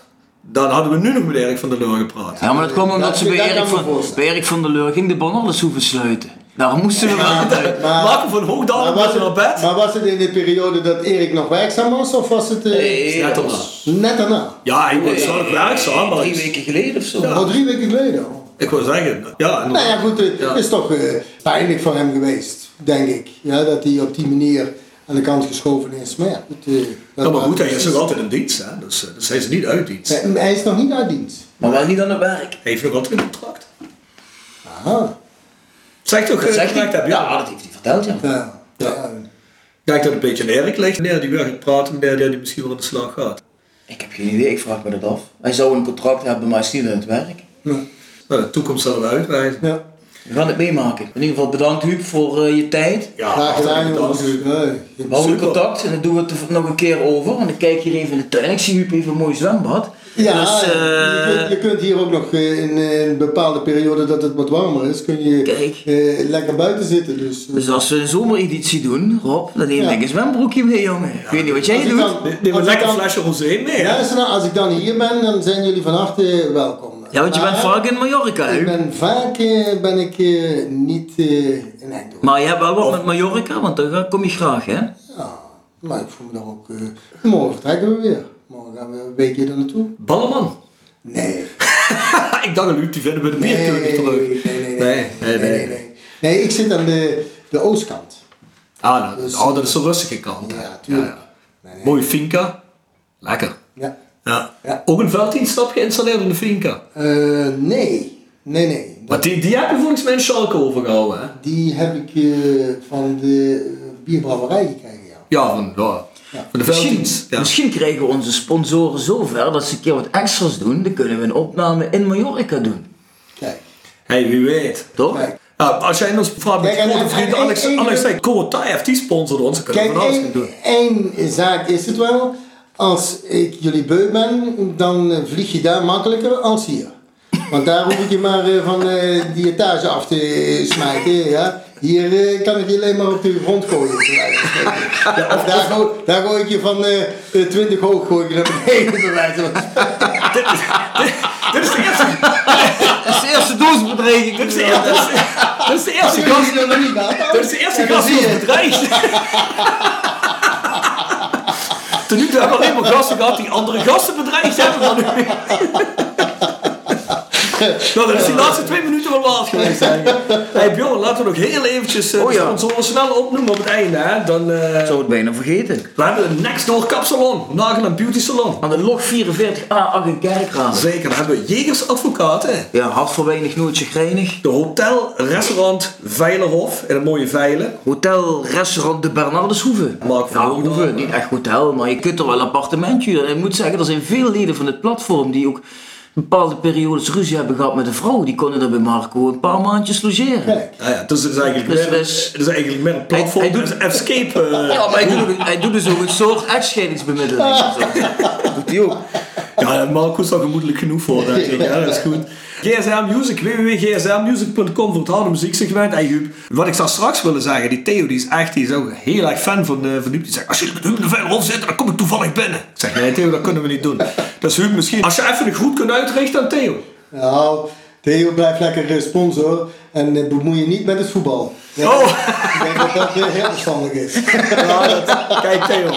dan hadden we nu nog met Erik van der Leur gepraat. Ja, maar dat kwam omdat Dat- ze bij Erik, van, bij Erik van der Leur ging de bon alles hoeven sluiten. Daarom moesten we wel uit. Maar, van Hoogdalen was het, bed. maar was het in de periode dat Erik nog werkzaam was of was het eh, Nee, Net daarna. net daarna? Ja, ik was zelf werkzaam, maar drie weken geleden of zo. Al drie weken geleden. ik wil zeggen, ja, Nou ja, goed, het Ja. is toch eh, pijnlijk voor hem geweest, denk ik. Ja, dat hij op die manier aan de kant geschoven is. Maar ja, goed. eh, dat Ja, maar goed, hij is nog altijd in dienst, hè? Dus, eh, dus hij is niet uit dienst. Hij- Hij is nog niet uit dienst. Maar wel niet aan het werk. Hij heeft nog altijd een contract. Aha. Zeg toch, Dat eh, zegt heb je. Ja, dat heeft hij verteld, ja. Ja. ja. Kijk dat een beetje aan Erik ligt. Meneer die weer gaat praten, meneer die misschien wel aan de slag gaat. Ik heb geen idee, ik vraag me dat af. Hij zou een contract hebben, maar hij is niet aan het werk. Ja. Nou, de toekomst zal het uitwijzen. ja. We gaan het meemaken. In ieder geval bedankt Huub voor eh, je tijd. Ja, Graag gedaan, jongens. We houden contact en dan doen we het er nog een keer over. En ik kijk hier even in de tuin. Ik zie Huub even een mooi zwembad. Ja, dus, eh, je, kunt, je kunt hier ook nog eh, in eh, een bepaalde periode dat het wat warmer is, kun je Kijk. eh, lekker buiten zitten. Dus, eh, Dus als we een zomereditie doen, Rob, dan neem Ja. ik een zwembroekje mee, jongen. Ik weet niet wat jij doet. dan- Neem een lekker dan- flesje rosé mee. Luister nou, als ik dan hier ben, dan zijn jullie van harte welkom. Ja, want je bent Maar vaak in Mallorca, Ik hè? ben vaak ben ik eh, niet eh, in Eindhoven. Maar je hebt wel wat met Mallorca, want daar kom je graag, hè? Ja, maar ik voel me dan ook... eh, morgen vertrekken we weer. Morgen gaan we een weekje er naartoe. Ballerman. Nee. ik dacht al, die vinden we de bierkeuken nee, terug. nee, nee, nee, Nee, nee, nee. nee. Nee, ik zit aan de, de oostkant. Ah, nou, Dus, oh, dat is de rustige kant. Ja, tuurlijk. Ja, ja. Nee, nee. Mooie finca. Lekker. Ja. Ja. Ook een velddienststap geïnstalleerd in de finca. Eh, nee. Nee, nee. Maar die, die heb je volgens mij in Schalke overgehouden, hè? Die heb ik eh, van de bierbrouwerij gekregen, ja. Ja, van, ja. Ja. van de Misschien, velddienst. Ja. misschien krijgen we onze sponsoren zover dat ze een keer wat extra's doen. Dan kunnen we een opname in Mallorca doen. Kijk. Hey, wie weet. Toch? Kijk. Ja, als jij ons vraagt met Kijk, grote en- vriend en- Alex, en- Alex zegt, Korotayev, die sponsort ons, dan kunnen we Kijk, van Als ik jullie beu ben, dan eh, vlieg je daar makkelijker als hier. Want daar hoef ik je maar eh, van eh, die etage af te smijten. Ja. Hier eh, kan ik je alleen maar op de grond gooien. Ja, of daar, gooi, daar gooi ik je van eh, eh, 20 hoog gooi ik naar beneden. Dit is de eerste, Dat is de eerste doodsbedreiging. dit is de eerste, dit is de- dit is de eerste gast, er hadden, dit is de eerste gast die ons bedreigt. Nu hebben we alleen maar gasten gehad die andere gasten bedreigd hebben. Nou, dat is die laatste twee minuten wel laat geweest eigenlijk. Hey Bjorn, laten we nog heel eventjes uh, Oh ja. de sponsoren snel opnoemen op het einde. Hè? Dan, eh, Ik zou het bijna vergeten. we hebben een Next Door Kapsalon, Nagel en Beauty Salon. Aan de log 44A8 in. Zeker, dan hebben we Jegers Advocaten. Ja, hard voor weinig, nooit chagrijnig. De hotel, restaurant Veilerhof in een mooie Veilen. Hotel, restaurant De Bernardeshoeve. Mark van. Hoeve, niet echt hotel, maar je kunt er wel een appartementje. En ik moet zeggen, er zijn veel leden van het platform die ook bepaalde periodes ruzie hebben gehad met een vrouw. Die konden er bij Marco een paar maandjes logeren. Kijk. Ja, ja, dus het is eigenlijk Dus- meer, dus- het is eigenlijk meer een platform. Hij- een escape. eh, Ja, maar hij doet, ook, hij doet dus ook een soort zo. Dat doet hij ook. Ja, Marco is al gemoedelijk genoeg voor, denk ik. Ja, dat is goed. GSM Music, www.gsmmusic.com voor het harde muzieksegment. En Huub, wat ik zou straks willen zeggen, die Theo die is echt, die is ook heel erg fan van, eh, van Huub. Die zegt, als jullie met Huub de Veilerhof zitten, dan kom ik toevallig binnen. Ik zeg, nee Theo, dat kunnen we niet doen. Dus Huub, misschien, als je even een groet kunt uitrichten aan Theo. Nou, Theo blijft lekker eh, sponsor en eh, bemoei je niet met het voetbal. Ja, Oh. Ik denk dat dat heel verstandig is. Ja, dat, kijk Theo.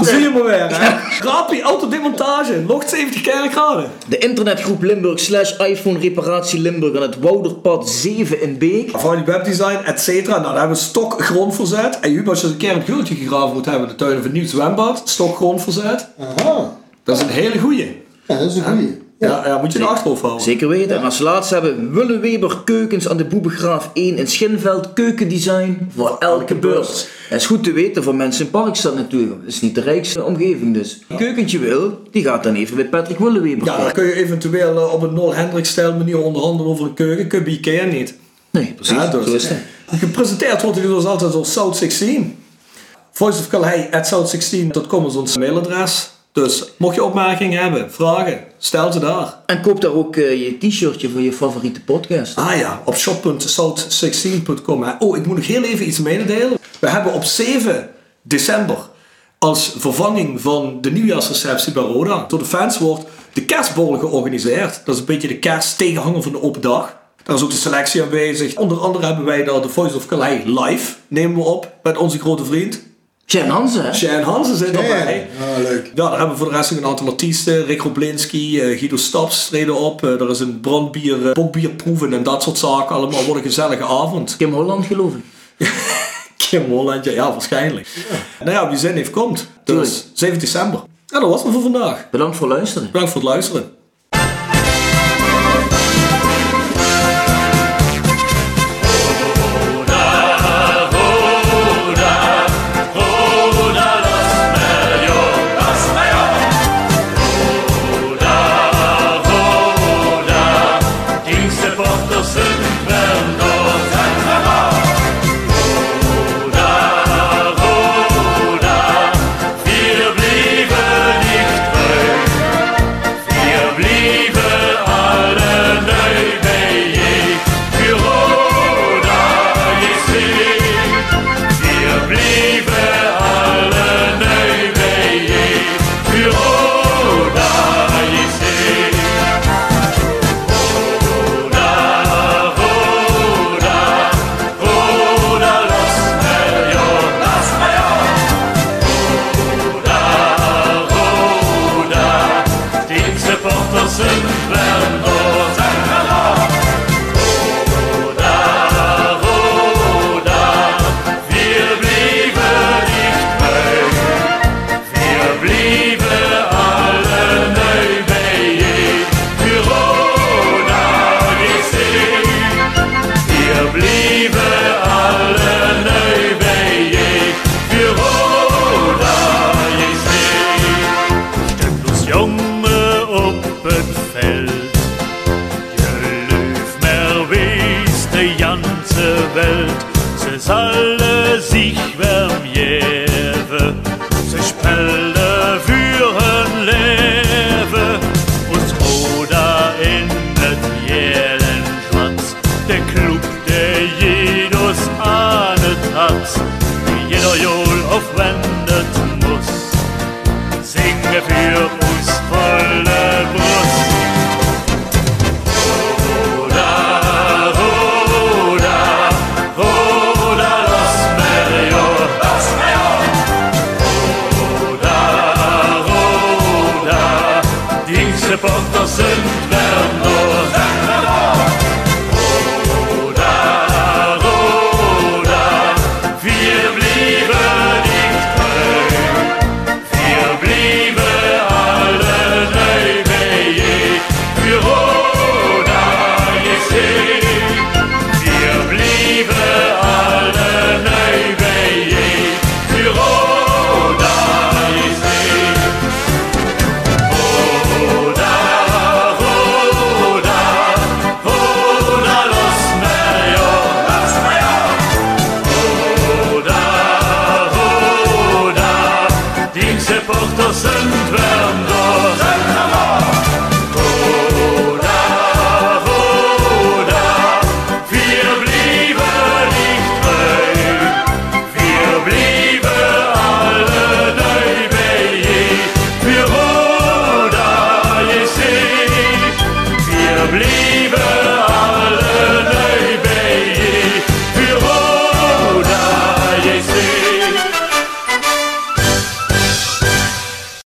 Zie je maar weer, hè? Rapie, autodemontage, locht 70 kerkraden. De internetgroep Limburg slash iPhone reparatie Limburg aan het Wouderpad 7 in Beek. Van die webdesign, et cetera. Nou, daar hebben we stokgrond verzet. En Jub, als je een keer een guurtje gegraven moet hebben de tuin van een nieuw zwembad, stokgrond verzet. Aha. Dat is een hele goeie. Ja, dat is een goeie. Ja, ja moet je in de achterhoofd houden. Zeker weten. En als laatste hebben we Willeweber Keukens aan de Boebegraaf 1 in Schinveld. Keukendesign voor elke beurs. Het is goed te weten voor mensen in Parkstad natuurlijk. Het is niet de rijkste omgeving dus. Een keukentje wil, die gaat dan even met Patrick Willeweber. Ja, dan kun je eventueel eh, op een Noel Hendrik-stijl manier onderhandelen over een keuken. Kun je bij Ikea niet. Nee, precies. Ja, dus. Is het. Gepresenteerd wordt hij dus altijd door South 16. Voice of Calais at south16.com is ons mailadres. Dus mocht je opmerkingen hebben, vragen, stel ze daar. En koop daar ook eh, je t-shirtje voor je favoriete podcast. Ah ja, op shop.south16.com. hè. Oh, ik moet nog heel even iets mededelen. We hebben op 7 december als vervanging van de nieuwjaarsreceptie bij Roda door de fans wordt de kerstborrel georganiseerd. Dat is een beetje de kersttegenhanger van de open dag. Daar is ook de selectie aanwezig. Onder andere hebben wij daar de Voice of Calais live, nemen we op, met onze grote vriend. Jen Hansen, hè? Shane Hansen zit erbij. Ja, leuk. Ja, daar hebben we voor de rest nog een aantal artiesten. Rick Roblinski, eh, Guido Staps treden op. Eh, er is een brandbier, uh, bokbierproeven en dat soort zaken. Allemaal wordt een gezellige avond. Kim Holland geloof ik. Kim Holland, ja, ja waarschijnlijk. Nou ja, wie zin heeft, komt. Tuurlijk. Dus 7 december. Ja, dat was het voor vandaag. Bedankt voor luisteren. Bedankt voor het luisteren.